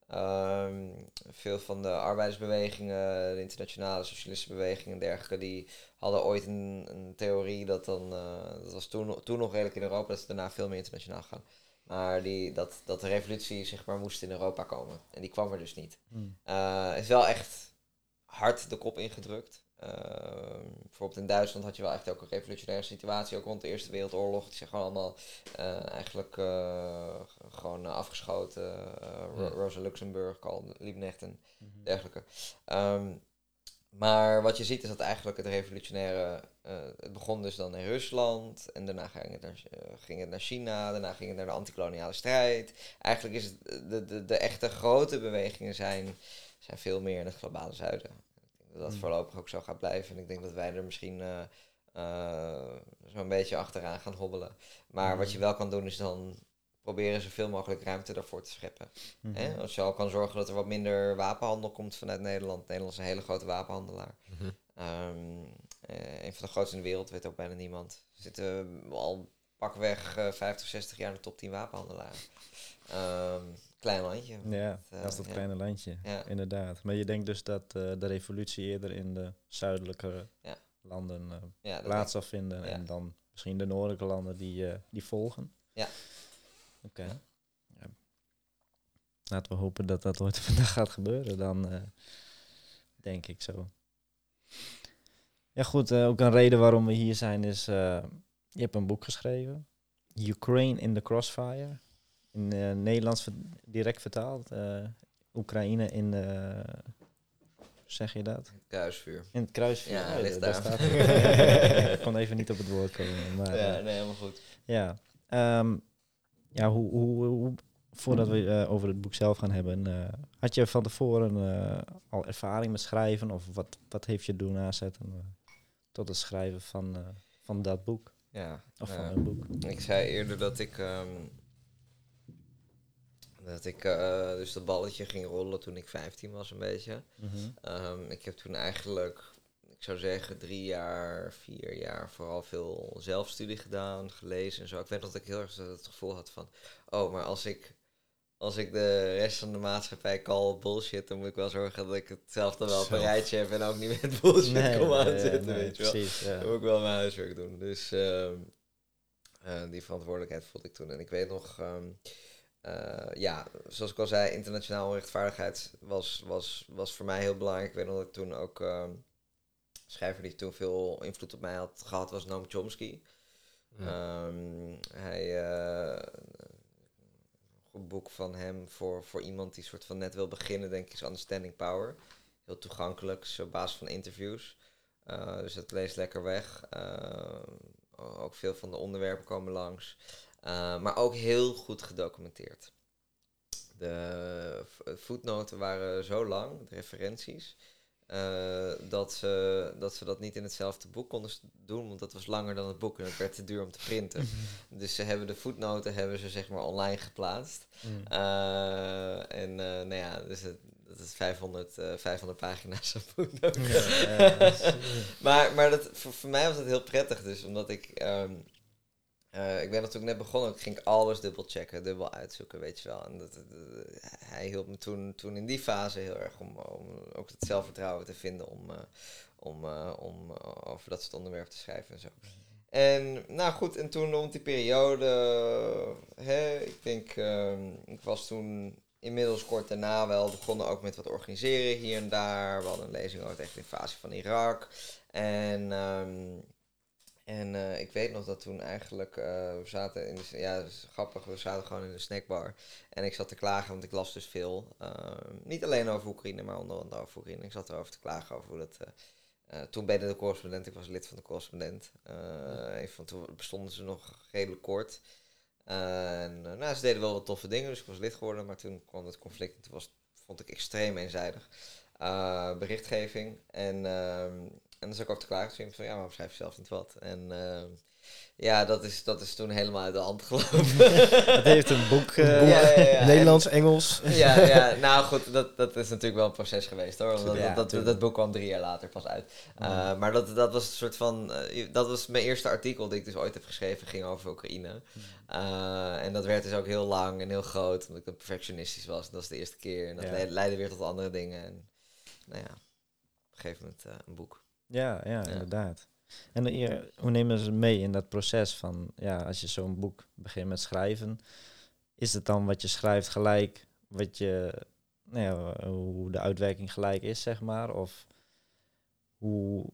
Ehm, veel van de arbeidersbewegingen, de internationale socialistenbewegingen en dergelijke, die hadden ooit een, een theorie dat dan, eh, dat was toen, toen nog redelijk in Europa, dat ze daarna veel meer internationaal gaan. Maar die, dat, dat de revolutie zeg maar moest in Europa komen. En die kwam er dus niet. Eh, is wel echt hard de kop ingedrukt. Ehm, bijvoorbeeld in Duitsland had je wel echt ook een revolutionaire situatie, ook rond de Eerste Wereldoorlog. Die zijn gewoon allemaal eh, eigenlijk eh, gewoon afgeschoten. eh, Ro-. Rosa Luxemburg, Karl Liebknecht en Mhm. dergelijke. Ehm, maar wat je ziet is dat eigenlijk het revolutionaire, het begon dus dan in Rusland en daarna ging het, naar, ging het naar China, daarna ging het naar de antikoloniale strijd. Eigenlijk is het, de, de, de echte grote bewegingen zijn, zijn veel meer in het globale zuiden. Dat dat Hmm. voorlopig ook zo gaat blijven en ik denk dat wij er misschien eh, eh, zo'n beetje achteraan gaan hobbelen. Maar wat je wel kan doen is dan proberen zoveel mogelijk ruimte daarvoor te scheppen. Mhm. Als je al kan zorgen dat er wat minder wapenhandel komt vanuit Nederland. Nederland is een hele grote wapenhandelaar. Mhm. Ehm, eh, een van de grootste in de wereld, weet ook bijna niemand. We zitten al pakweg eh 50, 60 jaar in de top 10 wapenhandelaren. Ehm, klein landje. Ja, eh, dat is dat ja. kleine landje, inderdaad. Maar je denkt dus dat eh, de revolutie eerder in de zuidelijke landen eh, plaats zal vinden en dan misschien de noordelijke landen die, eh, die volgen. Ja. Oké. Ja. Ja. Laten we hopen dat dat ooit vandaag gaat gebeuren, dan eh, denk ik zo. Ja goed, eh, ook een reden waarom we hier zijn is, eh, je hebt een boek geschreven, Ukraine in the Crossfire, in eh, Nederlands ver- direct vertaald, eh, Oekraïne in de, hoe zeg je dat? Kruisvuur. In het kruisvuur. Ja, ligt daar staat ik kon even niet op het woord komen. Maar, Ja, eh, nee, helemaal goed. ja, Ehm, ja hoe, hoe, hoe, voordat we eh, over het boek zelf gaan hebben, eh, had je van tevoren eh, al ervaring met schrijven of wat, wat heeft je doen aanzetten eh, tot het schrijven van, eh, van dat boek Ja, of van een boek? Ik zei eerder dat ik. ehm, dat ik eh, dus dat balletje ging rollen toen ik 15 was, een beetje. Mhm. Ehm, ik heb toen eigenlijk, ik zou zeggen, drie jaar, vier jaar vooral veel zelfstudie gedaan, gelezen en zo. Ik weet nog dat ik heel erg het gevoel had van, oh, maar als ik, als ik de rest van de maatschappij call bullshit, dan moet ik wel zorgen dat ik het zelf dan wel op een rijtje heb en ook niet met bullshit kom nee, aanzetten, nee, weet je wel. Precies, ja. Dan moet ik wel mijn huiswerk doen. Dus ehm, eh, die verantwoordelijkheid voelde ik toen. En ik weet nog, ehm, eh, ja, zoals ik al zei, internationaal rechtvaardigheid was, was, was voor mij heel belangrijk. Ik weet nog dat ik toen ook, ehm, schrijver die toen veel invloed op mij had gehad, was Noam Chomsky. Ehm, hij, eh, een boek van hem voor, voor iemand die soort van net wil beginnen, denk ik, is Understanding Power. Heel toegankelijk, op basis van interviews. Uh, dus het leest lekker weg. Uh, ook veel van de onderwerpen komen langs. Uh, maar ook heel goed gedocumenteerd. De voetnoten waren zo lang, de referenties, uh, dat, ze, dat ze dat niet in hetzelfde boek konden doen, want dat was langer dan het boek en het werd te duur om te printen. dus ze hebben de voetnoten hebben ze zeg maar online geplaatst. Mm. en nou ja, dus het, dat is 500, uh, 500 pagina's aan voetnoten. Ja, ja, maar maar dat, voor, voor, mij was het heel prettig dus, omdat ik... Um, uh, ik ben natuurlijk net begonnen, ik ging alles dubbel checken, dubbel uitzoeken, weet je wel. En dat, hij hielp me toen, toen in die fase heel erg om, om ook het zelfvertrouwen te vinden om, uh, om, uh, om over dat soort onderwerpen te schrijven en zo. En nou goed, en toen rond die periode, hè, ik denk, um, ik was toen inmiddels kort daarna wel begonnen ook met wat organiseren hier en daar. We hadden een lezing over de invasie van Irak. En, um, en uh, ik weet nog dat toen eigenlijk, uh, we zaten in de, ja, grappig, we zaten gewoon in de snackbar. En ik zat te klagen, want ik las dus veel. Uh, niet alleen over Oekraïne, maar onder andere over Oekraïne. Ik zat erover te klagen over hoe dat... Toen ben ik de correspondent, ik was lid van de correspondent. Uh, van toen bestonden ze nog redelijk kort. En nou, ze deden wel wat toffe dingen, dus ik was lid geworden. Maar toen kwam het conflict en toen was, vond ik extreem eenzijdig. Berichtgeving. En, uh, en dan zat ik ook te klagen. Dus ik van, ja, maar schrijf je zelf niet wat. En uh, ja, dat is, dat is toen helemaal uit de hand gelopen. Het heeft een boek... Uh, ja, ja. Nederlands, Engels. ja, ja, nou goed, dat, dat is natuurlijk wel een proces geweest hoor. Want dat, dat, dat, boek kwam drie jaar later pas uit. Uh, maar dat, dat was een soort van. Uh, dat was mijn eerste artikel dat ik dus ooit heb geschreven, ging over Oekraïne. Eh, en dat werd dus ook heel lang en heel groot, omdat ik dan perfectionistisch was. Dat was de eerste keer. En dat leidde, weer tot andere dingen. En nou ja, op een gegeven moment eh, een boek. Ja, ja, inderdaad. En hoe nemen ze mee in dat proces van, ja, als je zo'n boek begint met schrijven, is het dan wat je schrijft gelijk, wat je, nou ja, hoe de uitwerking gelijk is, zeg maar? Of hoe,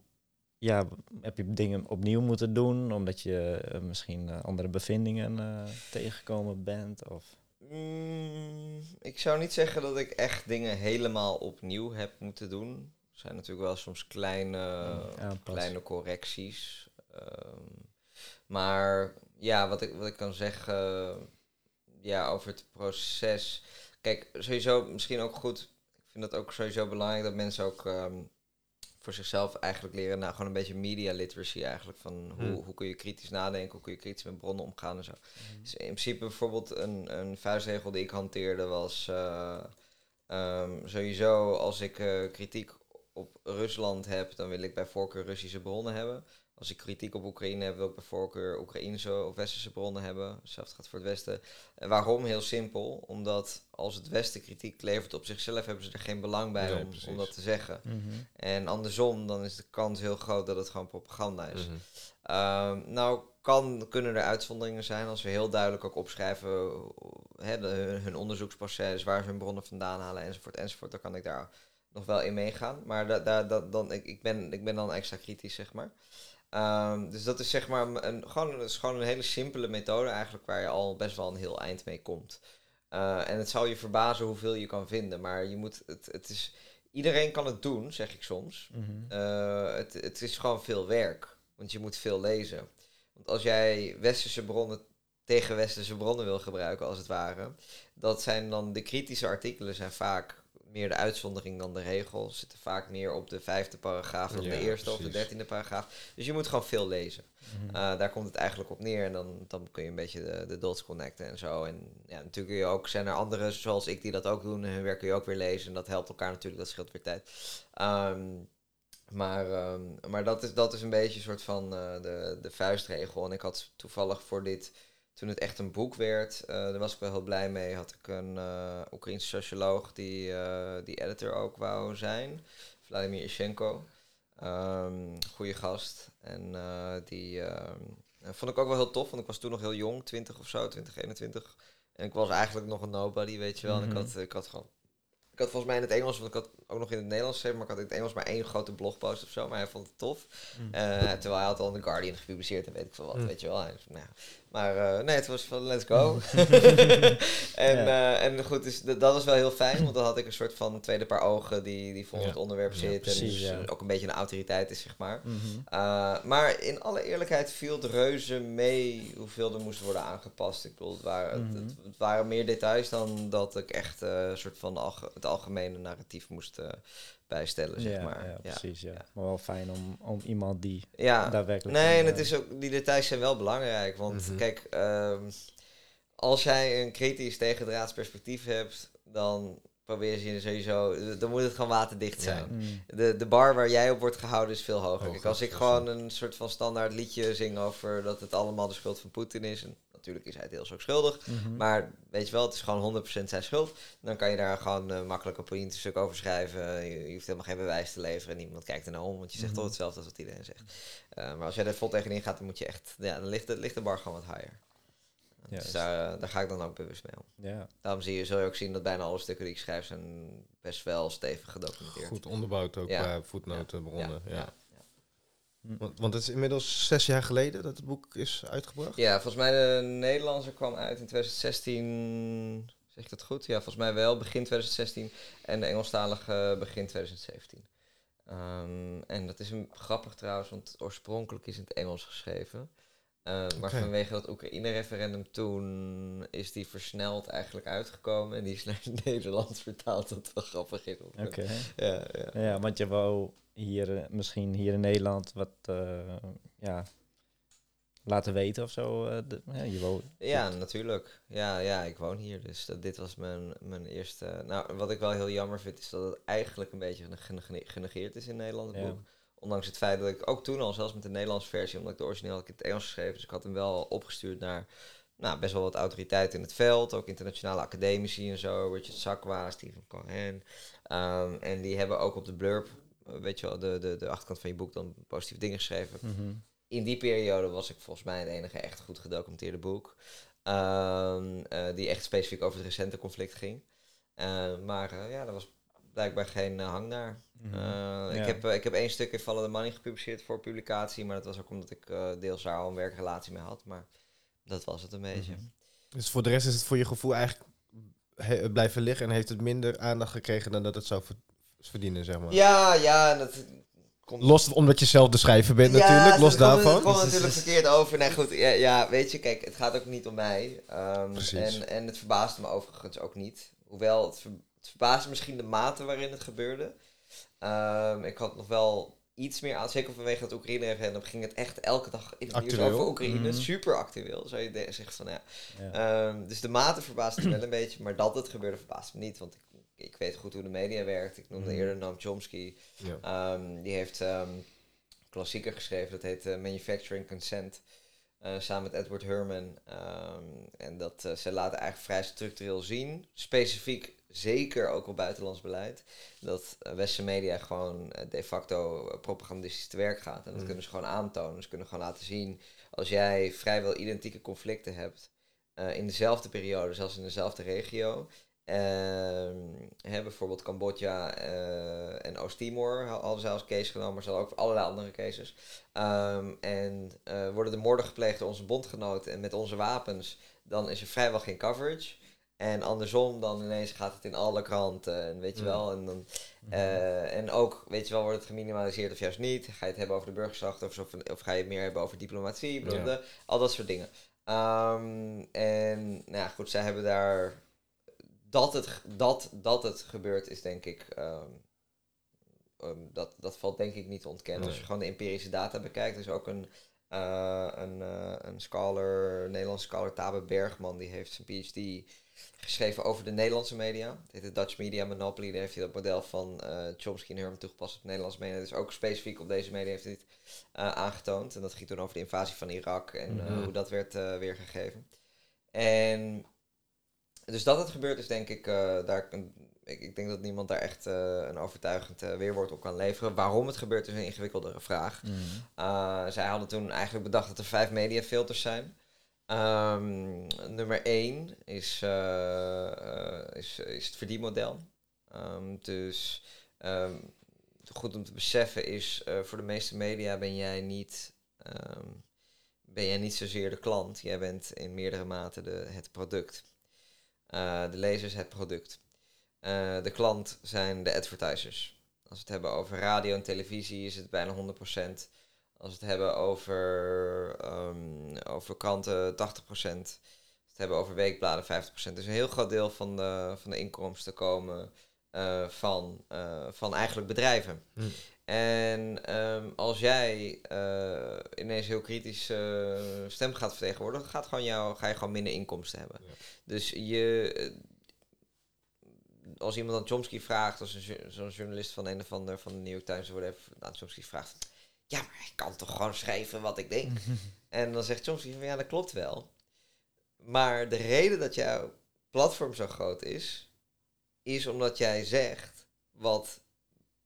ja, heb je dingen opnieuw moeten doen, omdat je eh, misschien eh, andere bevindingen eh, tegengekomen bent? Of, Mm, ik zou niet zeggen dat ik echt dingen helemaal opnieuw heb moeten doen. Zijn natuurlijk wel soms kleine, kleine correcties. Ehm, maar ja, wat ik, wat ik kan zeggen ja, over het proces. Kijk, sowieso misschien ook goed. Ik vind het ook sowieso belangrijk dat mensen ook ehm, voor zichzelf eigenlijk leren. Nou, gewoon een beetje media literacy eigenlijk. Van hoe, Hmm. hoe kun je kritisch nadenken, hoe kun je kritisch met bronnen omgaan en zo. Dus in principe bijvoorbeeld een, een vuistregel die ik hanteerde was eh, ehm, sowieso als ik eh, kritiek op Rusland heb, dan wil ik bij voorkeur Russische bronnen hebben. Als ik kritiek op Oekraïne heb, wil ik bij voorkeur Oekraïnse of Westerse bronnen hebben. Hetzelfde gaat voor het Westen. En waarom? Heel simpel. Omdat als het Westen kritiek levert op zichzelf, hebben ze er geen belang bij Nee, om, dat te zeggen. Mhm. En andersom, dan is de kans heel groot dat het gewoon propaganda is. Mhm. Ehm, nou, kan, kunnen er uitzonderingen zijn als we heel duidelijk ook opschrijven hè, de- hun, hun onderzoeksproces, waar ze hun bronnen vandaan halen, enzovoort, enzovoort. Dan kan ik daar nog wel in meegaan. Maar da, da, da- dan, ik, ik, ben, ik ben dan extra kritisch, zeg maar. Ehm, dus dat is zeg maar een, gewoon, dat is gewoon een hele simpele methode eigenlijk, waar je al best wel een heel eind mee komt. Eh, en het zal je verbazen hoeveel je kan vinden, maar je moet, het, het is, iedereen kan het doen, zeg ik soms. Mhm. Eh, het, het is gewoon veel werk, want je moet veel lezen. Want als jij westerse bronnen tegen westerse bronnen wil gebruiken, als het ware, dat zijn dan de kritische artikelen zijn vaak meer de uitzondering dan de regel. Ze zitten vaak meer op de vijfde paragraaf dan Ja, de eerste of de dertiende paragraaf. Dus je moet gewoon veel lezen. Mhm. Uh, daar komt het eigenlijk op neer. En dan, dan kun je een beetje de, de dots connecten en zo. En ja, natuurlijk kun je ook, zijn er anderen zoals ik die dat ook doen. En hun werk kun je ook weer lezen. En dat helpt elkaar natuurlijk, dat scheelt weer tijd. Ehm, maar ehm, maar dat, is, dat is een beetje een soort van eh, de, de vuistregel. En ik had toevallig voor dit, toen het echt een boek werd, eh, daar was ik wel heel blij mee, had ik een eh Oekraïense socioloog die, eh, die editor ook wou zijn. Vladimir Ishenko. Ehm goede gast. En die ehm, vond ik ook wel heel tof, want ik was toen nog heel jong, 20 of zo, 20, 21. En ik was eigenlijk nog een nobody, weet je wel. En ik Mhm. had, ik had gewoon... Ik had volgens mij in het Engels, want ik had ook nog in het Nederlands geschreven, maar ik had in het Engels maar één grote blogpost of zo. Maar hij vond het tof. Mhm. Terwijl hij had al in The Guardian gepubliceerd en weet ik veel wat, Mm. weet je wel. Nou, ja. Maar eh, nee, het was van let's go. en, Ja. eh, en goed, dus dat was wel heel fijn, want dan had ik een soort van tweede paar ogen die, die voor Ja. het onderwerp Ja, zit. en precies, dus ja. ook een beetje een autoriteit is, zeg maar. Mhm. Uh, maar in alle eerlijkheid viel het reuze mee hoeveel er moest worden aangepast. Ik bedoel, het waren, Mhm. het, het waren meer details dan dat ik echt eh, een soort van alge- het algemene narratief moest eh, bijstellen, zeg ja, maar. ja, precies. Ja. Maar wel fijn om, om iemand die Ja, daadwerkelijk... nee, en het eh, is ook, die details zijn wel belangrijk. Want Mhm. kijk, ehm, als jij een kritisch tegendraads perspectief hebt, dan probeer je sowieso, dan moet het gewoon waterdicht zijn. mm, De, de bar waar jij op wordt gehouden is veel hoger. Hoger, Kijk, als ik gewoon een soort van standaard liedje zing over dat het allemaal de schuld van Poetin is. En natuurlijk is hij deels ook schuldig. mhm. Maar weet je wel, het is gewoon 100% zijn schuld. Dan kan je daar gewoon eh, makkelijk een politiek stuk over schrijven. Je, je hoeft helemaal geen bewijs te leveren. Niemand kijkt er naar om, want je zegt Mhm. toch hetzelfde als wat iedereen zegt. Eh, maar als jij er vol tegenin gaat, dan moet je echt... Ja, dan ligt de, ligt de bar gewoon wat higher. Juist. Dus daar, eh, daar ga ik dan ook bewust mee om. ja. Daarom zie je, zul je ook zien dat bijna alle stukken die ik schrijf zijn best wel stevig gedocumenteerd. Goed onderbouwd ook Ja. bij voetnoten, bronnen. Ja, ja. Want, want het is inmiddels zes jaar geleden dat het boek is uitgebracht. Ja, volgens mij de Nederlandse kwam uit in 2016. Zeg ik dat goed? Ja, volgens mij wel, begin 2016. En de Engelstalige begin 2017. Ehm, en dat is een, grappig trouwens, want oorspronkelijk is in het Engels geschreven. Eh, maar vanwege dat Oekraïne-referendum toen is die versneld eigenlijk uitgekomen. En die is naar het Nederlands vertaald, wat wel grappig is. Oké. Ja, ja. Ja, want je wou hier, eh, misschien hier in Nederland wat eh, ja, laten weten of zo. de- ja, je wou, Ja, natuurlijk. Ja, ja, ik woon hier, dus dat, dit was mijn, mijn eerste... Nou, wat ik wel heel jammer vind, is dat het eigenlijk een beetje gene- gene- genegeerd is in Nederland, het Ja. boek. Ondanks het feit dat ik ook toen al, zelfs met de Nederlandse versie, omdat ik de origineel had ik in het Engels geschreven, dus ik had hem wel opgestuurd naar, nou, best wel wat autoriteit in het veld. Ook internationale academici en zo. Richard Sakwa, Stephen Cohen. Ehm, en die hebben ook op de blurb, eh, weet je wel, de, de, de achterkant van je boek dan positieve dingen geschreven. Mhm. In die periode was ik volgens mij het enige echt goed gedocumenteerde boek. ehm, eh, die echt specifiek over het recente conflict ging. Eh, maar eh, ja, er was blijkbaar geen eh, hang naar. Mhm. Eh, Ja. ik, heb, eh, ik heb één stuk in Follow the Money gepubliceerd voor publicatie, maar dat was ook omdat ik deels daar al een werkrelatie mee had. Maar dat was het een beetje. Mhm. Dus voor de rest is het voor je gevoel eigenlijk blijven liggen en heeft het minder aandacht gekregen dan dat het zou ver- verdienen, zeg maar. Ja, ja, dat komt... Los omdat je zelf de schrijver bent Ja, natuurlijk, los daarvan. Het komt Dus- natuurlijk dus- verkeerd over. Nee, goed, ja, ja, weet je, kijk, het gaat ook niet om mij. Ehm, Precies. En, en het verbaasde me overigens ook niet. Hoewel, het, het verbaasde misschien de mate waarin het gebeurde. Ehm, ik had nog wel iets meer aan, zeker vanwege het Oekraïne-referendum, ging het echt elke dag in het nieuws Actueel. over Oekraïne. Mhm. Super actueel, zou je zeggen van ja. Ja. Ehm, dus de mate verbaasde me wel een beetje, maar dat het gebeurde verbaasde me niet. Want ik, ik weet goed hoe de media werkt. Ik noemde Mhm. eerder Noam Chomsky. Ja. Ehm, die heeft klassieker geschreven, dat heet eh, Manufacturing Consent. eh, samen met Edward Herman. En dat eh, ze laten eigenlijk vrij structureel zien, specifiek zeker ook op buitenlands beleid, dat eh, westerse media gewoon eh, de facto eh, propagandistisch te werk gaat. En dat Mm. kunnen ze gewoon aantonen. Ze kunnen gewoon laten zien, als jij vrijwel identieke conflicten hebt in dezelfde periode, zelfs in dezelfde regio, hè, bijvoorbeeld Cambodja en Oost-Timor ha- hadden zij als case genomen, maar ze hadden ook allerlei andere cases. Ehm, en worden de moorden gepleegd door onze bondgenoten en met onze wapens, dan is er vrijwel geen coverage. En andersom, dan ineens gaat het in alle kranten, en weet je Mm. wel. En, dan, eh, en ook, weet je wel, wordt het geminimaliseerd of juist niet. Ga je het hebben over de burgerslachtoffers of, of ga je het meer hebben over diplomatie, al dat soort dingen. Ehm, en nou ja, goed, zij hebben daar dat het, dat, dat het gebeurt is denk ik, ehm, ehm, dat, dat valt denk ik niet te ontkennen. Als je gewoon de empirische data bekijkt, er is ook een, eh, een, eh, een scholar, een Nederlandse scholar, Tabe Bergman, die heeft zijn PhD geschreven over de Nederlandse media. Het heet de Dutch Media Monopoly. Daar heeft hij dat model van eh, Chomsky en Herman toegepast op Nederlandse media. Dus ook specifiek op deze media heeft hij het eh, aangetoond. En dat ging toen over de invasie van Irak en eh, hoe dat werd weergegeven. En dus dat het gebeurt is denk ik, daar, ik, ik denk dat niemand daar echt een overtuigend weerwoord op kan leveren. Waarom het gebeurt is een ingewikkeldere vraag. Uh, zij hadden toen eigenlijk bedacht dat er vijf mediafilters zijn. Ehm, nummer één is, eh, eh, is, is het verdienmodel. Ehm, dus ehm, goed om te beseffen is, eh, voor de meeste media ben jij niet, ben jij niet zozeer de klant. Jij bent in meerdere mate de, het product. Eh, de lezers het product. De klant zijn de advertisers. Als we het hebben over radio en televisie is het bijna 100%. Als we het hebben over, ehm, over kranten 80%. Als we het hebben over weekbladen 50%. Dus een heel groot deel van de, van de inkomsten komen eh, van, eh, van eigenlijk bedrijven. Hm. En ehm, als jij eh, ineens heel kritisch eh, stem gaat vertegenwoordigen, gaat gewoon jou, ga je gewoon minder inkomsten hebben. Ja. Dus je, als iemand aan Chomsky vraagt, als zo'n journalist van een of ander van de New York Times of whatever, aan Chomsky vraagt, ja, maar ik kan toch gewoon schrijven wat ik denk. en dan zegt Chomsky van ja, dat klopt wel. Maar de reden dat jouw platform zo groot is, is omdat jij zegt wat,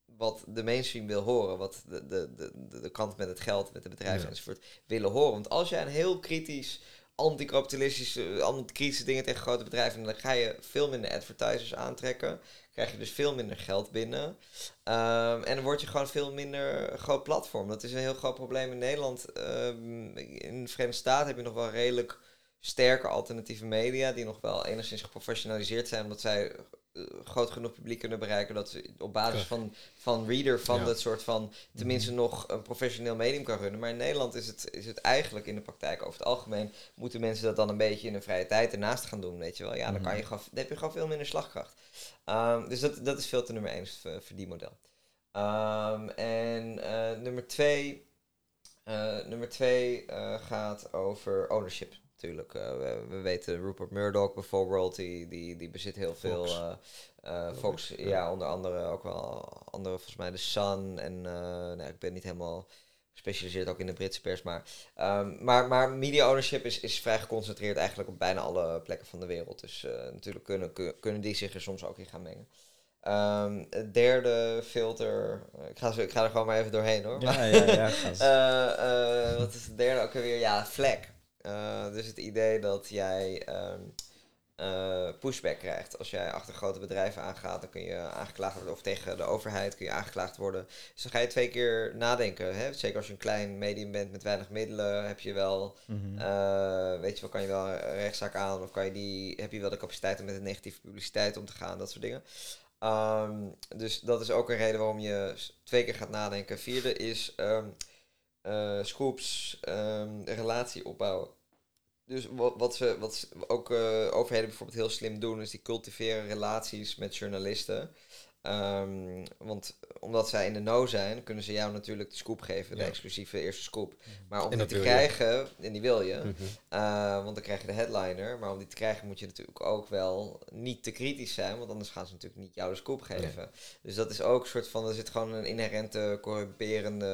wat de mainstream wil horen, wat de, de, de, de, kant met het geld, met de bedrijven Ja. enzovoort willen horen. Want als jij een heel kritisch, anticapitalistische, anti-kritische dingen tegen grote bedrijven, dan ga je veel minder advertisers aantrekken, krijg je dus veel minder geld binnen. Ehm, en dan word je gewoon veel minder groot platform. Dat is een heel groot probleem in Nederland. Ehm, in de Verenigde Staten heb je nog wel redelijk sterke alternatieve media, die nog wel enigszins geprofessionaliseerd zijn, omdat zij eh, groot genoeg publiek kunnen bereiken dat ze op basis van, van reader van Ja. dat soort van tenminste nog een professioneel medium kan runnen. Maar in Nederland is het, is het eigenlijk in de praktijk over het algemeen moeten mensen dat dan een beetje in hun vrije tijd ernaast gaan doen, weet je wel. Ja, dan, kan je gewoon, dan heb je gewoon veel minder slagkracht. Ehm, dus dat, dat is veel te nummer één, is het verdienmodel. Ehm, en eh, nummer twee, eh, nummer twee eh, gaat over ownership. Natuurlijk, eh, we, we weten Rupert Murdoch bijvoorbeeld, die, die, die bezit heel veel. Fox. eh, eh, Fox, ja. onder andere ook wel andere, volgens mij de Sun. En eh, nou, ik ben niet helemaal gespecialiseerd ook in de Britse pers. Maar, ehm, maar, maar media ownership is, is vrij geconcentreerd eigenlijk op bijna alle plekken van de wereld. Dus eh, natuurlijk kunnen, kun- kunnen die zich er soms ook in gaan mengen. Ehm, het derde filter, eh, ik ga, ik ga er gewoon maar even doorheen hoor. Ja, ja, ja. Eh, eh, wat is het derde ook alweer? Ja. Eh, dus het idee dat jij ehm, eh, pushback krijgt. Als jij achter grote bedrijven aangaat, dan kun je aangeklaagd worden. Of tegen de overheid kun je aangeklaagd worden. Dus dan ga je twee keer nadenken. Hè? Zeker als je een klein medium bent met weinig middelen, heb je wel, eh, weet je wel, kan je wel een rechtszaak aan. Of kan je die, heb je wel de capaciteit om met een negatieve publiciteit om te gaan. Dat soort dingen. Ehm, dus dat is ook een reden waarom je twee keer gaat nadenken. Vierde is eh, scoops, een relatie opbouwen. Dus wat, wat ze wat ook eh, overheden bijvoorbeeld heel slim doen, is die cultiveren relaties met journalisten. Ehm, want omdat zij in de know zijn, kunnen ze jou natuurlijk de scoop geven, de exclusieve eerste scoop. Maar om En die te krijgen, en die wil je, Mhm. eh, want dan krijg je de headliner. Maar om die te krijgen moet je natuurlijk ook wel niet te kritisch zijn. Want anders gaan ze natuurlijk niet jou de scoop geven. Dus dat is ook een soort van... Er zit gewoon een inherente corrumperende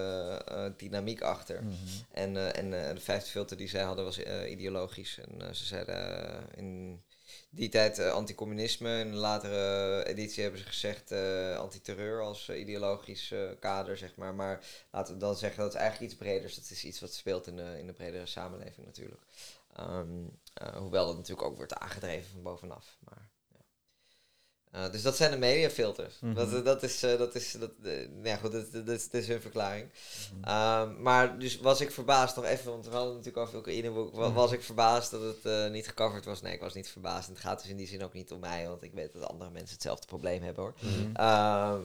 eh, dynamiek achter. Mhm. En, eh, en de vijfde filter die zij hadden was ideologisch. En ze zeiden in die tijd eh, anticommunisme. In een latere editie hebben ze gezegd eh antiterreur als eh, ideologisch eh, kader, zeg maar. Maar laten we dan zeggen dat het eigenlijk iets breder is. Dat is iets wat speelt in de, in de bredere samenleving natuurlijk. Ehm, eh, hoewel dat natuurlijk ook wordt aangedreven van bovenaf. Maar, ja. Eh, dus dat zijn de mediafilters. Dat, dat is, eh, dat is, dat, ja goed, dat, dat, dat is, dat is hun verklaring. Mhm. Ehm, maar dus was ik verbaasd, nog even, want we hadden het natuurlijk over Oekraïne, wa- wa- was ik verbaasd dat het eh, niet gecoverd was? Nee, ik was niet verbaasd. En het gaat dus in die zin ook niet om mij, want ik weet dat andere mensen hetzelfde probleem hebben hoor. Mhm. Ehm,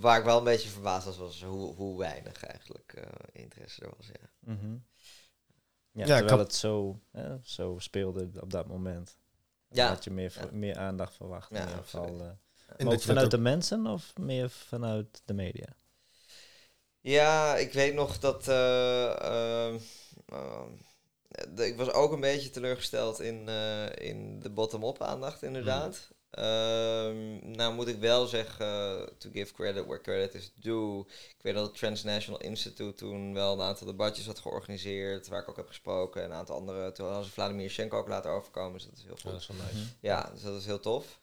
waar ik wel een beetje verbaasd was, was hoe, hoe weinig eigenlijk eh, interesse er was. Ja. Mhm. Ja, Ja, terwijl kan- het zo, hè, zo speelde op dat moment. Ja. had je meer, Ja. meer aandacht verwacht. Ja, in ieder geval. eh. En ook vanuit ook- de mensen of meer vanuit de media? Ja, ik weet nog dat. eh, ehm, de- ik was ook een beetje teleurgesteld in, eh, in de bottom-up aandacht, inderdaad. Ehm, nou moet ik wel zeggen, to give credit where credit is due. Ik weet dat het Transnational Institute toen wel een aantal debatjes had georganiseerd, waar ik ook heb gesproken. En een aantal andere, toen hadden ze Vladimir Schenko ook laten overkomen, dus dat is heel Ja, goed. dat is wel nice. Ja, dus dat is heel tof.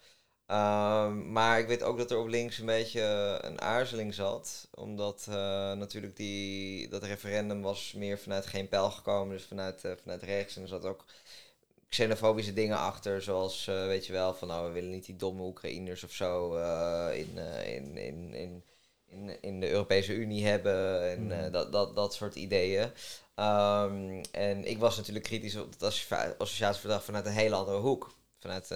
Ehm, maar ik weet ook dat er op links een beetje een aarzeling zat. Omdat eh, natuurlijk die, dat referendum was meer vanuit geen pijl gekomen. Dus vanuit, eh, vanuit rechts. En er zat ook xenofobische dingen achter. Zoals, eh, weet je wel, van nou, we willen niet die domme Oekraïners of zo eh, in, eh, in, in, in, in, in de Europese Unie hebben. En Mhm. dat, dat, dat soort ideeën. Ehm, en ik was natuurlijk kritisch op het associa- associatieverdrag vanuit een hele andere hoek. Vanuit,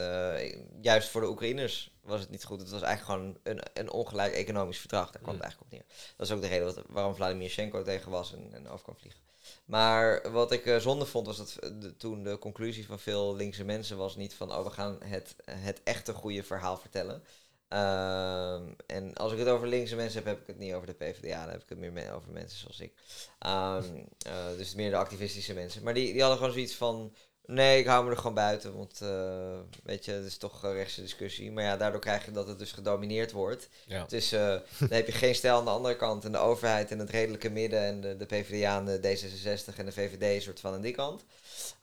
juist voor de Oekraïners was het niet goed. Het was eigenlijk gewoon een, een ongelijk economisch verdrag. Daar kwam het Mm. eigenlijk op neer. Dat is ook de reden waarom Vladimir Schenko tegen was en, en over kwam vliegen. Maar wat ik eh, zonde vond, was dat toen de conclusie van veel linkse mensen was niet van... oh, we gaan het, het echte goede verhaal vertellen. Ehm, en als ik het over linkse mensen heb, heb ik het niet over de PvdA. Dan heb ik het meer me- over mensen zoals ik. Ehm, eh, dus meer de activistische mensen. Maar die, die hadden gewoon zoiets van... Nee, ik hou me er gewoon buiten, want eh, weet je, het is toch een rechtse discussie. Maar ja, daardoor krijg je dat het dus gedomineerd wordt. Ja. Dus eh, dan heb je geen stijl aan de andere kant en de overheid en het redelijke midden en de, de PvdA en de D66 en de VVD soort van aan die kant.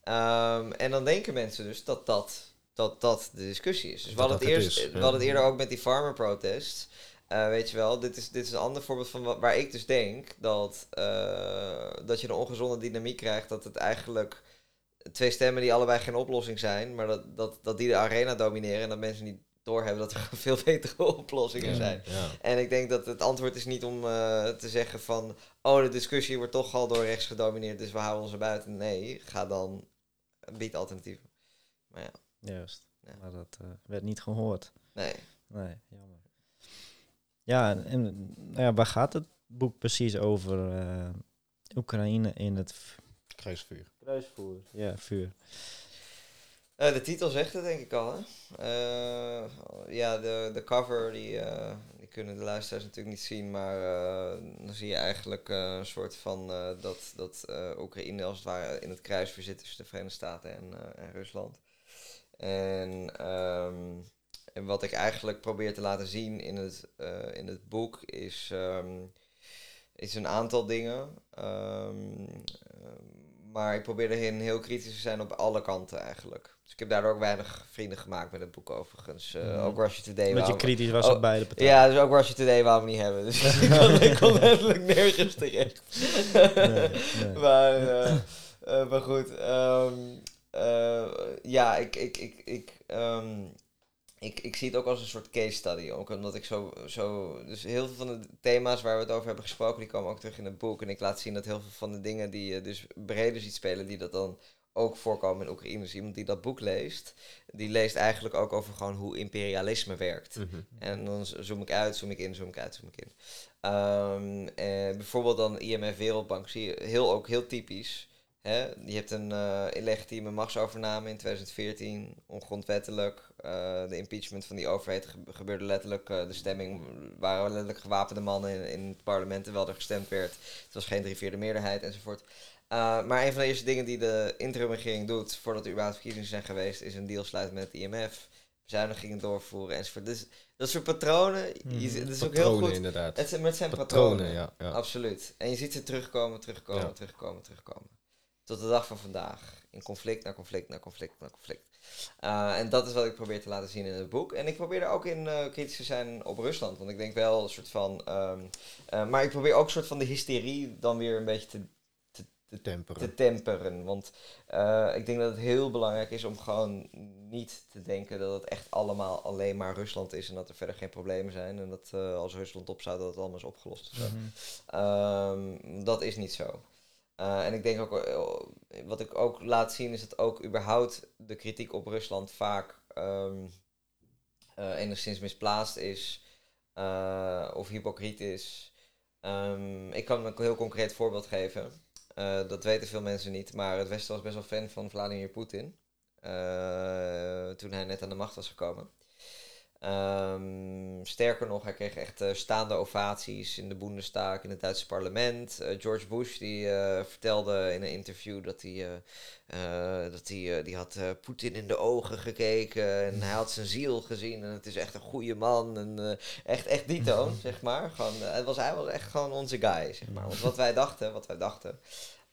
Ehm, en dan denken mensen dus dat dat, dat, dat de discussie is. Dus we Dat hadden, dat het eerst, is, ja. het eerder ook met die farmer protests. Eh, weet je wel, dit is, dit is een ander voorbeeld van wa- waar ik dus denk dat, dat je een ongezonde dynamiek krijgt. Dat het eigenlijk twee stemmen die allebei geen oplossing zijn, maar dat, dat, dat die de arena domineren en dat mensen niet doorhebben dat er veel betere oplossingen Ja. zijn. Ja. En ik denk dat het antwoord is niet om eh, te zeggen van... oh, de discussie wordt toch al door rechts gedomineerd, dus we houden ons er buiten. Nee, ga dan... bied alternatieven. Maar ja, Juist. Ja. Maar dat eh, werd niet gehoord. nee. Nee, jammer. Ja, en, nou ja, waar gaat het boek precies over? eh, Oekraïne in het Kruisvuur. Kruisvoer. Ja, vuur. Eh, de titel zegt het denk ik al, hè? Eh, ja, de, de cover, die, eh, die kunnen de luisteraars natuurlijk niet zien, maar eh, dan zie je eigenlijk eh, een soort van eh, dat, dat eh, Oekraïne als het ware in het kruisvuur zit tussen de Verenigde Staten en, eh, en Rusland. En, ehm, en wat ik eigenlijk probeer te laten zien in het, eh, in het boek is, ehm, is een aantal dingen. Ehm, ehm, maar ik probeer erin heel kritisch te zijn op alle kanten eigenlijk. Dus ik heb daardoor ook weinig vrienden gemaakt met het boek overigens. Eh, Mhm. Ook Russia Today. Omdat je kritisch was Oh, op beide partijen. Ja, dus ook Russia Today wou ik niet hebben. Dus ik kon, ik kon letterlijk nergens terecht. Nee, nee. maar, eh, maar goed. eh, ja, ik, ik, ik, ik, ehm, ik, ik zie het ook als een soort case study. Ook omdat ik zo, zo... Dus heel veel van de thema's waar we het over hebben gesproken... die komen ook terug in het boek. En ik laat zien dat heel veel van de dingen die je dus breder ziet spelen... die dat dan ook voorkomen in Oekraïne. Dus iemand die dat boek leest... die leest eigenlijk ook over gewoon hoe imperialisme werkt. Mhm. En dan zoom ik uit, zoom ik in, zoom ik uit, zoom ik in. Ehm, eh, bijvoorbeeld dan IMF Wereldbank zie je heel, ook heel typisch. Hè? Je hebt een eh illegitieme machtsovername in 2014, ongrondwettelijk. Eh, de impeachment van die overheid ge- gebeurde letterlijk. eh, de stemming waren letterlijk gewapende mannen in, in het parlement terwijl er gestemd werd. Het was geen drie vierde meerderheid enzovoort. Eh, maar een van de eerste dingen die de interimregering doet voordat er überhaupt verkiezingen zijn geweest, is een deal sluiten met het IMF. Bezuinigingen doorvoeren enzovoort. Dus dat soort patronen, je, Mhm. is ook Patronen heel goed. inderdaad. Het zijn, maar het zijn patronen. Patronen, ja. ja. Absoluut. En je ziet ze terugkomen, terugkomen, Ja. terugkomen, terugkomen. Tot de dag van vandaag. In conflict naar conflict naar conflict naar conflict. Uh, en dat is wat ik probeer te laten zien in het boek. En ik probeer er ook in uh, kritisch te zijn op Rusland. Want ik denk wel een soort van... Um, uh, maar ik probeer ook een soort van de hysterie dan weer een beetje te, te, te temperen. Te temperen. Want ik denk dat het heel belangrijk is om gewoon niet te denken dat het echt allemaal alleen maar Rusland is. En dat er verder geen problemen zijn. En dat als Rusland opzoudt dat het allemaal is opgelost. Mm -hmm. um, dat is niet zo. Uh, en ik denk ook, uh, wat ik ook laat zien, is dat ook überhaupt de kritiek op Rusland vaak um, uh, enigszins misplaatst is of hypocriet is. Um, ik kan een heel concreet voorbeeld geven. Dat weten veel mensen niet, maar het Westen was best wel fan van Vladimir Poetin toen hij net aan de macht was gekomen. Um, sterker nog, hij kreeg echt uh, staande ovaties in de Bundestag, in het Duitse parlement. Uh, George Bush die uh, vertelde in een interview dat hij, dat hij die had Poetin in de ogen gekeken en hij had zijn ziel gezien en het is echt een goede man en echt, echt die toon, zeg maar. Gewoon, het was, hij was echt gewoon onze guy, zeg maar. Want wat wij dachten, wat wij dachten.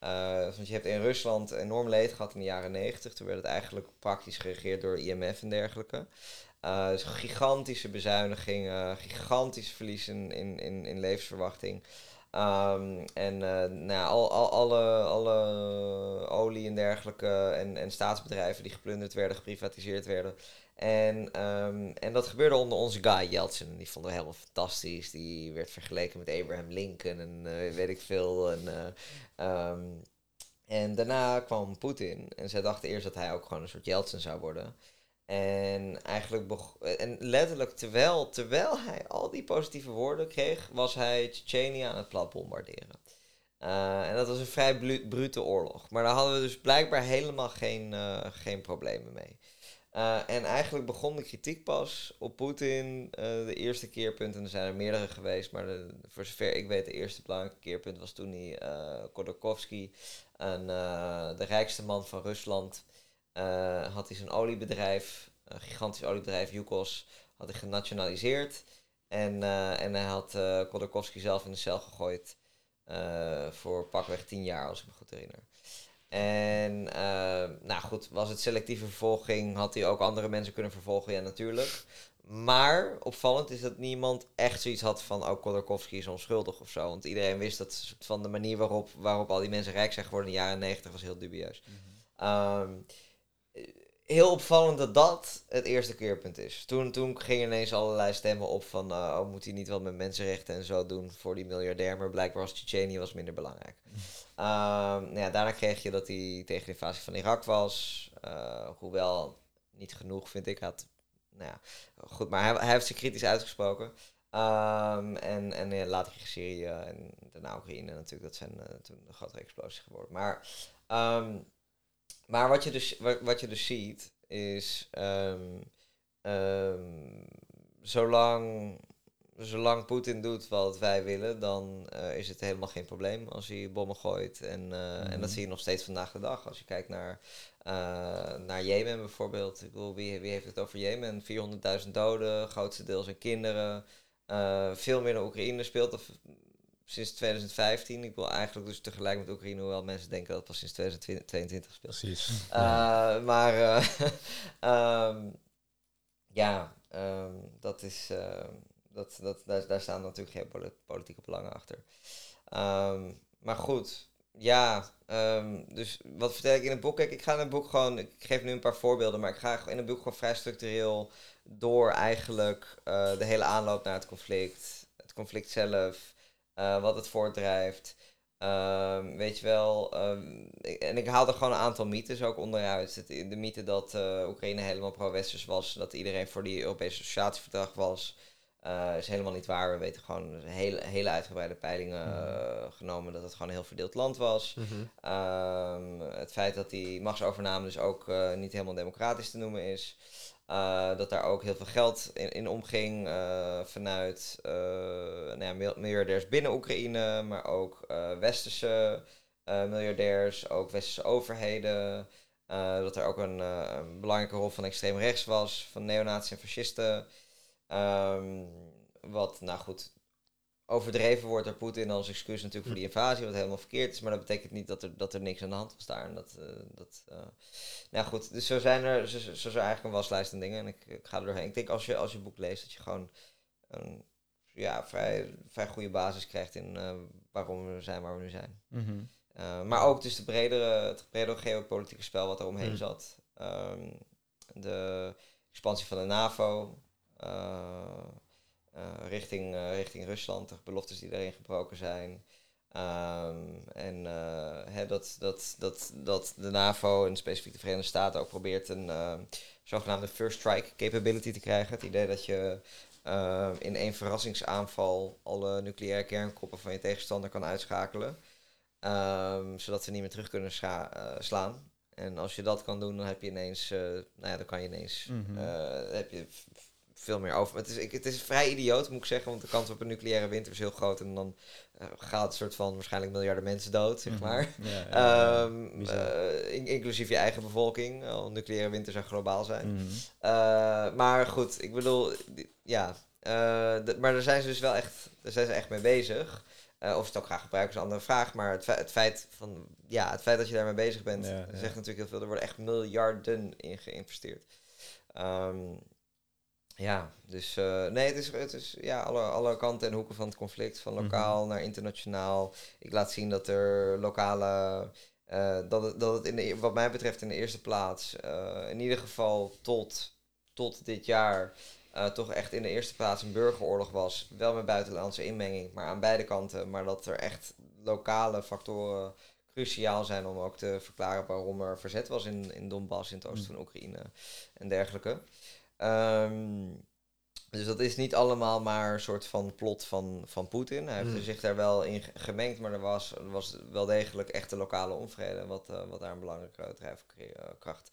Uh, want je hebt in Rusland enorm leed gehad in de jaren negentig. Toen werd het eigenlijk praktisch geregeerd door IMF en dergelijke. Dus gigantische bezuinigingen, gigantische verliezen in, in, in levensverwachting. Um, en uh, nou al, al, alle, alle olie en dergelijke en, en staatsbedrijven die geplunderd werden, geprivatiseerd werden. En, um, en dat gebeurde onder onze guy Yeltsin. Die vonden we helemaal fantastisch. Die werd vergeleken met Abraham Lincoln en weet ik veel. En, um, en daarna kwam Poetin. En zij dachten eerst dat hij ook gewoon een soort Yeltsin zou worden. En eigenlijk en letterlijk terwijl, terwijl hij al die positieve woorden kreeg, was hij Tsjetsjenië aan het plat bombarderen. Uh, en dat was een vrij brute oorlog. Maar daar hadden we dus blijkbaar helemaal geen, uh, geen problemen mee. Uh, en eigenlijk begon de kritiek pas op Poetin de eerste keerpunt. En er zijn er meerdere geweest, maar de, voor zover ik weet, de eerste belangrijke keerpunt was toen hij Khodorkovsky, de rijkste man van Rusland, uh, had hij zijn oliebedrijf, een gigantisch oliebedrijf, Yukos, had hij genationaliseerd. En, uh, en hij had uh, Khodorkovsky zelf in de cel gegooid voor pakweg tien jaar, als ik me goed herinner. En nou goed, was het selectieve vervolging, had hij ook andere mensen kunnen vervolgen, ja natuurlijk. Maar opvallend is dat niemand echt zoiets had van, oh, Khodorkovsky is onschuldig of zo. Want iedereen wist dat van de manier waarop, waarop al die mensen rijk zijn geworden in de jaren negentig was heel dubieus. Mm -hmm. um, heel opvallend dat dat het eerste keerpunt is. Toen, toen gingen ineens allerlei stemmen op van... Uh, oh, moet hij niet wel met mensenrechten en zo doen voor die miljardair... maar blijkbaar was Tsjetsjenië was minder belangrijk. Um, nou ja, daarna kreeg je dat hij tegen de invasie van Irak was. Uh, hoewel niet genoeg, vind ik. Had, nou ja, goed, maar hij, hij heeft zich kritisch uitgesproken. Um, en en ja, later kreeg Syrië en daarna Oekraïne natuurlijk. Dat zijn toen de grotere explosies geworden. Maar... Um, maar wat je dus, wat, wat je dus ziet is, um, um, zolang, zolang Poetin doet wat wij willen, dan uh, is het helemaal geen probleem als hij bommen gooit. En, uh, mm-hmm. en dat zie je nog steeds vandaag de dag. Als je kijkt naar, uh, naar Jemen bijvoorbeeld. Ik bedoel, wie, wie heeft het over Jemen? 400.000 doden, grootste deel zijn kinderen. veel meer dan Oekraïne speelt. Of, sinds 2015. Ik wil eigenlijk dus tegelijk met Oekraïne, hoewel mensen denken dat het pas sinds 2022 speelt. Precies. Uh, maar uh, um, ja, um, dat is, uh, dat, dat, daar, daar staan natuurlijk geen politieke belangen achter. Um, maar goed, ja, dus wat vertel ik in het boek? Kijk, ik ga in het boek gewoon, ik geef nu een paar voorbeelden, maar ik ga in het boek gewoon vrij structureel door eigenlijk uh, de hele aanloop naar het conflict, het conflict zelf, uh, wat het voortdrijft. Um, weet je wel, um, en ik haal er gewoon een aantal mythes ook onderuit. De mythe dat uh, Oekraïne helemaal pro-westers was, dat iedereen voor die Europese associatieverdrag was, uh, is helemaal niet waar. We weten gewoon hele, hele uitgebreide peilingen uh, genomen dat het gewoon een heel verdeeld land was. -hmm. um, het feit dat die machtsovername dus ook niet helemaal democratisch te noemen is. Uh, dat daar ook heel veel geld in, in omging uh, vanuit uh, nou ja, miljardairs binnen Oekraïne, maar ook westerse miljardairs, ook westerse overheden. dat er ook een, belangrijke rol van extreem rechts was, van neonazi en fascisten. Um, wat, nou goed, overdreven wordt door Poetin als excuus natuurlijk voor die invasie, wat helemaal verkeerd is. Maar dat betekent niet dat er, dat er niks aan de hand was daar. En dat, uh, dat, uh, nou goed, dus zo zijn er zo, zo, zo eigenlijk een waslijst aan dingen. En ik, ik ga er doorheen. Ik denk als je, als je boek leest, dat je gewoon een ja, vrij, vrij goede basis krijgt in uh, waarom we zijn waar we nu zijn. Mm -hmm. maar ook dus de bredere, het bredere geopolitieke spel wat er omheen mm. zat. Um, de expansie van de NAVO. Uh, richting, uh, richting Rusland, de beloftes die daarin gebroken zijn. Um, en uh, hè, dat, dat, dat, dat de NAVO en specifiek de Verenigde Staten ook probeert een zogenaamde first strike capability te krijgen. Het idee dat je in één verrassingsaanval alle nucleaire kernkoppen van je tegenstander kan uitschakelen. Um, zodat ze niet meer terug kunnen slaan. En als je dat kan doen, dan heb je ineens, nou ja, dan kan je ineens, mm -hmm. heb je veel meer over. Het is, ik, het is vrij idioot, moet ik zeggen, want de kans op een nucleaire winter is heel groot. En dan uh, gaat een soort van waarschijnlijk miljarden mensen dood, zeg maar. Mm -hmm. ja, ja, um, uh, in, inclusief je eigen bevolking. Al nucleaire winter zou globaal zijn. Mm -hmm. uh, maar goed, ik bedoel, ja. maar daar zijn ze dus wel echt, daar zijn ze echt mee bezig. of ze het ook graag gebruiken is een andere vraag. Maar het, het, feit, van, ja, het feit dat je daarmee bezig bent, zegt natuurlijk heel veel. Er worden echt miljarden in geïnvesteerd. Um, ja, dus uh, nee, het is, het is ja, alle, alle kanten en hoeken van het conflict, van lokaal mm -hmm. naar internationaal. Ik laat zien dat er lokale, uh, dat, het, dat het in de, wat mij betreft in de eerste plaats, uh, in ieder geval tot, tot dit jaar, toch echt in de eerste plaats een burgeroorlog was. Wel met buitenlandse inmenging, maar aan beide kanten. Maar dat er echt lokale factoren cruciaal zijn om ook te verklaren waarom er verzet was in, in Donbass, in het oosten mm. van Oekraïne en dergelijke. Um, dus dat is niet allemaal maar een soort van plot van, van Poetin. Hij heeft mm. zich daar wel in gemengd, maar er was, er was wel degelijk echte lokale onvrede, wat, uh, wat daar een belangrijke drijfkracht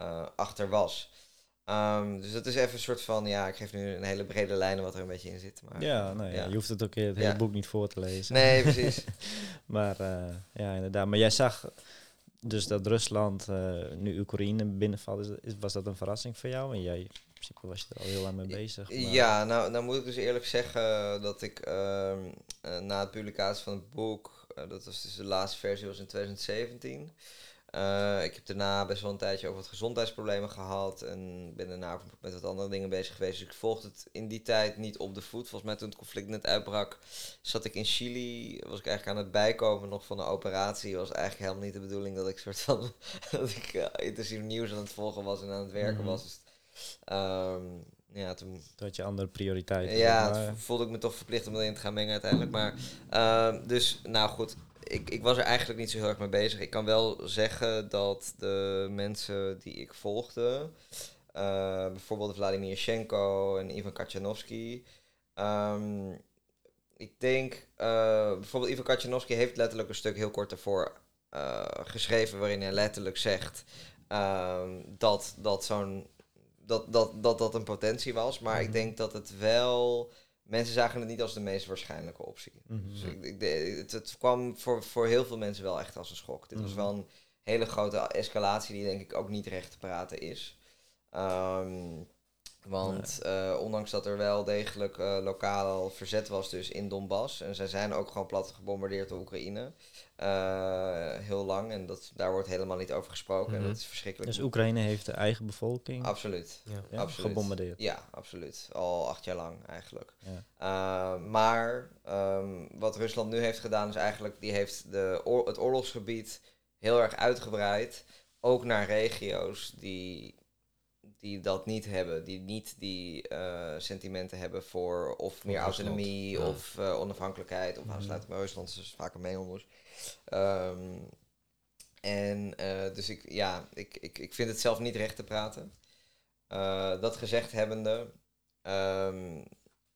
uh, achter was. Um, dus dat is even een soort van, ja, ik geef nu een hele brede lijn wat er een beetje in zit. Maar, ja, nee, ja. je hoeft het ook het hele ja. boek niet voor te lezen. Nee, precies. maar uh, ja, inderdaad. Maar jij zag dus dat Rusland nu Oekraïne binnenvalt, was dat een verrassing voor jou? En jij principe was je er al heel lang mee bezig. Maar... Ja, nou, nou moet ik dus eerlijk zeggen dat ik uh, na het publicatie van het boek, uh, dat was dus de laatste versie was in 2017. Uh, ik heb daarna best wel een tijdje over wat gezondheidsproblemen gehad en ben daarna met wat andere dingen bezig geweest. Dus ik volgde het in die tijd niet op de voet. Volgens mij toen het conflict net uitbrak, zat ik in Chili. Was ik eigenlijk aan het bijkomen nog van de operatie. Was eigenlijk helemaal niet de bedoeling dat ik soort van dat ik uh, intensief nieuws aan het volgen was en aan het werken mm -hmm. was. Dus Um, ja, toen... toen had je andere prioriteiten. Ja, maar... voelde ik me toch verplicht om erin te gaan mengen uiteindelijk. Maar, um, dus, nou goed, ik, ik was er eigenlijk niet zo heel erg mee bezig. Ik kan wel zeggen dat de mensen die ik volgde, uh, bijvoorbeeld Vladimir Schenko en Ivan Kachanovsky, um, ik denk, uh, bijvoorbeeld Ivan Kachanovsky heeft letterlijk een stuk heel kort daarvoor uh, geschreven waarin hij letterlijk zegt dat, dat zo'n dat, dat, dat dat een potentie was. Maar ik mhm. denk dat het wel. Mensen zagen het niet als de meest waarschijnlijke optie. Mm -hmm. Dus ik, ik, het, het, kwam voor, voor heel veel mensen wel echt als een schok. Dit was mhm. wel een hele grote escalatie die denk ik ook niet recht te praten is. Um, Want eh, ondanks dat er wel degelijk eh, lokaal al verzet was dus in Donbass. En zij zijn ook gewoon plat gebombardeerd door Oekraïne. Eh, heel lang. En dat, daar wordt helemaal niet over gesproken. Mhm. En dat is verschrikkelijk. Dus Oekraïne heeft de eigen bevolking Absoluut. Ja. ja, absoluut. gebombardeerd. Ja, absoluut. Al acht jaar lang eigenlijk. Ja. Uh, maar ehm, wat Rusland nu heeft gedaan is eigenlijk, die heeft de oor- het oorlogsgebied heel erg uitgebreid. Ook naar regio's die, die dat niet hebben. Die niet die eh, sentimenten hebben voor of meer autonomie ja. of eh, onafhankelijkheid. Of Mhm. aansluiting bij Rusland, dat is vaak een mengelmoes. Ehm en eh, dus ik, ja, ik, ik, ik vind het zelf niet recht te praten. Eh, dat gezegd hebbende, ehm,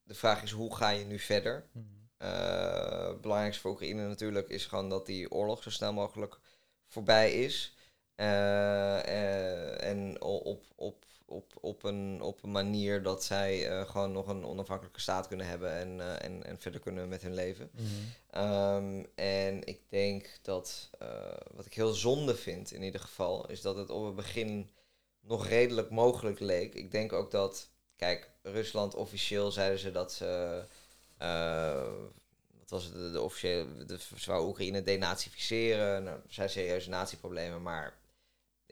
de vraag is hoe ga je nu verder? Mhm. Eh, belangrijkste voor Oekraïne natuurlijk is gewoon dat die oorlog zo snel mogelijk voorbij is. En op, op, op, op, een, op een manier dat zij eh, gewoon nog een onafhankelijke staat kunnen hebben en, eh, en, en verder kunnen met hun leven. Mhm. Ehm, en ik denk dat, eh, wat ik heel zonde vind in ieder geval, is dat het op het begin nog redelijk mogelijk leek. Ik denk ook dat, kijk, Rusland officieel zeiden ze dat ze, wat was het, de, de officiële, de, ze wou Oekraïne denazificeren. Nou, er zijn serieuze natieproblemen, maar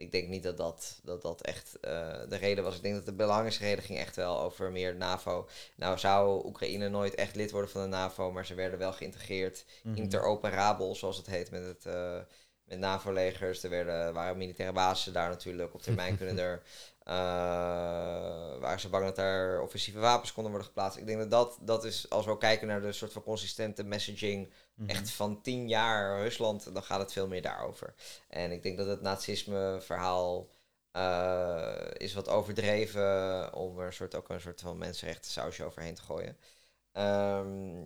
ik denk niet dat dat, dat, dat echt eh, de reden was. Ik denk dat de belangrijkste reden ging echt wel over meer NAVO. Nou zou Oekraïne nooit echt lid worden van de NAVO, maar ze werden wel geïntegreerd Mhm. interoperabel, zoals het heet, met het eh, met NAVO-legers. Er werden, waren militaire bases daar natuurlijk. Op termijn kunnen er, eh, waren ze bang dat daar offensieve wapens konden worden geplaatst. Ik denk dat dat, dat is, als we ook kijken naar de soort van consistente messaging, Mhm. echt van tien jaar Rusland, dan gaat het veel meer daarover. En ik denk dat het nazisme-verhaal eh, is wat overdreven om er een soort, ook een soort van mensenrechten sausje overheen te gooien. Ehm,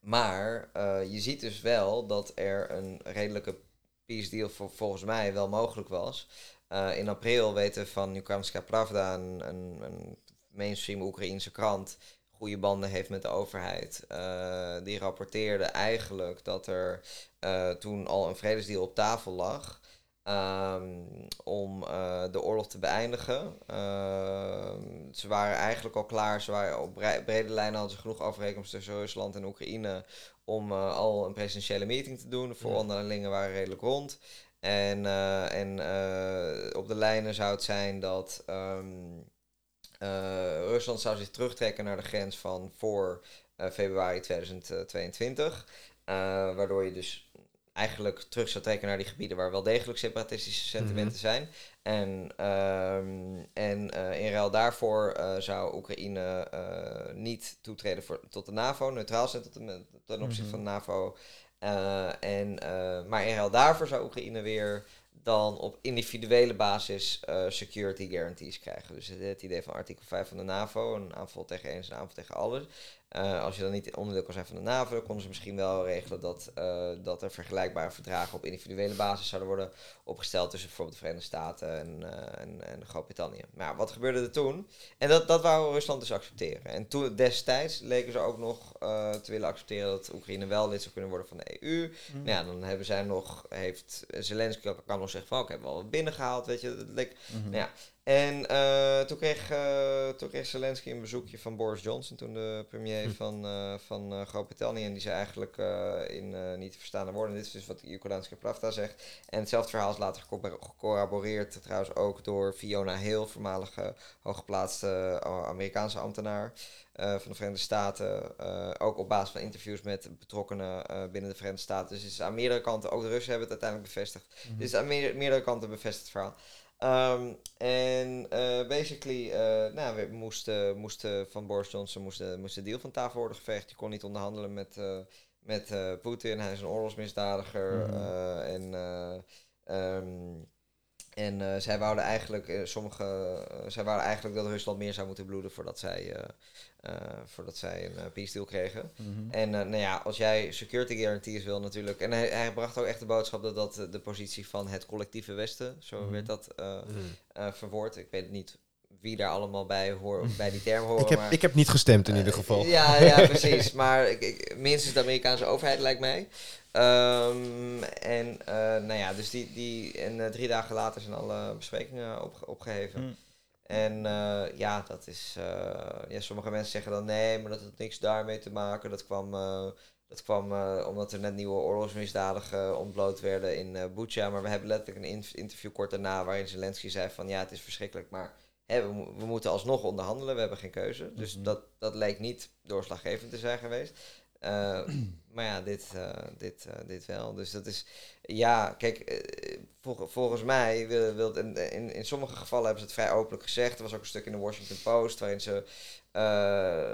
maar eh, je ziet dus wel dat er een redelijke peace deal voor, volgens mij wel mogelijk was. Eh, in april weten we van Ukrainska Pravda, een, een, een mainstream Oekraïense krant, goede banden heeft met de overheid. Eh, die rapporteerde eigenlijk dat er eh, toen al een vredesdeal op tafel lag. ehm, om eh, de oorlog te beëindigen. Ehm, ze waren eigenlijk al klaar. Ze waren op bre- brede lijnen hadden ze genoeg overeenkomsten tussen Rusland en Oekraïne om al een presidentiële meeting te doen. De vooronderhandelingen waren redelijk rond. En, en op de lijnen zou het zijn dat ehm, eh, Rusland zou zich terugtrekken naar de grens van voor eh, februari 2022. eh, waardoor je dus eigenlijk terug zou trekken naar die gebieden waar wel degelijk separatistische sentimenten zijn. En, ehm, en in ruil daarvoor zou Oekraïne niet toetreden voor, tot de NAVO, neutraal zijn tot de, ten opzichte Mhm. van de NAVO. Eh, en, maar in ruil daarvoor zou Oekraïne weer dan op individuele basis eh, security guarantees krijgen. Dus het, het idee van artikel 5 van de NAVO, een aanval tegen is een aanval tegen alles. Eh, als je dan niet onderdeel kan zijn van de NAVO, dan konden ze misschien wel regelen dat, eh, dat er vergelijkbare verdragen op individuele basis zouden worden opgesteld tussen bijvoorbeeld de Verenigde Staten en, eh, en, en Groot-Brittannië. Maar wat gebeurde er toen? En dat, dat wou Rusland dus accepteren. En toen destijds leken ze ook nog te willen accepteren dat Oekraïne wel lid zou kunnen worden van de EU. Mhm. Nou ja, dan hebben zij nog, heeft Zelensky kan nog zeggen van, oké, we hebben wel wat binnengehaald, weet je. Het leek, Mhm. nou ja, en eh, toen, kreeg, eh, toen kreeg Zelensky een bezoekje van Boris Johnson, toen de premier Hm. van, eh, van Groot-Brittannië. En die zei eigenlijk in niet te verstaande woorden, dit is dus wat Ukrainska Pravda zegt. En hetzelfde verhaal is later gecorro- gecorroboreerd, trouwens ook door Fiona Hill, voormalige hooggeplaatste Amerikaanse ambtenaar van de Verenigde Staten. Ook op basis van interviews met betrokkenen binnen de Verenigde Staten. Dus het is aan meerdere kanten, ook de Russen hebben het uiteindelijk bevestigd. Dit is aan meerdere, meerdere kanten bevestigd verhaal. Ehm, en eh, basically, eh nou, we moesten, moesten van Boris Johnson moest de, moest de deal van tafel worden geveegd. Je kon niet onderhandelen met, eh, met eh, Poetin. Hij is een oorlogsmisdadiger. Mhm. eh, en eh, ehm, en eh, zij wouden eigenlijk, eh, sommige, eh, zij wouden eigenlijk dat Rusland meer zou moeten bloeden voordat zij, eh, eh, voordat zij een peace deal kregen. Mhm. En eh, nou ja, als jij security guarantees wil natuurlijk. En hij, hij bracht ook echt de boodschap dat dat de positie van het collectieve Westen, zo Mhm. werd dat Mm. eh, verwoord. Ik weet niet wie daar allemaal bij, hoor, bij die term horen. Ik heb, maar, ik heb niet gestemd in ieder eh, geval. Ja, ja, precies. Maar ik, ik, minstens de Amerikaanse overheid lijkt mij. Ehm, en eh, nou ja, dus die, die en eh, drie dagen later zijn alle besprekingen opge- opgeheven. Mhm. En eh, ja, dat is. eh, ja, sommige mensen zeggen dan nee, maar dat had niks daarmee te maken. Dat kwam, eh, dat kwam eh, omdat er net nieuwe oorlogsmisdadigen ontbloot werden in eh Bucha. Maar we hebben letterlijk een in- interview kort daarna waarin Zelensky zei van ja, het is verschrikkelijk, maar hè, we, mo- we moeten alsnog onderhandelen. We hebben geen keuze. Dus Mhm. dat, dat leek niet doorslaggevend te zijn geweest. Eh, maar ja, dit, eh, dit, eh, dit wel. Dus dat is. Ja, kijk, vol- volgens mij wil, in, in, in sommige gevallen hebben ze het vrij openlijk gezegd. Er was ook een stuk in de Washington Post waarin ze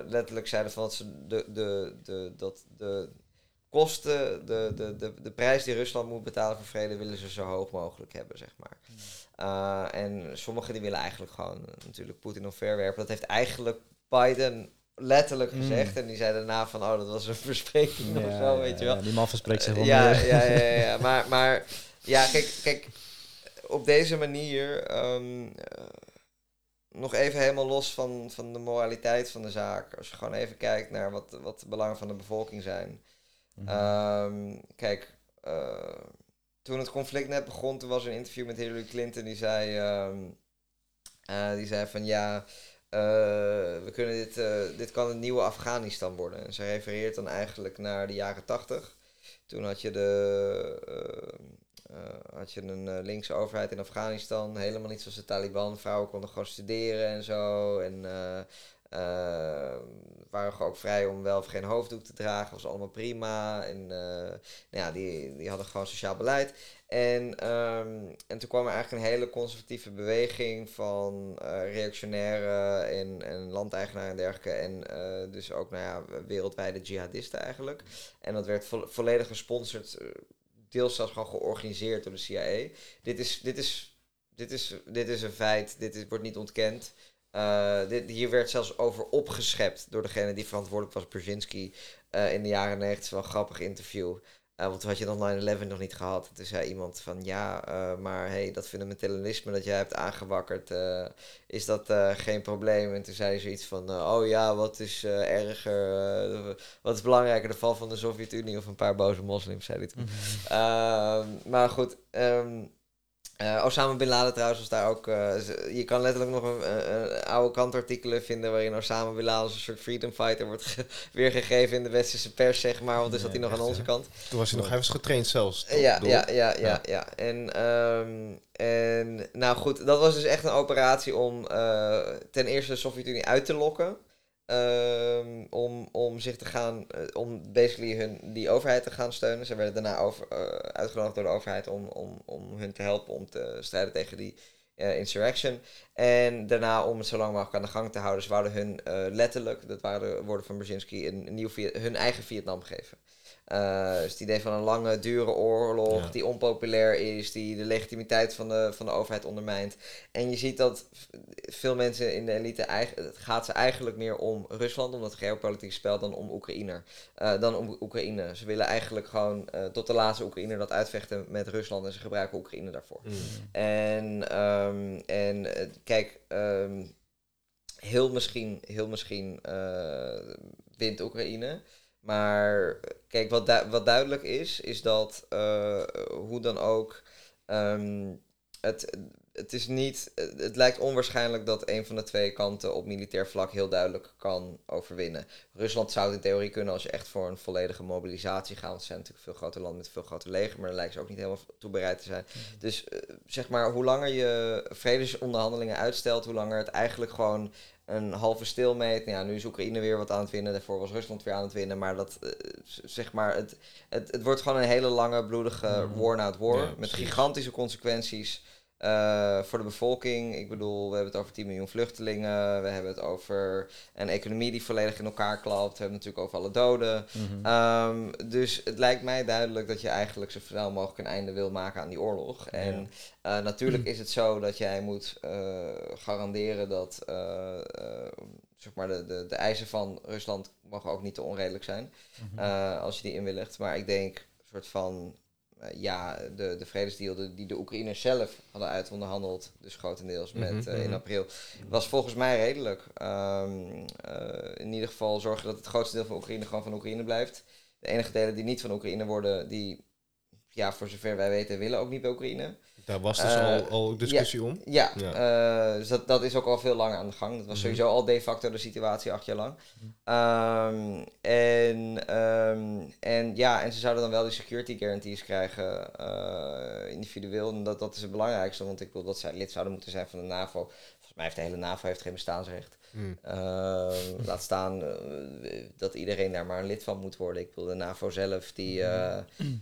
letterlijk zeiden van dat ze de, de, de, dat de kosten, de, de, de, de prijs die Rusland moet betalen voor vrede, willen ze zo hoog mogelijk hebben, zeg maar. Eh, en sommigen die willen eigenlijk gewoon natuurlijk Poetin omverwerpen. Dat heeft eigenlijk Biden letterlijk Mm. gezegd. En die zei daarna van, oh, dat was een verspreking of zo, weet je wel. ja, die man verspreekt zich wel ja, ja, ja, ja. Maar, maar ja, kijk, kijk, op deze manier, ehm, eh, nog even helemaal los van, van de moraliteit van de zaak. Als je gewoon even kijkt naar wat, wat de belangen van de bevolking zijn. Mhm. Ehm, kijk, eh, toen het conflict net begon, toen was er een interview met Hillary Clinton. Die zei, ehm, eh, die zei van ja, eh, we kunnen dit, eh, dit kan het nieuwe Afghanistan worden. En ze refereert dan eigenlijk naar de jaren tachtig. Toen had je, de, had je een linkse overheid in Afghanistan. Helemaal niet zoals de Taliban. Vrouwen konden gewoon studeren en zo. En waren gewoon ook vrij om wel of geen hoofddoek te dragen. was allemaal prima. En eh, nou ja, die, die hadden gewoon sociaal beleid. En, ehm, en toen kwam er eigenlijk een hele conservatieve beweging van eh reactionaire en, en landeigenaren en dergelijke. En eh, dus ook nou ja, wereldwijde jihadisten eigenlijk. En dat werd vo- volledig gesponsord, deels zelfs gewoon georganiseerd door de CIA. Dit is, dit is, dit is, dit is een feit, dit is, wordt niet ontkend. Eh, dit, hier werd zelfs over opgeschept door degene die verantwoordelijk was, Brzezinski, eh, in de jaren 90. Wel een grappig interview. Eh, want toen had je nog 9-11 nog niet gehad. En toen zei iemand van ja, maar hey, dat fundamentalisme dat jij hebt aangewakkerd, is dat geen probleem? En toen zei hij zoiets van, oh ja, wat is erger, wat is belangrijker, de val van de Sovjet-Unie of een paar boze moslims, zei hij toen. Ehm, maar goed, ehm, eh, Osama Bin Laden trouwens was daar ook... eh, je kan letterlijk nog een, een- oude kantartikelen vinden... waarin Osama Bin Laden als een soort freedom fighter wordt ge- weergegeven in de westerse pers, zeg maar. Want dus zat hij nog aan onze hè? kant. Toen was hij nog, hij was getraind zelfs. toch? Ja, Door- ja, ja, ja, Ja. ja. En, ehm, en nou goed, dat was dus echt een operatie om eh, ten eerste de Sovjet-Unie uit te lokken. Ehm, om, om zich te gaan, eh, om basically hun, die overheid te gaan steunen. Ze werden daarna over, eh, uitgenodigd door de overheid om, om, om hun te helpen om te strijden tegen die eh, insurrection. En daarna om het zo lang mogelijk aan de gang te houden. Ze wouden hun letterlijk, dat waren de woorden van Brzezinski, een, nieuw hun eigen Vietnam geven. Eh, dus het idee van een lange, dure oorlog Ja. die onpopulair is, die de legitimiteit van de, van de overheid ondermijnt. En je ziet dat veel mensen in de elite, het gaat ze eigenlijk meer om Rusland, om dat geopolitieke spel, dan om Oekraïne. Eh, dan om Oekraïne. Ze willen eigenlijk gewoon eh, tot de laatste Oekraïner dat uitvechten met Rusland en ze gebruiken Oekraïne daarvoor. Mm. En, ehm, en kijk, ehm, heel misschien, heel misschien wint Oekraïne. Maar kijk, wat, du- wat duidelijk is, is dat eh, hoe dan ook. ehm, het, het is niet. Het lijkt onwaarschijnlijk dat een van de twee kanten op militair vlak heel duidelijk kan overwinnen. Rusland zou het in theorie kunnen als je echt voor een volledige mobilisatie gaat. Want ze zijn natuurlijk een veel groter land met een veel groter leger, maar daar lijken ze ook niet helemaal toe bereid te zijn. Dus eh, zeg maar, hoe langer je vredesonderhandelingen uitstelt, hoe langer het eigenlijk gewoon een halve stilmeet. Nou ja, nu is Oekraïne weer wat aan het winnen, daarvoor was Rusland weer aan het winnen. Maar dat, eh, zeg maar, het, het, het wordt gewoon een hele lange, bloedige Mhm. war na het war. Ja, met gigantische consequenties. Eh, voor de bevolking. Ik bedoel, we hebben het over 10 miljoen vluchtelingen. We hebben het over een economie die volledig in elkaar klapt. We hebben het natuurlijk over alle doden. Mhm. Ehm, dus het lijkt mij duidelijk dat je eigenlijk zo snel mogelijk een einde wil maken aan die oorlog. En eh, natuurlijk is het zo dat jij moet eh, garanderen dat zeg maar de, de, de eisen van Rusland mogen ook niet te onredelijk zijn. Mhm. als je die inwilligt. Maar ik denk een soort van ja, de, de vredesdeal de- die de Oekraïners zelf hadden uitonderhandeld, dus grotendeels met, Mhm, eh, in mhm. april, was volgens mij redelijk. Ehm, eh, in ieder geval zorgen dat het grootste deel van Oekraïne gewoon van Oekraïne blijft. De enige delen die niet van Oekraïne worden, die ja, voor zover wij weten, willen ook niet bij Oekraïne. Daar was dus Eh, al, al discussie om. Ja, Ja. eh, dus dat, dat is ook al veel langer aan de gang. Dat was Mhm. sowieso al de facto de situatie acht jaar lang. Mhm. Ehm, en, ehm, en ja, en ze zouden dan wel die security guarantees krijgen, eh, individueel. En dat, dat is het belangrijkste, want ik wil dat zij lid zouden moeten zijn van de NAVO. Volgens mij heeft de hele NAVO heeft geen bestaansrecht. Hmm. Ehm, laat staan eh, dat iedereen daar maar een lid van moet worden. Ik wil de NAVO zelf, die, eh,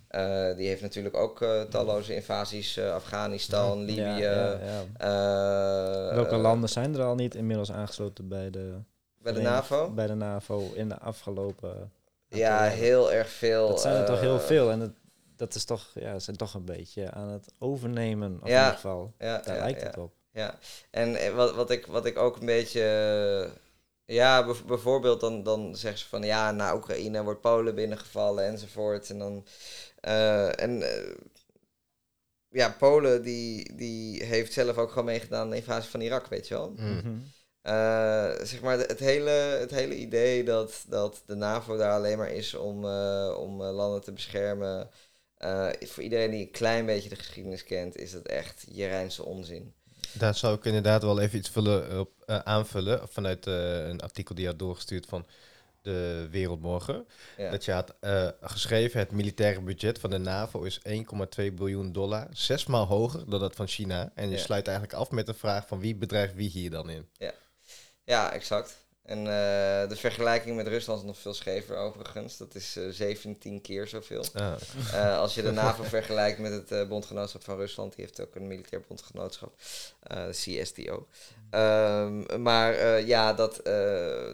eh, die heeft natuurlijk ook eh, talloze invasies, eh, Afghanistan, Libië. Ja, ja, ja. eh, Welke eh, landen zijn er al niet inmiddels aangesloten bij de, Bij de NAVO? Bij de NAVO in de afgelopen... Ja, heel erg veel. Dat zijn er toch heel eh, veel. En het, dat is toch, ja, zijn toch een beetje aan het overnemen. In ieder geval, Ja, daar lijkt het op. Ja, en eh, wat, wat, ik, wat ik ook een beetje. eh, Ja, bijvoorbeeld dan, dan zeggen ze van ja, na Oekraïne wordt Polen binnengevallen enzovoort. En dan. eh, en. ja, Polen die, die heeft zelf ook gewoon meegedaan aan de invasie van Irak, weet je wel. Hmm. Mhm. Eh, zeg maar, het hele, het hele idee dat, dat de NAVO daar alleen maar is om, eh, om landen te beschermen. eh, voor iedereen die een klein beetje de geschiedenis kent, is dat echt Jerijnse onzin. Daar zou ik inderdaad wel even iets vullen, op, eh, aanvullen vanuit eh, een artikel die je had doorgestuurd van de Wereldmorgen. Ja. Dat je had eh, geschreven, het militaire budget van de NAVO is 1,2 biljoen dollar. Zesmaal hoger dan dat van China. En je Ja. sluit eigenlijk af met de vraag van wie bedrijft wie hier dan in? Ja, exact. En eh, de vergelijking met Rusland is nog veel schever overigens. Dat is eh 17 keer zoveel. Ah, Eh, als je de NAVO vergelijkt met het bondgenootschap van Rusland, die heeft ook een militair bondgenootschap, de CSTO. Ehm, maar ja, dat,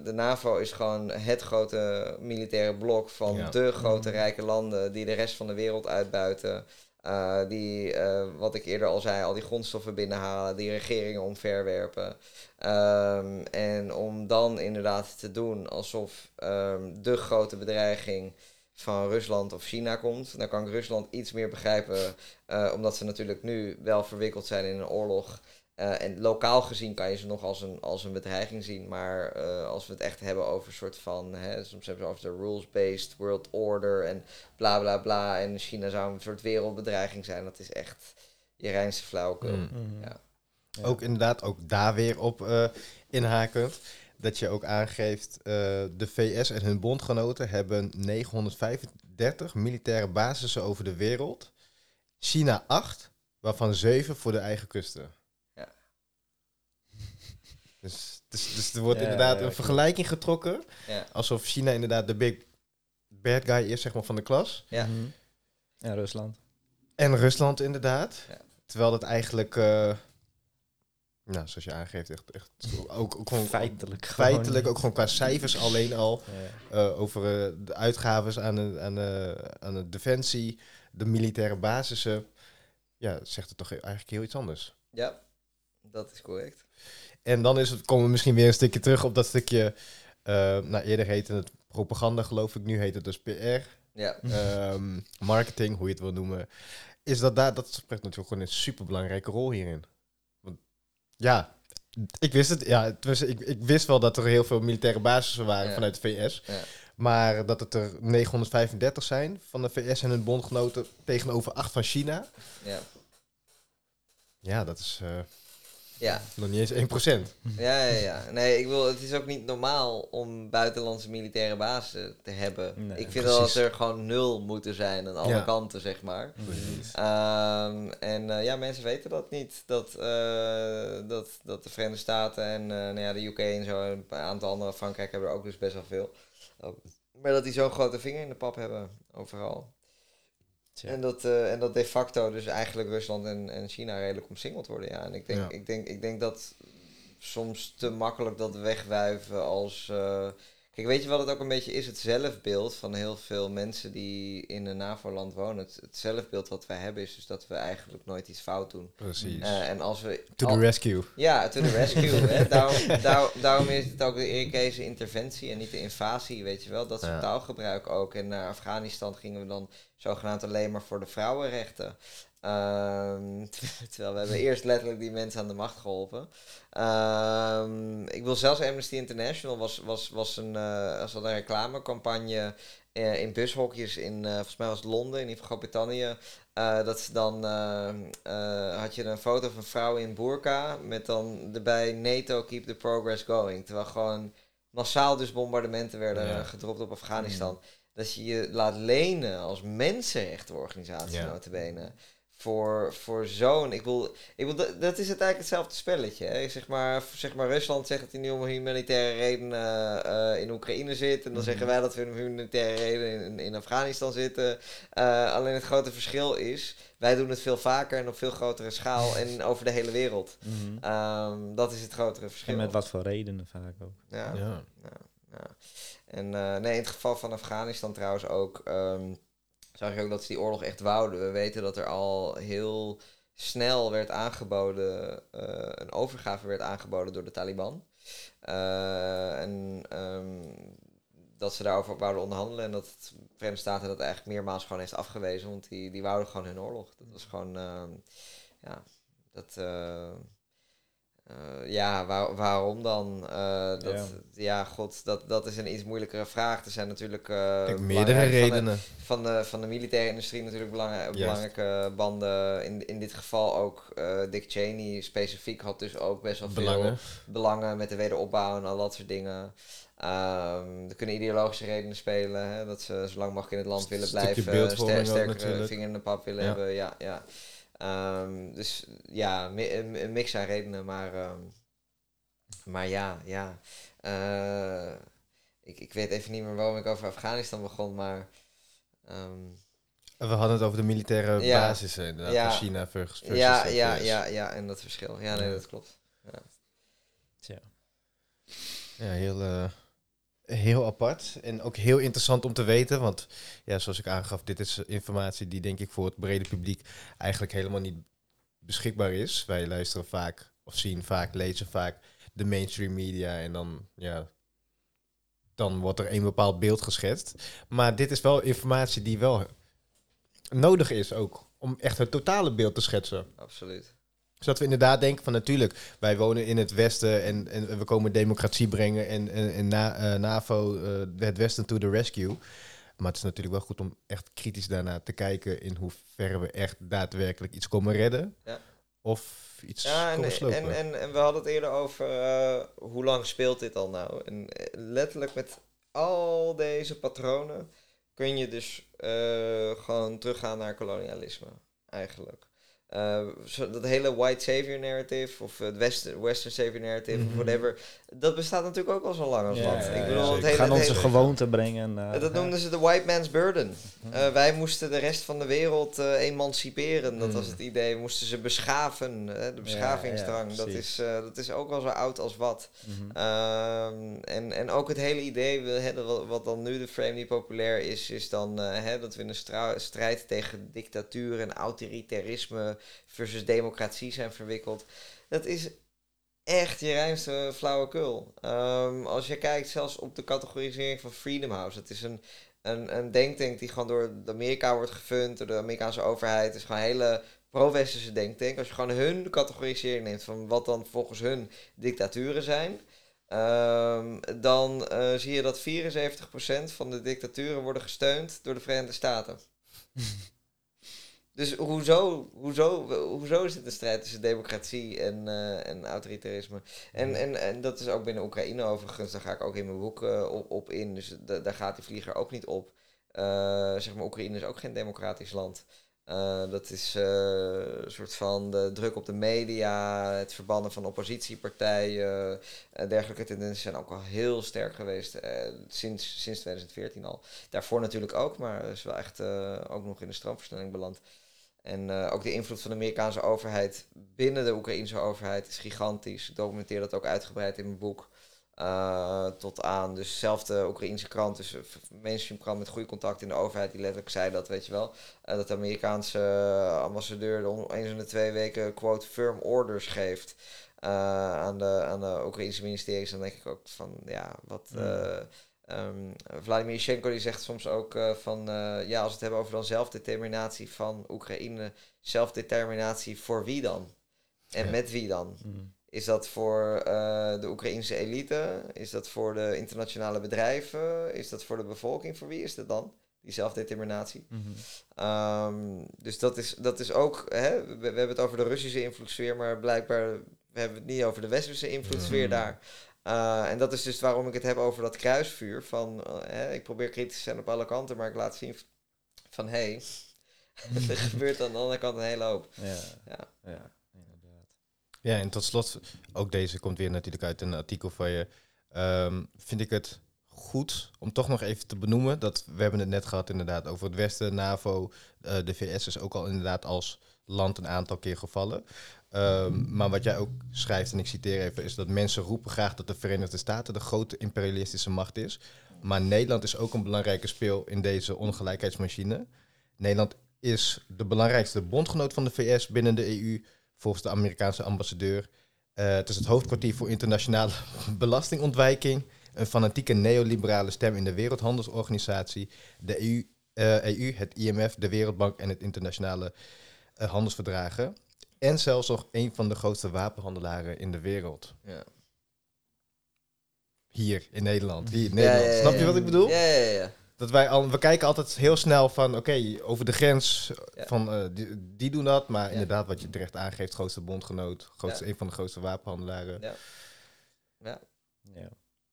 de NAVO is gewoon het grote militaire blok van Ja. de grote rijke landen die de rest van de wereld uitbuiten. Eh, die, eh, wat ik eerder al zei, al die grondstoffen binnenhalen, die regeringen omverwerpen. Ehm, en om dan inderdaad te doen alsof ehm, de grote bedreiging van Rusland of China komt, dan kan ik Rusland iets meer begrijpen, eh, omdat ze natuurlijk nu wel verwikkeld zijn in een oorlog. Eh, en lokaal gezien kan je ze nog als een, als een bedreiging zien, maar eh, als we het echt hebben over een soort van, hè, soms hebben ze over de rules-based world order en bla bla bla, en China zou een soort wereldbedreiging zijn, dat is echt je reinste flauwekul. Mm. Mhm. Ja. Ja. Ook inderdaad, ook daar weer op eh, inhakend. Dat je ook aangeeft, eh, de VS en hun bondgenoten hebben 935 militaire basissen over de wereld. China 8, waarvan 7 voor de eigen kusten. Dus, dus, dus er wordt Ja, inderdaad ja, een vergelijking getrokken. Ja. Alsof China inderdaad de big bad guy is, zeg maar, van de klas. Ja. Mhm. En Rusland. En Rusland inderdaad. Ja. Terwijl dat eigenlijk, eh, nou, zoals je aangeeft, echt, echt ook, ook gewoon Feitelijk gewoon. feitelijk, ook gewoon qua cijfers alleen al, Ja. eh, over eh, de uitgaves aan de, aan, de, aan de defensie, de militaire basissen, ja, zegt het toch eigenlijk heel iets anders. ja, dat is correct. En dan is het, komen we misschien weer een stukje terug op dat stukje, eh, nou eerder heette het propaganda geloof ik, nu heet het dus PR, Ja, ehm, marketing, hoe je het wil noemen, is dat daar, dat speelt natuurlijk gewoon een superbelangrijke rol hierin. Want, ja, ik wist het, ja, het was, ik, ik wist wel dat er heel veel militaire basissen waren Ja. vanuit de VS, ja. maar dat het er 935 zijn van de VS en hun bondgenoten tegenover 8 van China, ja. ja, dat is eh, ja. nog niet eens 1%. Ja, ja, ja. Nee, ik wil, het is ook niet normaal om buitenlandse militaire bazen te hebben. Nee, ik vind precies. wel dat er gewoon nul moeten zijn aan alle Ja. kanten, zeg maar. Ehm, en eh, ja, mensen weten dat niet. Dat, eh, dat, dat de Verenigde Staten en eh, nou ja, de UK en zo, en een aantal andere, Frankrijk hebben er ook dus best wel veel. Maar dat die zo'n grote vinger in de pap hebben, overal. Tja. En dat, eh, en dat de facto dus eigenlijk Rusland en, en China redelijk omsingeld worden. Ja. En ik denk, Ja. ik, denk, ik denk dat soms te makkelijk dat wegwuiven als... eh, kijk, weet je wat het ook een beetje is? Het zelfbeeld van heel veel mensen die in een NAVO-land wonen. Het, het zelfbeeld wat wij hebben is dus dat we eigenlijk nooit iets fout doen. Precies. Eh, en als we... to al- the rescue. ja, to the rescue. hè. Daarom, daar- daarom is het ook de Irakese interventie en niet de invasie, weet je wel. Dat soort Ja. taalgebruik ook. En naar Afghanistan gingen we dan zogenaamd alleen maar voor de vrouwenrechten. Ehm, terwijl we hebben eerst letterlijk die mensen aan de macht geholpen. Ehm, ik wil zelfs Amnesty International was, was, was een, uh, was een reclamecampagne uh, in bushokjes in, uh, volgens mij was het Londen, in Groot-Brittannië. dat ze dan, had je een foto van een vrouw in burka met dan erbij NATO keep the progress going. Terwijl gewoon massaal dus bombardementen werden ja. gedropt op Afghanistan. Mm. Dat je je laat lenen als mensenrechtenorganisatie, ja. notabene voor, voor zo'n. Ik wil, ik wil, dat, dat is het eigenlijk hetzelfde spelletje. Hè? Zeg, maar, zeg maar, Rusland zegt dat hij nu om humanitaire redenen uh, in Oekraïne zit. En dan zeggen mhm. wij dat we om humanitaire redenen in, in Afghanistan zitten. Uh, alleen het grote verschil is. Wij doen het veel vaker en op veel grotere schaal en over de hele wereld. Mm um, dat is het grotere verschil. En met wat voor redenen vaak ook. Ja. ja. ja, En uh, nee, in het geval van Afghanistan trouwens ook. Um, zag je ook dat ze die oorlog echt wouden. We weten dat er al heel snel werd aangeboden, uh, een overgave werd aangeboden door de Taliban. Uh, en um, dat ze daarover wouden onderhandelen en dat de Verenigde Staten dat eigenlijk meermaals gewoon heeft afgewezen, want die, die wouden gewoon hun oorlog. Dat was gewoon, uh, ja, dat... Uh, uh, ja, waar, waarom dan? Uh, dat, ja. ja. god, dat, dat is een iets moeilijkere vraag. Er zijn natuurlijk uh, meerdere redenen. Van de, van de, van, de, militaire industrie natuurlijk belang, belangrijke banden. In, in dit geval ook Dick Cheney specifiek had dus ook best wel belangen. veel belangen met de wederopbouw en al dat soort dingen. Um, er kunnen ideologische redenen spelen. Hè, dat ze zo lang mogelijk in het land willen blijven. Ster, sterkere vinger in de pap willen ja. hebben. Ja, ja. Um, dus ja, een, mix aan redenen, maar, um, maar ja, ja. Uh, ik, ik weet even niet meer waarom ik over Afghanistan begon, maar. Um, we hadden het over de militaire ja, basis inderdaad, ja, van China versus, versus ja, ja, ja, ja, en dat verschil. Ja, nee, dat klopt. Ja, Tja. ja heel. Uh, heel apart en ook heel interessant om te weten. Want ja, zoals ik aangaf, dit is informatie die denk ik voor het brede publiek eigenlijk helemaal niet beschikbaar is. Wij luisteren vaak of zien vaak, lezen vaak de mainstream media en dan ja, dan wordt er een bepaald beeld geschetst. Maar dit is wel informatie die wel nodig is ook om echt het totale beeld te schetsen. Absoluut zodat we inderdaad denken van natuurlijk, wij wonen in het Westen en, en we komen democratie brengen en, en, en na, uh, NAVO, uh, het Westen to the rescue. Maar het is natuurlijk wel goed om echt kritisch daarna te kijken in hoeverre we echt daadwerkelijk iets komen redden. Ja. Of iets ja, en, en, en, en, we hadden het eerder over uh, hoe lang speelt dit al nou? En letterlijk met al deze patronen kun je dus gewoon teruggaan naar kolonialisme eigenlijk. Uh, dat hele white savior narrative of het western, western savior narrative of mhm. whatever, dat bestaat natuurlijk ook al zo lang als land. ik bedoel, het hele, gaan onze gewoonte brengen. Uh, dat noemden ze de white man's burden. Uh, wij moesten de rest van de wereld emanciperen. Dat was mhm. het idee. We moesten ze beschaven. de beschavingsdrang. dat, is, dat is ook al zo oud als wat. Mm en, en ook het hele idee, hè, wat, wat, dan nu de frame die populair is, is dan hè, dat we in een strijd tegen dictatuur en autoritarisme versus democratie zijn verwikkeld. Dat is echt je ruimste flauwekul. Um, als je kijkt zelfs op de categorisering van Freedom House. Het is een, een, een denktank die gewoon door Amerika wordt gefund, door de Amerikaanse overheid. Het is gewoon een hele pro-westerse denktank. Als je gewoon hun categorisering neemt van wat dan volgens hun dictaturen zijn... Um, dan uh, zie je dat 74% van de dictaturen worden gesteund door de Verenigde Staten. Dus hoezo, hoezo, hoezo is het een strijd tussen democratie en, uh, en autoritarisme? En, en, en dat is ook binnen Oekraïne overigens, daar ga ik ook in mijn boek uh, op, op, in. Dus daar gaat die vlieger ook niet op. Uh, zeg maar, Oekraïne is ook geen democratisch land. dat is een soort van de druk op de media, het verbannen van oppositiepartijen. dergelijke tendensen zijn ook al heel sterk geweest sinds, sinds 2014 al. Daarvoor natuurlijk ook, maar is wel echt ook nog in de stroomversnelling beland. En uh, ook de invloed van de Amerikaanse overheid binnen de Oekraïnse overheid is gigantisch. Ik documenteer dat ook uitgebreid in mijn boek. Uh, tot aan dus dezelfde Oekraïnse krant, dus een mainstream krant met goede contact in de overheid, die letterlijk zei dat, weet je wel, uh, dat de Amerikaanse ambassadeur de eens in de twee weken, quote, firm orders geeft aan, de, aan de Oekraïnse ministeries. Dan denk ik ook van, ja, wat... ehm Vladimir Shchenko die zegt soms ook eh, van, eh, ja, als we het hebben over dan zelfdeterminatie van Oekraïne, zelfdeterminatie voor wie dan? En Ja. met wie dan? Mm. Is dat voor eh, de Oekraïnse elite? Is dat voor de internationale bedrijven? Is dat voor de bevolking? Voor wie is dat dan? Die zelfdeterminatie. Mhm. Ehm, dus dat is, dat is ook, hè, we, we hebben het over de Russische invloedssfeer, maar blijkbaar we hebben het niet over de westerse invloedssfeer Mhm. daar. Uh, en dat is dus waarom ik het heb over dat kruisvuur. Van, uh, hè, ik probeer kritisch te zijn op alle kanten, maar ik laat zien van hé, hey, er gebeurt aan de andere kant een hele hoop. Ja. Ja. ja, inderdaad. Ja, en tot slot, ook deze komt weer natuurlijk uit een artikel van je. Ehm, vind ik het goed om toch nog even te benoemen dat we hebben het net gehad inderdaad over het Westen, NAVO, uh, de VS is ook al inderdaad als land een aantal keer gevallen. Um, maar wat jij ook schrijft, en ik citeer even, is dat mensen roepen graag dat de Verenigde Staten de grote imperialistische macht is. Maar Nederland is ook een belangrijke speel in deze ongelijkheidsmachine. Nederland is de belangrijkste bondgenoot van de VS binnen de EU, volgens de Amerikaanse ambassadeur. Uh, het is het hoofdkwartier voor internationale belastingontwijking, een fanatieke neoliberale stem in de Wereldhandelsorganisatie, de EU, EU het IMF, de Wereldbank en het internationale uh, handelsverdragen. En zelfs nog een van de grootste wapenhandelaren in de wereld. Ja. Hier in Nederland. Hier in Nederland. Ja, ja, ja, Snap je wat ik bedoel? Ja, ja, ja. Dat wij al, we kijken altijd heel snel van, oké, okay, over de grens Ja. van uh, die, die, doen dat, maar Ja. inderdaad wat je terecht aangeeft, grootste bondgenoot, grootste, een van de grootste wapenhandelaren. Ja. Ja.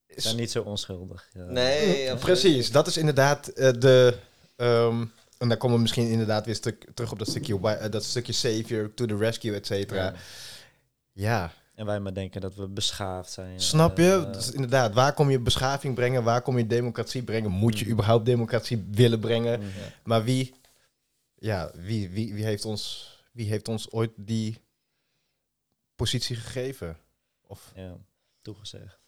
Is- zijn niet zo onschuldig. Ja. Nee, absoluut Precies, dat is inderdaad eh, de. ehm, en dan komen we misschien inderdaad weer stuk, terug op dat stukje, eh, dat stukje savior, to the rescue, et cetera. Ja. Ja, En wij maar denken dat we beschaafd zijn. snap je? Dus inderdaad, waar kom je beschaving brengen? Waar kom je democratie brengen? Moet je Mm. überhaupt democratie willen brengen? mhm. Maar wie, ja, wie, wie, wie, heeft ons, wie heeft ons ooit die positie gegeven? Of Ja, toegezegd.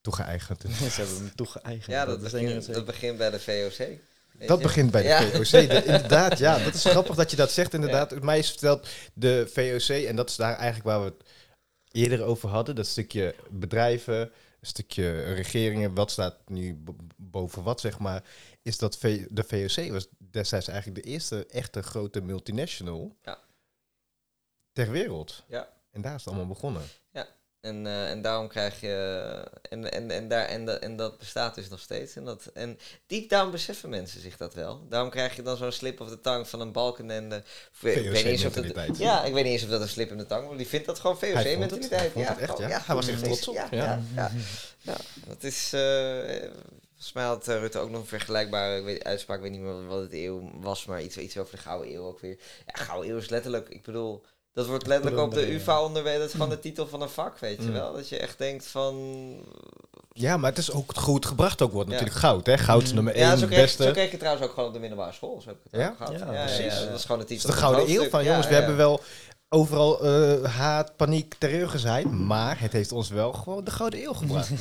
toegeëigend? Ze hebben hem toegeëigend. Ja, dat, begint, dat begint bij de VOC. Dat begint bij de Ja. VOC. Dat- inderdaad, ja. Dat is grappig dat je dat zegt, inderdaad. Mij is verteld de VOC, en dat is daar eigenlijk waar we het eerder over hadden. Dat stukje bedrijven, een stukje regeringen, wat staat nu boven wat, zeg maar. Is dat V- de VOC was destijds eigenlijk de eerste echte grote multinational Ja. ter wereld. Ja. En daar is het allemaal begonnen. En, eh, en daarom krijg je. En, en, en, daar, en, dat, en dat bestaat dus nog steeds. En, dat, en diep down beseffen mensen zich dat wel. Daarom krijg je dan zo'n slip of de tang van een balkenende. Ik weet niet eens of dat, VOC-mentaliteit. ja, ik weet niet eens of dat een slip in de tang was. Die vindt dat gewoon. VOC-mentaliteit. Ja, het echt, gewoon, ja. Hij was echt trots op, Ja, ja. ja, ja. Ja, dat is. eh, Volgens mij had eh, Rutte ook nog een vergelijkbare ik weet, uitspraak. Ik weet niet meer wat het eeuw was, maar iets, iets over de Gouden Eeuw ook weer. Ja, Gouden Eeuw is letterlijk. Ik bedoel. Dat wordt letterlijk op de. UvA onderwezen. Dat is gewoon de titel van een vak, weet je Mm. wel. Dat je echt denkt van... Ja, maar het is ook goed gebracht ook wordt Ja. natuurlijk goud, hè? Goud is nummer één, Ja, zo het kreeg, beste. zo kreeg je trouwens ook gewoon op de middelbare school. Zo heb ik het Ja? ook gehad. Ja, Ja, precies. ja, dat is gewoon de Het is titel de gouden eeuw van, Ja, jongens, we hebben wel overal eh, haat, paniek, terreur gezaaid, maar het heeft ons wel gewoon de gouden eeuw gebracht.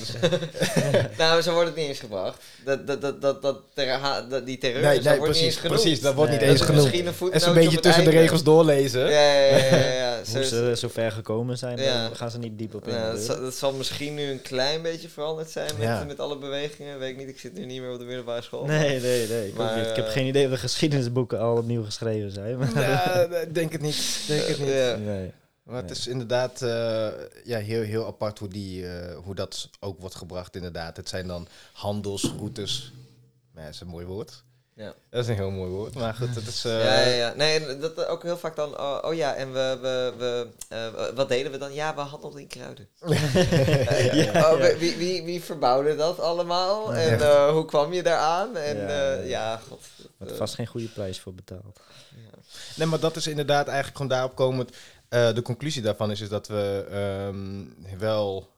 Nou, zo wordt het niet eens gebracht. Dat, dat, dat, dat, dat, terra- ha- dat- die terreur, nee, dat nee, wordt niet eens precies, genoemd. precies, dat wordt Nee, niet eens genoemd. Een En een beetje tussen de regels doorlezen. Ja, ja, ja. ja, ja. Hoe is- ze zo ver gekomen zijn, Ja. daar gaan ze niet diep op in. Nou, dat, zal, dat zal misschien nu een klein beetje veranderd zijn met, Ja. met alle bewegingen. Weet ik niet, ik zit nu niet meer op de middelbare school. Nee, nee, nee. Ik, ook Maar, niet. ik heb eh, geen idee of de geschiedenisboeken al opnieuw geschreven zijn. Maar Ja, denk het niet, denk het niet. Ja. nee. Maar het is inderdaad eh, ja, heel, heel apart hoe, die, eh, hoe dat ook wordt gebracht inderdaad. Het zijn dan handelsroutes. Ja, dat is een mooi woord. Ja. Dat is een heel mooi woord, maar goed, het is... eh, Ja, ja, ja. Nee, en dat ook heel vaak dan, oh, oh ja, en we, we, we eh, wat deden we dan? Ja, we handelden in kruiden. Ja, Oh, ja. Wie, wie, wie verbouwde dat allemaal? En eh, hoe kwam je daaraan? En Ja, god. Eh, vast geen goede prijs voor betaald. ja. Nee, maar dat is inderdaad eigenlijk gewoon daarop komend. eh, de conclusie daarvan is, is dat we ehm, wel,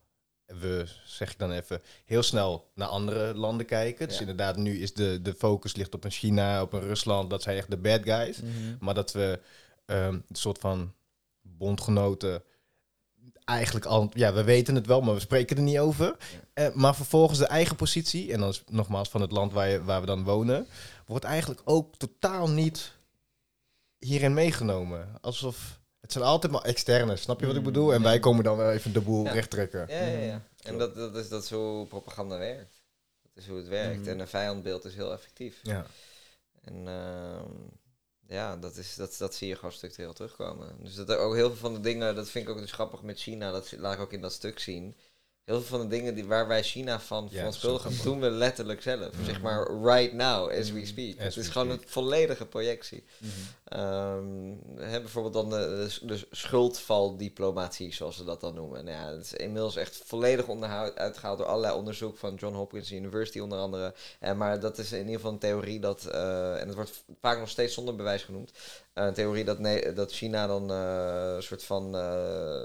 we zeg ik dan even, heel snel naar andere landen kijken. Dus inderdaad, nu is de, de focus ligt op een China, op een Rusland. Dat zijn echt de bad guys. Maar dat we ehm, een soort van bondgenoten eigenlijk al, ja, we weten het wel, maar we spreken er niet over. Eh, maar vervolgens de eigen positie, en dan is nogmaals van het land waar, je, waar we dan wonen, wordt eigenlijk ook totaal niet hierin meegenomen. Alsof het zijn altijd maar externe, snap je wat ik Mm, bedoel? En ja. wij komen dan wel even de boel Ja. recht trekken. Ja, ja, ja. En dat, dat, is, dat is hoe propaganda werkt. Dat is hoe het werkt. En een vijandbeeld is heel effectief. Ja. En ehm, ja, dat, is, dat, dat zie je gewoon structureel terugkomen. Dus dat er ook heel veel van de dingen, dat vind ik ook dus grappig met China, dat laat ik ook in dat stuk zien. Heel veel van de dingen die, waar wij China van Ja, verontschuldigen, zo doen we letterlijk zelf. Zeg maar right now, as we Mhm. speak. As het is gewoon een volledige projectie. Mhm. Ehm, hè, bijvoorbeeld dan de, de, de schuldvaldiplomatie, zoals ze dat dan noemen. Nou ja, het is inmiddels echt volledig onderhoud, uitgehaald door allerlei onderzoek van John Hopkins University onder andere. Eh, maar dat is in ieder geval een theorie dat, eh, en het wordt vaak nog steeds zonder bewijs genoemd, eh, een theorie dat, ne- dat China dan een soort van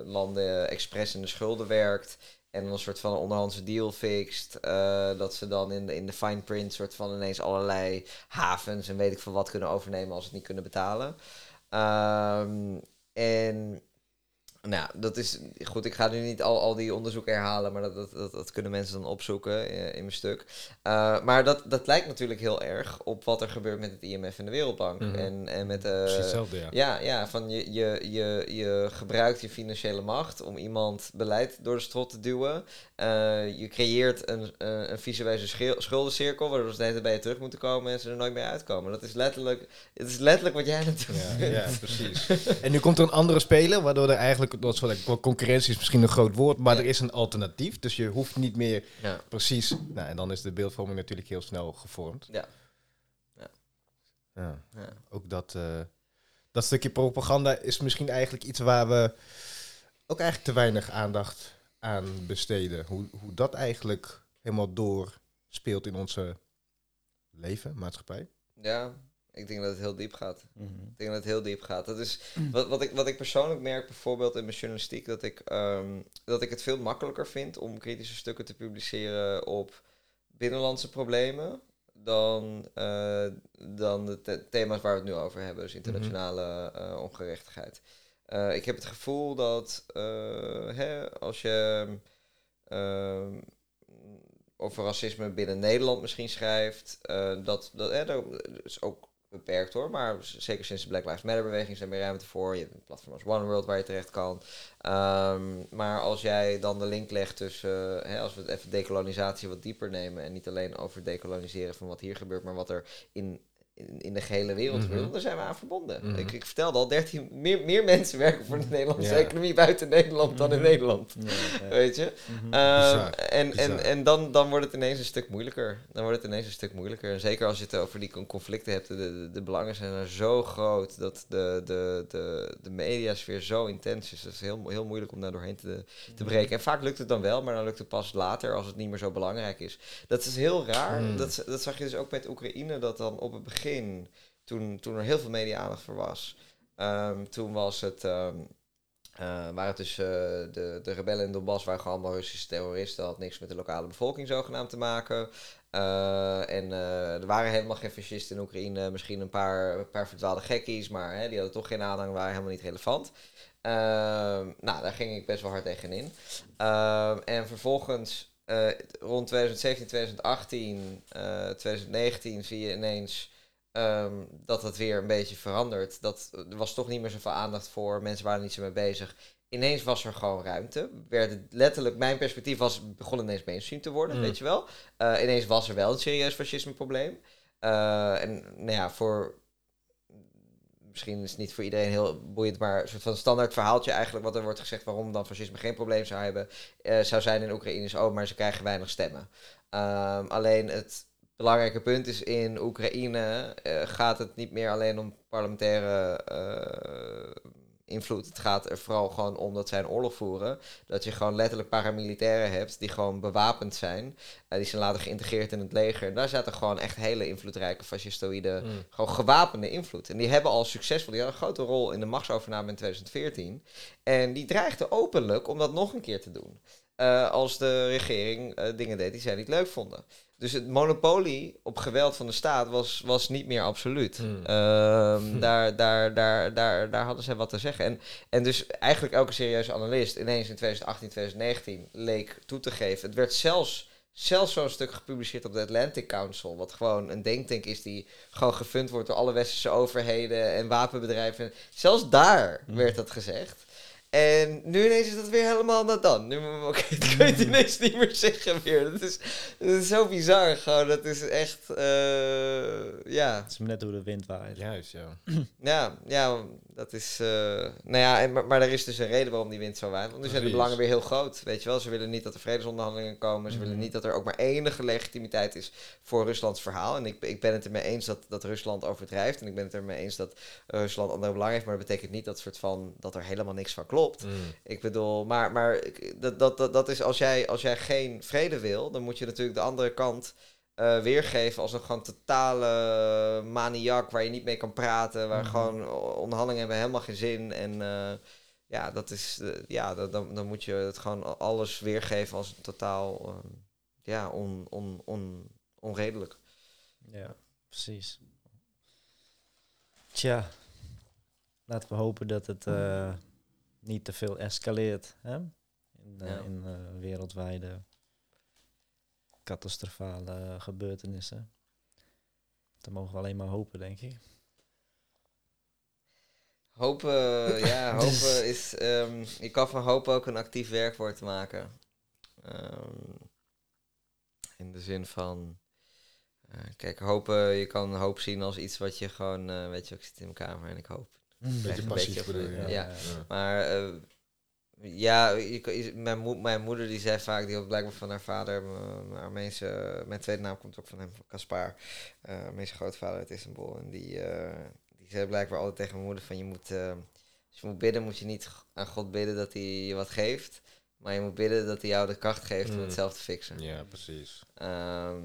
landen expres in de schulden werkt. En dan een soort van onderhandse deal fixt. eh, dat ze dan in de, in de fine print soort van ineens allerlei havens en weet ik veel wat kunnen overnemen als ze het niet kunnen betalen. Ehm, en nou, dat is goed. Ik ga nu niet al, al die onderzoeken herhalen, maar dat, dat, dat, dat kunnen mensen dan opzoeken eh, in mijn stuk. Eh, maar dat, dat lijkt natuurlijk heel erg op wat er gebeurt met het IMF en de Wereldbank. Mhm. en, en met Precies uh, hetzelfde, ja. ja, ja, van je, je, je, je gebruikt je financiële macht om iemand beleid door de strot te duwen. Uh, je creëert een, uh, een visuele schuldencirkel, waardoor ze de hele tijd bij je terug moeten komen en ze er nooit meer uitkomen. Dat is letterlijk, het is letterlijk wat jij doen Ja, ja, precies. en nu komt er een andere speler, waardoor er eigenlijk, dat soort concurrentie is misschien een groot woord, maar Ja. er is een alternatief. Dus je hoeft niet meer Ja. precies, nou en dan is de beeldvorming natuurlijk heel snel gevormd. Ja. Ja. Ja. Ook dat, eh, dat stukje propaganda is misschien eigenlijk iets waar we ook eigenlijk te weinig aandacht aan besteden. Hoe, hoe dat eigenlijk helemaal doorspeelt in onze leven, maatschappij. ja, ik denk dat het heel diep gaat. Mhm. Ik denk dat het heel diep gaat. Dat is wat, wat, ik, wat ik persoonlijk merk, bijvoorbeeld in mijn journalistiek, dat ik, ehm, dat ik het veel makkelijker vind om kritische stukken te publiceren op binnenlandse problemen dan, eh, dan de the- thema's waar we het nu over hebben, dus internationale eh, ongerechtigheid. Eh, ik heb het gevoel dat hè, als je ehm, over racisme binnen Nederland misschien schrijft, dat, dat hè, dat is ook beperkt hoor, maar zeker sinds de Black Lives Matter beweging zijn er meer ruimte voor. Je hebt een platform als One World waar je terecht kan. Ehm, maar als jij dan de link legt tussen, als we het even decolonisatie wat dieper nemen en niet alleen over decoloniseren van wat hier gebeurt, maar wat er in, in, in de gehele wereld gebeurt, dan zijn we aan verbonden. Mhm. ik, ik vertelde al, 13, meer, meer mensen werken voor de Nederlandse Ja. economie buiten Nederland dan in Mhm. Nederland. Ja, ja. Weet je? Mhm. Ehm, Bizar, en bizar. en, en dan, dan wordt het ineens een stuk moeilijker. Dan wordt het ineens een stuk moeilijker. En zeker als je het over die con- conflicten hebt. De, de, de belangen zijn er zo groot. Dat de, de, de, de mediasfeer zo intens is. Het is heel, heel moeilijk om daar doorheen te, te breken. En vaak lukt het dan wel, maar dan lukt het pas later als het niet meer zo belangrijk is. Dat is heel raar. Dat, dat zag je dus ook met Oekraïne. Dat dan op het begin, toen, toen er heel veel media-aandacht voor was. ehm, toen was het... ehm, eh, waren het dus eh, de, de rebellen in Donbass waren gewoon allemaal Russische terroristen. had niks met de lokale bevolking zogenaamd te maken. Eh, en er waren helemaal geen fascisten in Oekraïne. Misschien een paar, een paar verdwaalde gekkies, maar hè, die hadden toch geen aanhang, waren helemaal niet relevant. Ehm, nou, daar ging ik best wel hard tegen in. Ehm, en vervolgens, rond 2017, 2018, eh 2019 zie je ineens ehm, dat het weer een beetje verandert. Dat, er was toch niet meer zoveel aandacht voor. Mensen waren niet zo mee bezig. Ineens was er gewoon ruimte. Werd het letterlijk, mijn perspectief was, begon ineens mainstream te worden, Mm. weet je wel. Eh, ineens was er wel een serieus fascismeprobleem. Eh, en nou ja, voor misschien is het niet voor iedereen heel boeiend, maar een soort van standaard verhaaltje eigenlijk, wat er wordt gezegd waarom dan fascisme geen probleem zou hebben, eh, zou zijn in Oekraïne is, oh, maar ze krijgen weinig stemmen. Ehm, alleen het belangrijke punt is in Oekraïne eh, gaat het niet meer alleen om parlementaire eh, invloed. Het gaat er vooral gewoon om dat zij een oorlog voeren. Dat je gewoon letterlijk paramilitairen hebt die gewoon bewapend zijn. Eh, die zijn later geïntegreerd in het leger. En daar zaten gewoon echt hele invloedrijke fascistoïde Mm. gewoon gewapende invloed. En die hebben al succesvol, die hadden een grote rol in de machtsovername in 2014. En die dreigden openlijk om dat nog een keer te doen. Eh, als de regering eh, dingen deed die zij niet leuk vonden. Dus het monopolie op geweld van de staat was, was niet meer absoluut. Hmm. Ehm, daar, daar, daar, daar, daar hadden ze wat te zeggen. En, en dus eigenlijk elke serieuze analist ineens in 2018, 2019 leek toe te geven. Het werd zelfs, zelfs zo'n stuk gepubliceerd op de Atlantic Council. Wat gewoon een denktank is die gewoon gefund wordt door alle westerse overheden en wapenbedrijven. Zelfs daar Hmm. werd dat gezegd. En nu ineens is dat weer helemaal naar dan. Nu ik kan je het ineens niet meer zeggen weer. Dat is, dat is zo bizar gewoon. Dat is echt, eh, ja. Het is net hoe de wind waait. Juist, ja. Ja, ja, dat is. eh, nou ja, en, maar, maar er is dus een reden waarom die wind zo waait. Want nu zijn de belangen weer heel groot. Weet je wel, ze willen niet dat er vredesonderhandelingen komen. Ze Mhm. willen niet dat er ook maar enige legitimiteit is voor Ruslands verhaal. En ik, ik ben het ermee eens dat, dat Rusland overdrijft. En ik ben het ermee eens dat Rusland andere belangen heeft. Maar dat betekent niet dat, soort van, dat er helemaal niks van klopt. Mm. Ik bedoel, maar, maar dat, dat, dat, dat is als jij, als jij geen vrede wil, dan moet je natuurlijk de andere kant eh, weergeven als een gewoon totale maniak waar je niet mee kan praten, waar Mhm. gewoon onderhandelingen hebben helemaal geen zin. En eh, ja, dat is, eh, ja, dat, dan, dan moet je het gewoon alles weergeven als totaal, eh, ja, on, on, on, onredelijk. Ja, precies. Tja, laten we hopen dat het eh, niet te veel escaleert. Hè? In, eh, Ja. in eh, wereldwijde catastrofale gebeurtenissen. Dat mogen we alleen maar hopen, denk ik. Hopen, ja, hopen is. ehm je kan van hopen ook een actief werkwoord maken. Ehm, in de zin van. eh, kijk, hopen, je kan hoop zien als iets wat je gewoon. eh, weet je, ik zit in mijn kamer en ik hoop. Beetje een passief beetje bedoel je. op- Ja. ja. Ja. Maar eh, ja, je, mijn, mijn moeder die zei vaak, die had blijkbaar van haar vader, mijn, Armeense, mijn tweede naam komt ook van hem, van Kaspar, eh Armeense grootvader uit Istanbul. En die, eh, die zei blijkbaar altijd tegen mijn moeder van, je moet, eh, als je moet bidden, moet je niet aan God bidden dat hij je wat geeft, maar je moet bidden dat hij jou de kracht geeft om Mm. het zelf te fixen. Ja, precies. Ehm,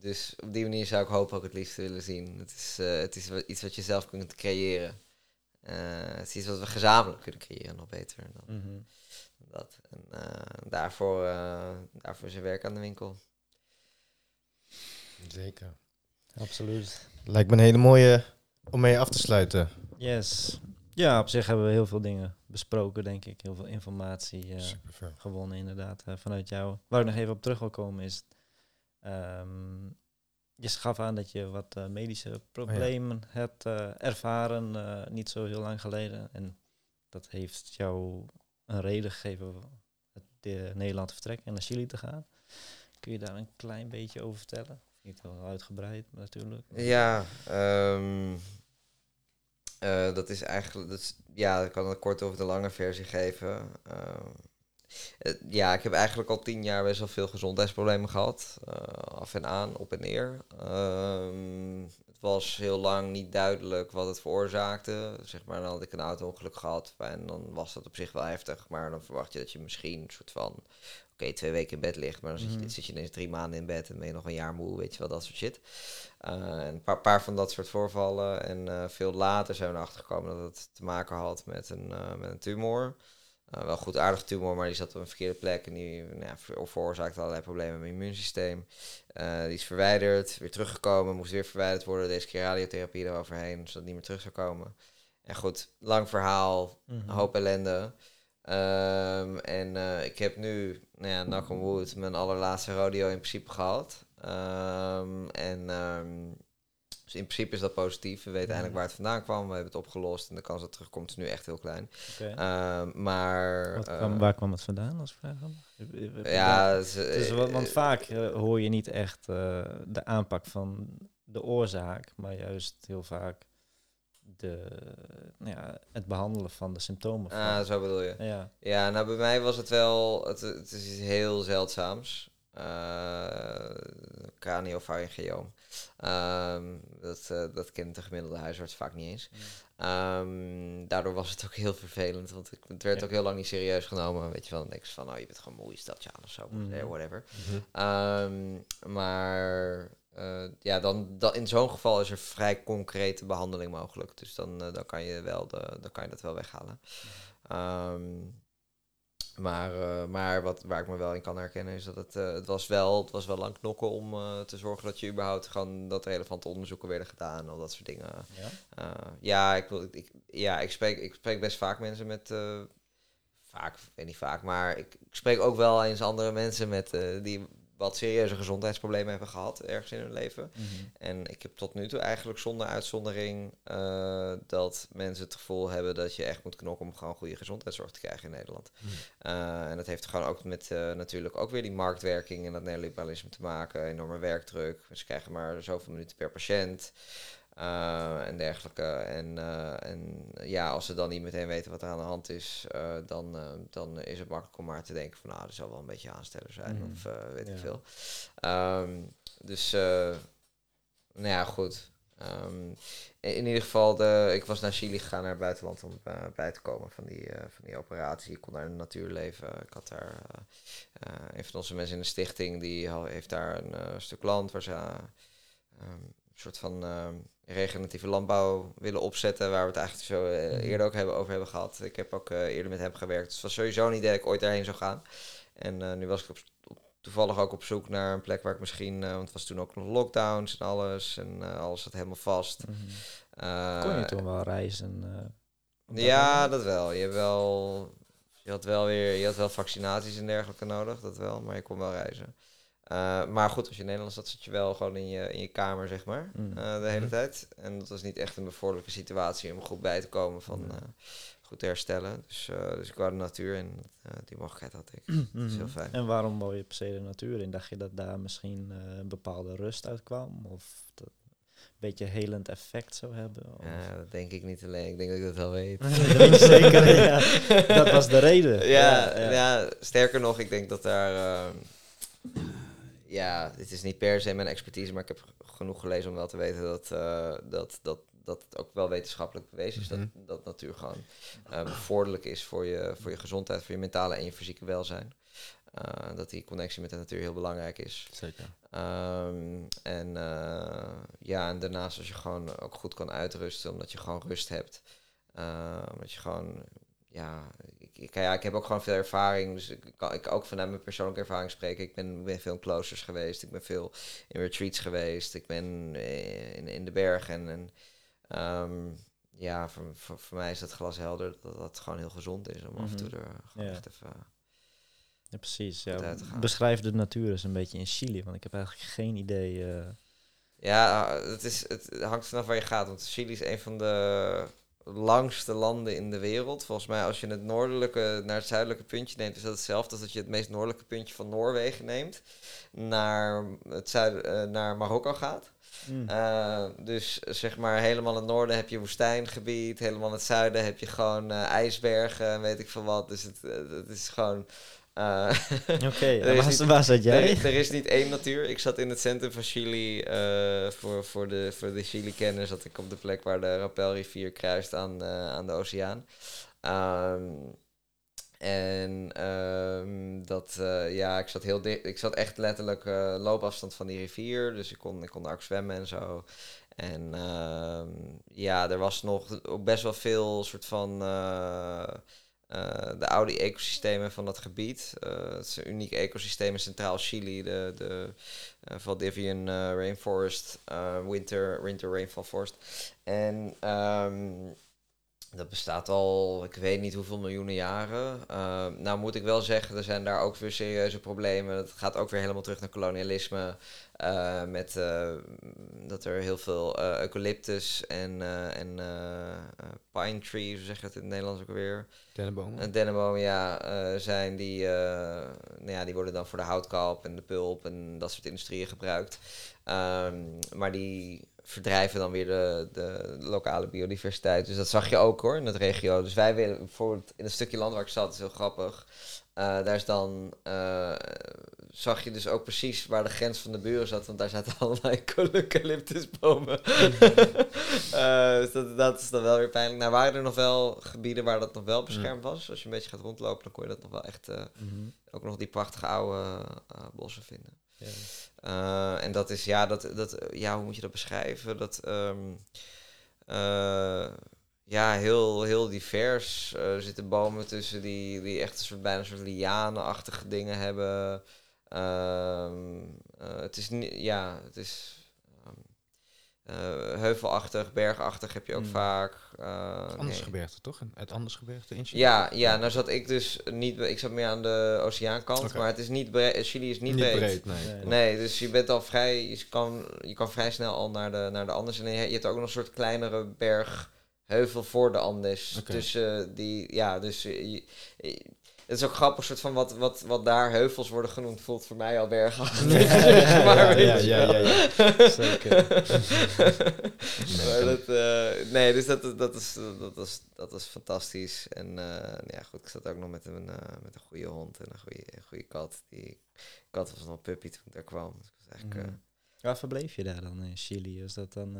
dus op die manier zou ik hoop ook het liefst willen zien. Het is, het is iets wat je zelf kunt creëren. Eh, het is iets wat we gezamenlijk kunnen creëren, nog beter dan Mhm. dat. En eh, daarvoor, eh, daarvoor is er werk aan de winkel. Zeker. Absoluut. Lijkt me een hele mooie om mee af te sluiten. Yes. Ja, op zich hebben we heel veel dingen besproken, denk ik. Heel veel informatie eh, gewonnen, inderdaad, eh, vanuit jou. Waar ik nog even op terug wil komen is... ehm, je gaf aan dat je wat eh, medische problemen hebt eh, ervaren, eh, niet zo heel lang geleden. En dat heeft jou een reden gegeven om de Nederland te vertrekken en naar Chili te gaan. Kun je daar een klein beetje over vertellen? Niet heel uitgebreid, maar natuurlijk. Ja, ehm, eh, dat is eigenlijk. Dat is, ja, ik kan het kort over de lange versie geven. Ehm, eh, ja, ik heb eigenlijk al tien jaar best wel veel gezondheidsproblemen gehad. eh, af en aan, op en neer. Ehm, het was heel lang niet duidelijk wat het veroorzaakte. Zeg maar, dan had ik een auto-ongeluk gehad. En dan was dat op zich wel heftig. Maar dan verwacht je dat je misschien een soort van. Oké, twee weken in bed ligt. Maar dan zit, je, Mhm. zit je ineens drie maanden in bed. En ben je nog een jaar moe. Weet je wel, dat soort shit. Eh, en een paar, paar van dat soort voorvallen. En eh, veel later zijn we erachter gekomen dat het te maken had met een, eh, met een tumor. Eh, wel goed aardig tumor, maar die zat op een verkeerde plek. En die nou ja, ver- veroorzaakte allerlei problemen met mijn immuunsysteem. Eh, die is verwijderd, weer teruggekomen. Moest weer verwijderd worden. Deze keer radiotherapie eroverheen, zodat het niet meer terug zou komen. En goed, lang verhaal. Mhm. Een hoop ellende. Ehm, en eh, ik heb nu, nou ja, knock on wood, mijn allerlaatste rodeo in principe gehad. Ehm, en ehm, dus in principe is dat positief. We weten eindelijk waar het vandaan kwam. We hebben het opgelost. En de kans dat het terugkomt is nu echt heel klein. Ehm, maar... Wat eh, kwam, waar kwam het vandaan als vraag? dan? ja, het is, Dus, eh, want, want vaak eh, hoor je niet echt eh, de aanpak van de oorzaak, maar juist heel vaak de, nou ja, het behandelen van de symptomen. Van. Ah, zo bedoel je. ja. Ja, nou bij mij was het wel, het, het is iets heel zeldzaams. Uh, craniopharyngeoom. Ehm dat, eh, dat kent de gemiddelde huisarts vaak niet eens. Ehm, daardoor was het ook heel vervelend, want ik, het werd Ja. ook heel lang niet serieus genomen. Weet je wel, dan denk je van, oh, je bent gewoon moe, je stelt je aan of zo, Mhm. eh, whatever. Mhm. Ehm, maar eh, ja, dan, dan, in zo'n geval is er vrij concrete behandeling mogelijk. Dus dan, dan, kan, je wel de, dan kan je dat wel weghalen. Ehm, maar eh, maar wat, waar ik me wel in kan herkennen is dat het, eh, het, was, wel, het was wel lang knokken om eh, te zorgen dat je überhaupt gewoon dat relevante onderzoeken werden gedaan en al dat soort dingen. Ja? Ja, ik, wil, ik, ja ik, spreek, ik spreek best vaak mensen met. vaak, ik weet niet vaak, maar ik, ik spreek ook wel eens andere mensen met, die, wat serieuze gezondheidsproblemen hebben gehad ergens in hun leven. Mhm. En ik heb tot nu toe eigenlijk zonder uitzondering eh, dat mensen het gevoel hebben dat je echt moet knokken om gewoon goede gezondheidszorg te krijgen in Nederland. Hmm. Eh, en dat heeft gewoon ook met eh, natuurlijk ook weer die marktwerking en dat neoliberalisme te maken. Enorme werkdruk. Ze krijgen maar zoveel minuten per patiënt. Eh, en dergelijke. En, eh, en ja, als ze dan niet meteen weten wat er aan de hand is, eh, dan, dan is het makkelijk om maar te denken van nou, dat zal wel een beetje aansteller zijn Mhm. of weet ik veel. Ehm, dus, nou ja, goed. Ehm, in, in ieder geval, de, ik was naar Chili gegaan, naar het buitenland, om bij te komen van die, van die operatie. Ik kon daar in de natuur leven. Ik had daar een van onze mensen in de stichting, die heeft daar een stuk land waar ze eh, ehm, soort van ehm, regeneratieve landbouw willen opzetten, waar we het eigenlijk zo eh, Mhm. eerder ook hebben, over hebben gehad. Ik heb ook eh, eerder met hem gewerkt, dus het was sowieso een idee dat ik ooit daarheen zou gaan. En nu was ik op, op- toevallig ook op zoek naar een plek waar ik misschien, want het was toen ook nog lockdowns en alles, en alles zat helemaal vast. Mhm. Kon je toen wel reizen? ja, dat wel. Je hebt wel. Je had wel weer. Je had wel vaccinaties en dergelijke nodig, dat wel, maar je kon wel reizen. Eh, maar goed, als je in Nederland zat, zat je wel gewoon in je, in je kamer, zeg maar, Mm. eh, de hele Mhm. tijd. En dat was niet echt een bevorderlijke situatie om goed bij te komen van eh, goed te herstellen. Dus, dus ik wou de natuur en die mogelijkheid had ik. Dat is heel fijn. En waarom wou je per se de natuur in? Dacht je dat daar misschien een bepaalde rust uit kwam? Of dat een beetje helend effect zou hebben? Ja, dat denk ik niet alleen. Ik denk dat ik dat wel weet. dat zeker. ja. Dat was de reden. Ja, ja, sterker nog, ik denk dat daar. Ja, dit is niet per se mijn expertise, maar ik heb genoeg gelezen om wel te weten dat, eh, dat, dat, dat het ook wel wetenschappelijk bewezen is Mhm. dat, dat natuur gewoon eh, bevorderlijk is voor je, voor je gezondheid, voor je mentale en je fysieke welzijn. Eh, dat die connectie met de natuur heel belangrijk is. Zeker. Ehm, en eh, ja, en daarnaast als je gewoon ook goed kan uitrusten, omdat je gewoon rust hebt. Uh, omdat je gewoon, ja ik, ik, ja, ik heb ook gewoon veel ervaring, dus ik kan ik ook vanuit mijn persoonlijke ervaring spreken. Ik ben, ben veel in kloosters geweest, ik ben veel in retreats geweest, ik ben eh, in, in de bergen. En, en ehm, ja, voor, voor, voor mij is dat glas helder dat dat gewoon heel gezond is om af en toe er gewoon Ja. echt even... Ja, precies. Ja. uit te gaan. Beschrijf de natuur eens een beetje in Chili, want ik heb eigenlijk geen idee. eh, Ja, het, is, het hangt vanaf waar je gaat. Want Chili is een van de langste landen in de wereld. Volgens mij, als je het noordelijke naar het zuidelijke puntje neemt, is dat hetzelfde als dat je het meest noordelijke puntje van Noorwegen neemt. Naar, het zuiden, eh, naar Marokko gaat. mm. Eh, dus zeg maar, helemaal in het noorden heb je woestijngebied. Helemaal in het zuiden heb je gewoon eh, ijsbergen en weet ik veel wat. Dus het, het is gewoon. Eh, Oké, er waar, niet- waar zat jij? Er, er is niet één natuur. Ik zat in het centrum van Chili. eh, voor, voor de, voor de Chili-kenners zat ik op de plek waar de Rappelrivier kruist aan, eh, aan de oceaan. Ehm, en ehm, dat, ja, ik zat heel dicht. Ik zat echt letterlijk loopafstand van die rivier. Dus ik kon, ik kon daar ook zwemmen en zo. En ehm, ja, er was nog best wel veel soort van. Eh, de oude ecosystemen van dat gebied. Eh, het is een uniek ecosysteem in Centraal Chili, de, de eh, Valdivian Rainforest, winter, winter Rainfall Forest. En ehm, dat bestaat al, ik weet niet hoeveel miljoenen jaren. Eh, nou moet ik wel zeggen, er zijn daar ook weer serieuze problemen. Het gaat ook weer helemaal terug naar kolonialisme. eh, met eh, dat er heel veel eucalyptus en, en pine trees, hoe zeg je het in het Nederlands ook weer? Dennenbomen. Een dennenboom, ja, zijn die, nou ja, die worden dan voor de houtkalp en de pulp en dat soort industrieën gebruikt. Ehm, maar die verdrijven dan weer de, de lokale biodiversiteit. Dus dat zag je ook hoor, in het regio. Dus wij willen bijvoorbeeld in een stukje land waar ik zat, is heel grappig. eh, daar is dan, eh, zag je dus ook precies waar de grens van de buren zat, want daar zaten allerlei eucalyptusbomen. Eh, dus dat, dat is dan wel weer pijnlijk. Nou waren er nog wel gebieden waar dat nog wel beschermd was. Als je een beetje gaat rondlopen, dan kon je dat nog wel echt, Mhm. ook nog die prachtige oude bossen vinden. Ja. Eh, en dat is, ja, dat, dat, ja, hoe moet je dat beschrijven? Dat, eh, ja, heel, heel divers. Eh, er zitten bomen tussen die, die echt een soort, bijna een soort lianenachtige dingen hebben. Ehm, eh, het is ja, het is... eh, heuvelachtig, bergachtig heb je ook Mm. vaak. eh, Anders nee. gebergte, toch? Het anders gebergte in Chili? Ja, ja, nou zat ik dus niet, ik zat meer aan de oceaankant, maar het is niet breed, Chili is niet, Niet breed. breed, nee. Nee. Nee, dus je bent al vrij, je kan, je kan vrij snel al naar de, naar de Andes. En je, je hebt ook nog een soort kleinere bergheuvel voor de Andes. Tussen die, ja, dus eh, je- je- het is ook grappig, soort van wat, wat, wat daar heuvels worden genoemd, voelt voor mij al bergen. Ja, maar ja, ja, ja. Zeker. Dat, eh, nee, dus dat, dat, is, dat, is, dat is fantastisch. En eh, ja, goed, ik zat ook nog met een, eh, met een goede hond en een goede, een goede kat. Die kat was nog puppy toen ik daar kwam. Dus ik was eigenlijk, eh, Mhm. Waar verbleef je daar dan in Chili? Is dat dan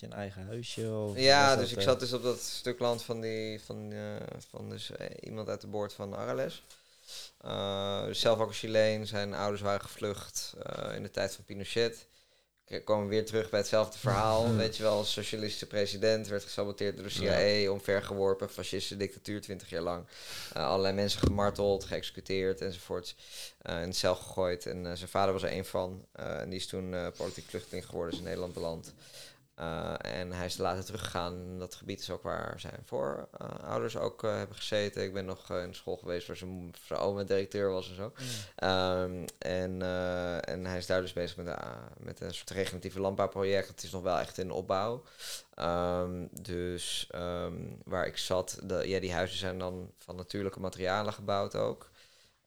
eh, eigen huisje? Of Ja, dus ik eh, zat dus op dat stuk land van, die, van, eh, van dus, eh, iemand uit de boord van Arales. Eh, dus zelf ook een Chileen. Zijn ouders waren gevlucht eh, in de tijd van Pinochet. Ik kwam weer terug bij hetzelfde verhaal. Weet je wel, als socialistische president werd gesaboteerd door de CIA, omvergeworpen, fascistische dictatuur, 20 jaar lang. Eh, allerlei mensen gemarteld, geëxecuteerd enzovoort. Eh, in de cel gegooid. En eh, zijn vader was er een van. Eh, en die is toen eh, politiek vluchteling geworden, is in Nederland beland. Eh, en hij is later teruggegaan. Dat gebied is ook waar zijn voorouders ook eh, hebben gezeten. Ik ben nog eh, in de school geweest waar zijn, oma directeur was en zo. Ehm, en, en hij is daar dus bezig met, de, met een soort regeneratieve landbouwproject. Het is nog wel echt in opbouw. Ehm, dus ehm, waar ik zat, de, ja, die huizen zijn dan van natuurlijke materialen gebouwd ook.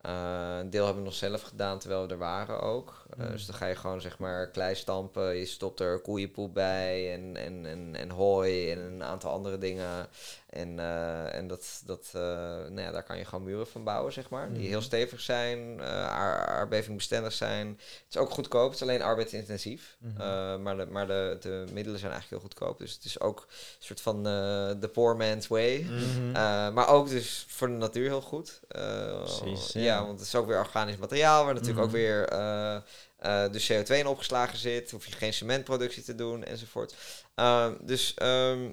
Eh, een deel hebben we nog zelf gedaan terwijl we er waren ook. Eh, Mm. Dus dan ga je gewoon zeg maar klei stampen. Je stopt er koeienpoep bij en, en, en, en hooi en een aantal andere dingen. En, eh, en dat, dat, eh, nou ja, daar kan je gewoon muren van bouwen, zeg maar. Die heel Mhm. stevig zijn, eh aar- aardbevingbestendig zijn. Het is ook goedkoop, het is alleen arbeidsintensief. Mhm. Eh, maar de, maar de, de middelen zijn eigenlijk heel goedkoop. Dus het is ook een soort van eh, de poor man's way. Mhm. Eh, maar ook dus voor de natuur heel goed. Eh, Precies, ja. ja. want het is ook weer organisch materiaal, waar natuurlijk ook weer eh, eh, de CO2 in opgeslagen zit. Hoef je geen cementproductie te doen enzovoort. Dus, ehm,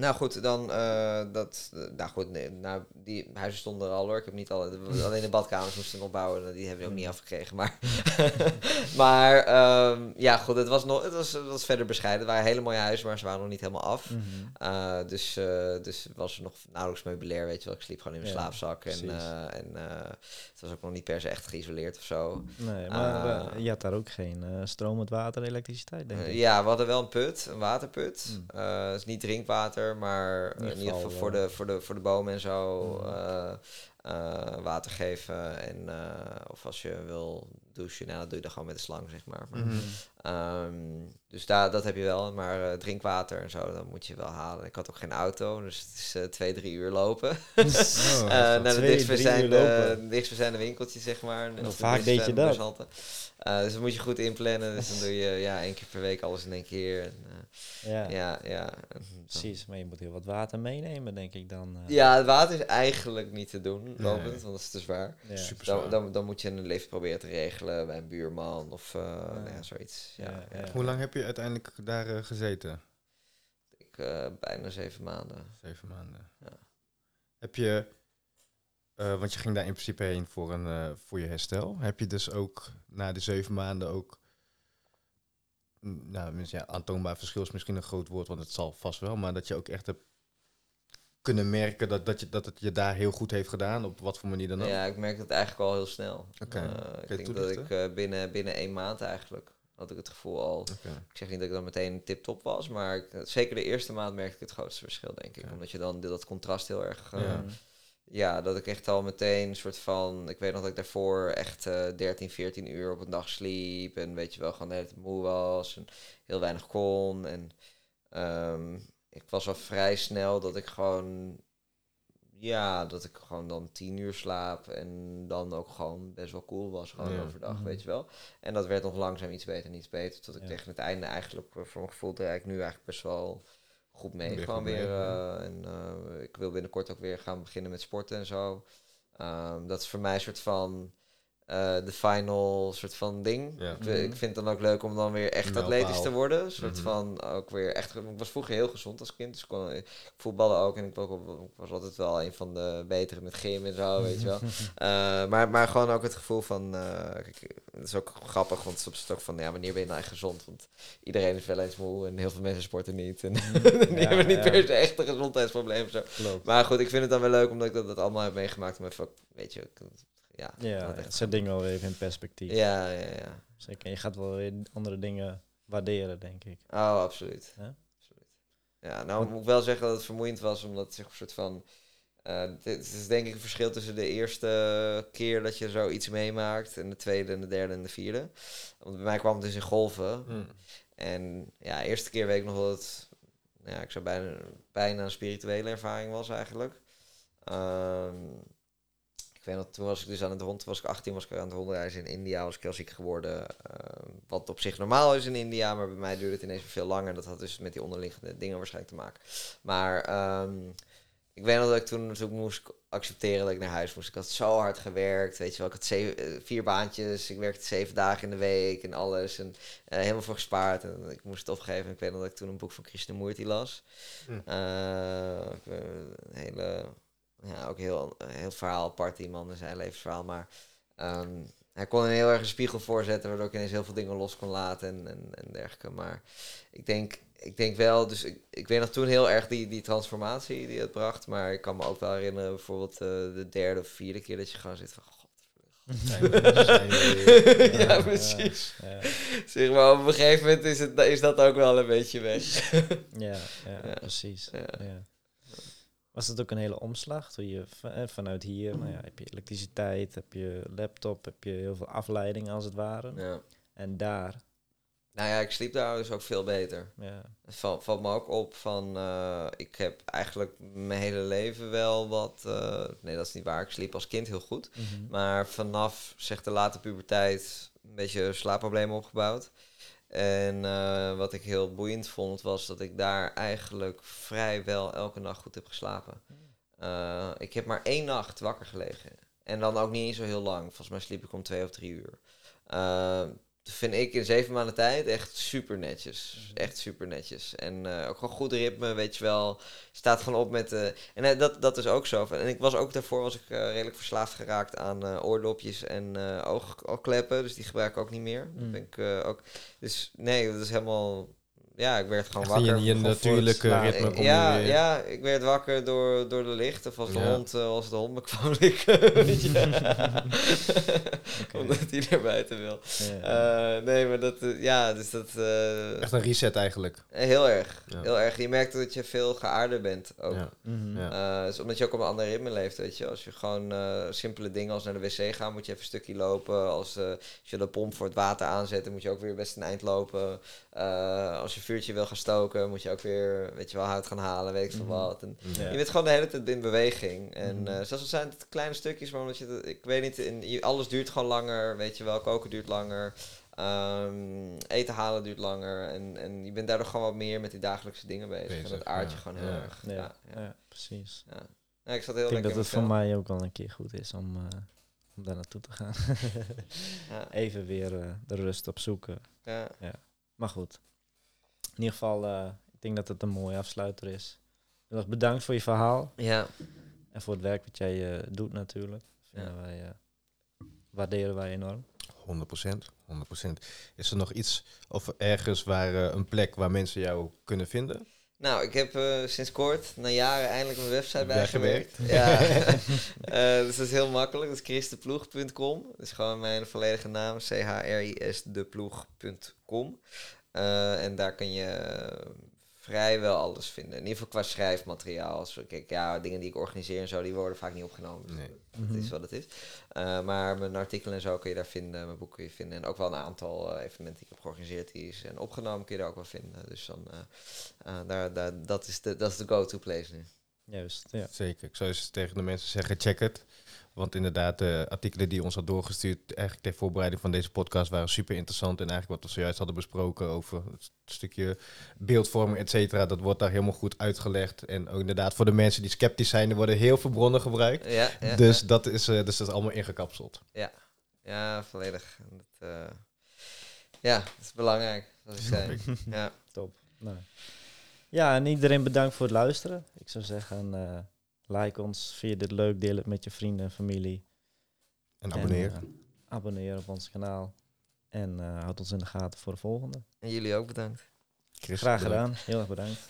nou goed, dan, eh, dat, eh, nou goed, nee, nou, die huizen stonden er al hoor. Ik heb niet alle, alleen de badkamers moesten nog bouwen, die hebben we ook niet afgekregen. Maar, maar ehm, ja goed, het was, nog, het, was, het was verder bescheiden. Het waren hele mooie huizen, maar ze waren nog niet helemaal af. Mhm. Uh, dus, uh, dus was er nog nauwelijks meubilair, weet je wel. Ik sliep gewoon in mijn Ja, slaapzak. En, en het was ook nog niet per se echt geïsoleerd of zo. Nee, maar eh, je had daar ook geen eh, stromend water, elektriciteit, denk ik. Ja, we hadden wel een put, een waterput. Mm. Het is niet drinkwater, maar In in ieder geval voor, eh, de, voor, de, voor de bomen en zo Mm. uh, uh, water geven. En, uh, of als je wil douchen, nou, dat doe je dan gewoon met de slang, zeg maar. maar. Um, dus daar, dat heb je wel. Maar drinkwater en zo, dat moet je wel halen. Ik had ook geen auto, dus het is twee, drie uur lopen. Oh, naar de Twee, drie dichtstbijzijnde, winkeltje, zeg maar. Of de vaak deed je dat? Uh, dus dat moet je goed inplannen. Dus dan doe je ja, één keer per week alles in één keer. En, uh, Ja, ja, ja. Dan- precies. Maar je moet heel wat water meenemen, denk ik dan. eh. Ja, het water is eigenlijk niet te doen, Nee. lopend, want dat is te zwaar. Ja. Super Dan, zwaar. dan, dan moet je een lift proberen te regelen bij een buurman of uh, nou ja, zoiets. Ja, Ja, ja. ja. Hoe lang heb je uiteindelijk daar eh, gezeten? Ik, uh, bijna zeven maanden. Zeven maanden. Ja. Heb je, uh, want je ging daar in principe heen voor, een, uh, voor je herstel. Heb je dus ook na de zeven maanden ook, nou ja, aantoonbaar verschil is misschien een groot woord, want het zal vast wel, maar dat je ook echt hebt kunnen merken dat, dat, je, dat het je daar heel goed heeft gedaan, op wat voor manier dan ook? Ja, ik merk het eigenlijk al heel snel. Oké. Uh, Kun je ik denk dat ik uh, binnen, binnen één maand eigenlijk had ik het gevoel al. Ik zeg niet dat ik dan meteen tip-top was, maar ik, zeker de eerste maand merkte ik het grootste verschil, denk ik. Omdat je dan dat contrast heel erg. uh, Ja. Ja. dat ik echt al meteen een soort van. Ik weet nog dat ik daarvoor echt uh, 13, 14 uur op een dag sliep. En weet je wel, gewoon tijd moe was. En heel weinig kon. En um, ik was al vrij snel dat ik gewoon. Ja, dat ik gewoon dan tien uur slaap en dan ook gewoon best wel cool was, gewoon Ja. overdag, Mhm. weet je wel. En dat werd nog langzaam iets beter en iets beter, tot ik Ja. tegen het einde eigenlijk, eh, voor mijn gevoel, draai ik nu eigenlijk best wel goed mee. Weer gewoon goed weer, eh, en eh, ik wil binnenkort ook weer gaan beginnen met sporten en zo. Ehm, dat is voor mij een soort van, de final soort van ding. Ja. Ik, ik vind het dan ook leuk om dan weer echt atletisch te worden. Een soort Mhm. van ook weer echt. Ik was vroeger heel gezond als kind. Dus ik kon ik voetballen ook. En ik was, ook, ik was altijd wel een van de betere met gym en zo, weet je wel. Eh, maar, maar gewoon ook het gevoel van. eh, kijk, het is ook grappig, want soms is het ook van. Ja, wanneer ben je nou echt gezond? Want iedereen is wel eens moe en heel veel mensen sporten niet. En die Ja, hebben niet ja. per se echt een gezondheidsprobleem of zo. Klopt. Maar goed, ik vind het dan wel leuk omdat ik dat, dat allemaal heb meegemaakt. Maar even, weet je, ja. Ja, dat zet dingen wel even in perspectief. ja, ja, ja. Zeker. Je gaat wel weer andere dingen waarderen, denk ik. Oh, absoluut. Ja? absoluut. Ja, nou moet ik wel zeggen dat het vermoeiend was, omdat het zich een soort van... eh, dit is denk ik een verschil tussen de eerste keer dat je zoiets meemaakt... en de tweede en de derde en de vierde. Want bij mij kwam het dus in golven. Mm. En ja, de eerste keer weet ik nog dat het... Ja, ik zou bijna, bijna een spirituele ervaring was eigenlijk. Ehm, ik weet nog, toen was ik dus aan het rond, was ik 18, was ik aan het rondreizen in India, was ik heel ziek geworden. ehm, wat op zich normaal is in India, maar bij mij duurde het ineens veel langer. Dat had dus met die onderliggende dingen waarschijnlijk te maken. Maar ehm, ik weet nog dat ik toen, toen moest accepteren dat ik naar huis moest. Ik had zo hard gewerkt, weet je wel. Ik had zeven, eh, vier baantjes, ik werkte zeven dagen in de week en alles. En eh, helemaal voor gespaard. En ik moest het opgeven. Ik weet nog dat ik toen een boek van Krishnamurti las. Hm. Eh, een hele, ja, ook heel, een heel verhaal apart, die man en zijn levensverhaal. Maar ehm, hij kon een heel erg een spiegel voorzetten, waardoor ik ineens heel veel dingen los kon laten en, en, en dergelijke. Maar ik denk, ik denk wel, dus ik, ik weet nog toen heel erg die, die transformatie die het bracht. Maar ik kan me ook wel herinneren, bijvoorbeeld eh, de derde of vierde keer dat je gewoon zit van... Ja, precies. Ja, Zeg maar, op een gegeven moment is, het, is dat ook wel een beetje weg. ja, ja, Ja. precies. Ja. Was het ook een hele omslag? Toen je eh, vanuit hier, nou ja, heb je elektriciteit, heb je laptop, heb je heel veel afleiding als het ware. Ja. En daar, Nou ja, ik sliep daar dus ook veel beter. ja, valt, valt me ook op van, eh, ik heb eigenlijk mijn hele leven wel wat, eh, nee dat is niet waar, ik sliep als kind heel goed. Mhm. Maar vanaf zeg de late puberteit een beetje slaapproblemen opgebouwd. En eh, wat ik heel boeiend vond was dat ik daar eigenlijk vrijwel elke nacht goed heb geslapen. Eh, ik heb maar één nacht wakker gelegen. En dan ook niet zo heel lang. Volgens mij sliep ik om twee of drie uur. Vind ik in zeven maanden tijd echt super netjes. Echt super netjes. En eh, ook gewoon goed ritme, weet je wel. Staat gewoon op met... de en eh, dat, dat is ook zo. En ik was ook daarvoor was ik redelijk verslaafd geraakt aan oordopjes en oog, oogkleppen. Dus die gebruik ik ook niet meer. Dat ben ik, eh, ook, dus nee, dat is helemaal... Ja, ik werd gewoon Echt in je- wakker. natuurlijke slapen. ritme Ja, je ja, ik werd wakker door, door de licht. Of als de, Ja. hond, eh, als de hond me kwam likken. weet je. Oké. Omdat hij naar buiten wil. Ja. Eh, nee, maar dat, eh, ja, dus dat... eh, Echt een reset eigenlijk. heel erg. Ja. Heel erg. Je merkt dat je veel geaarder bent ook. Dus omdat je ook op een ander ritme leeft, weet je. Als je gewoon eh, simpele dingen als naar de wc gaan, moet je even een stukje lopen. Als, eh, als je de pomp voor het water aanzet, dan moet je ook weer best een eind lopen. Eh, als je vuurtje wil gaan stoken, moet je ook weer, weet je wel, hout gaan halen, weet ik veel Mhm. wat. En Ja. Je bent gewoon de hele tijd in beweging. En eh zelfs zijn het kleine stukjes, maar omdat je, ik weet niet, in, je- alles duurt gewoon langer, weet je wel. Koken duurt langer. Ehm, eten halen duurt langer. En, en je bent daardoor gewoon wat meer met die dagelijkse dingen bezig. Bezig, en dat aard je ja. gewoon heel Ja. erg. Ja, Ja, ja. ja, precies. Ja, ik zat heel Ik denk dat het voor mij ook wel een keer goed is om, eh, om daar naartoe te gaan. Even weer eh, de rust opzoeken. ja. Maar goed. In ieder geval, eh, ik denk dat het een mooie afsluiter is. Heel erg bedankt voor je verhaal. ja. En voor het werk wat jij eh, doet natuurlijk. Wij, eh, waarderen wij enorm. 100%, 100%. Is er nog iets of ergens waar eh, een plek waar mensen jou kunnen vinden? Nou, ik heb eh, sinds kort, na jaren, eindelijk mijn website bijgewerkt. Ja. Eh, dus dat is heel makkelijk. Dat is christeploeg.com. Dat is gewoon mijn volledige naam. C-H-R-I-S-deploeg.com. Eh, en daar kun je eh, vrijwel alles vinden. In ieder geval qua schrijfmateriaal. Zo, kijk, ja, dingen die ik organiseer en zo, die worden vaak niet opgenomen. Dus Nee. dat is wat het is. Eh, maar mijn artikelen en zo kun je daar vinden. Mijn boek kun je vinden. En ook wel een aantal eh, evenementen die ik heb georganiseerd. Die is en opgenomen kun je daar ook wel vinden. Dus dan, eh, eh, daar, daar, dat is de, dat is de go-to place nu. Juist, ja. Zeker. Ik zou eens tegen de mensen zeggen, check het. Want inderdaad, de artikelen die ons had doorgestuurd, eigenlijk ter voorbereiding van deze podcast, waren super interessant. En eigenlijk wat we zojuist hadden besproken over het stukje beeldvorming, et cetera, dat wordt daar helemaal goed uitgelegd. En ook inderdaad, voor de mensen die sceptisch zijn, er worden heel veel bronnen gebruikt. Ja, ja, dus, dat is, eh, dus dat is allemaal ingekapseld. ja, Ja, volledig. En Dat, eh, ja, dat is belangrijk, zoals ik zei. Ja. Top. Nou. Ja, en iedereen bedankt voor het luisteren. Ik zou zeggen, eh, like ons, vind je dit leuk, deel het met je vrienden en familie. En abonneer. En, eh, abonneer op ons kanaal. En eh, houd ons in de gaten voor de volgende. En jullie ook bedankt. Chris, Graag bedankt. gedaan. Heel erg bedankt.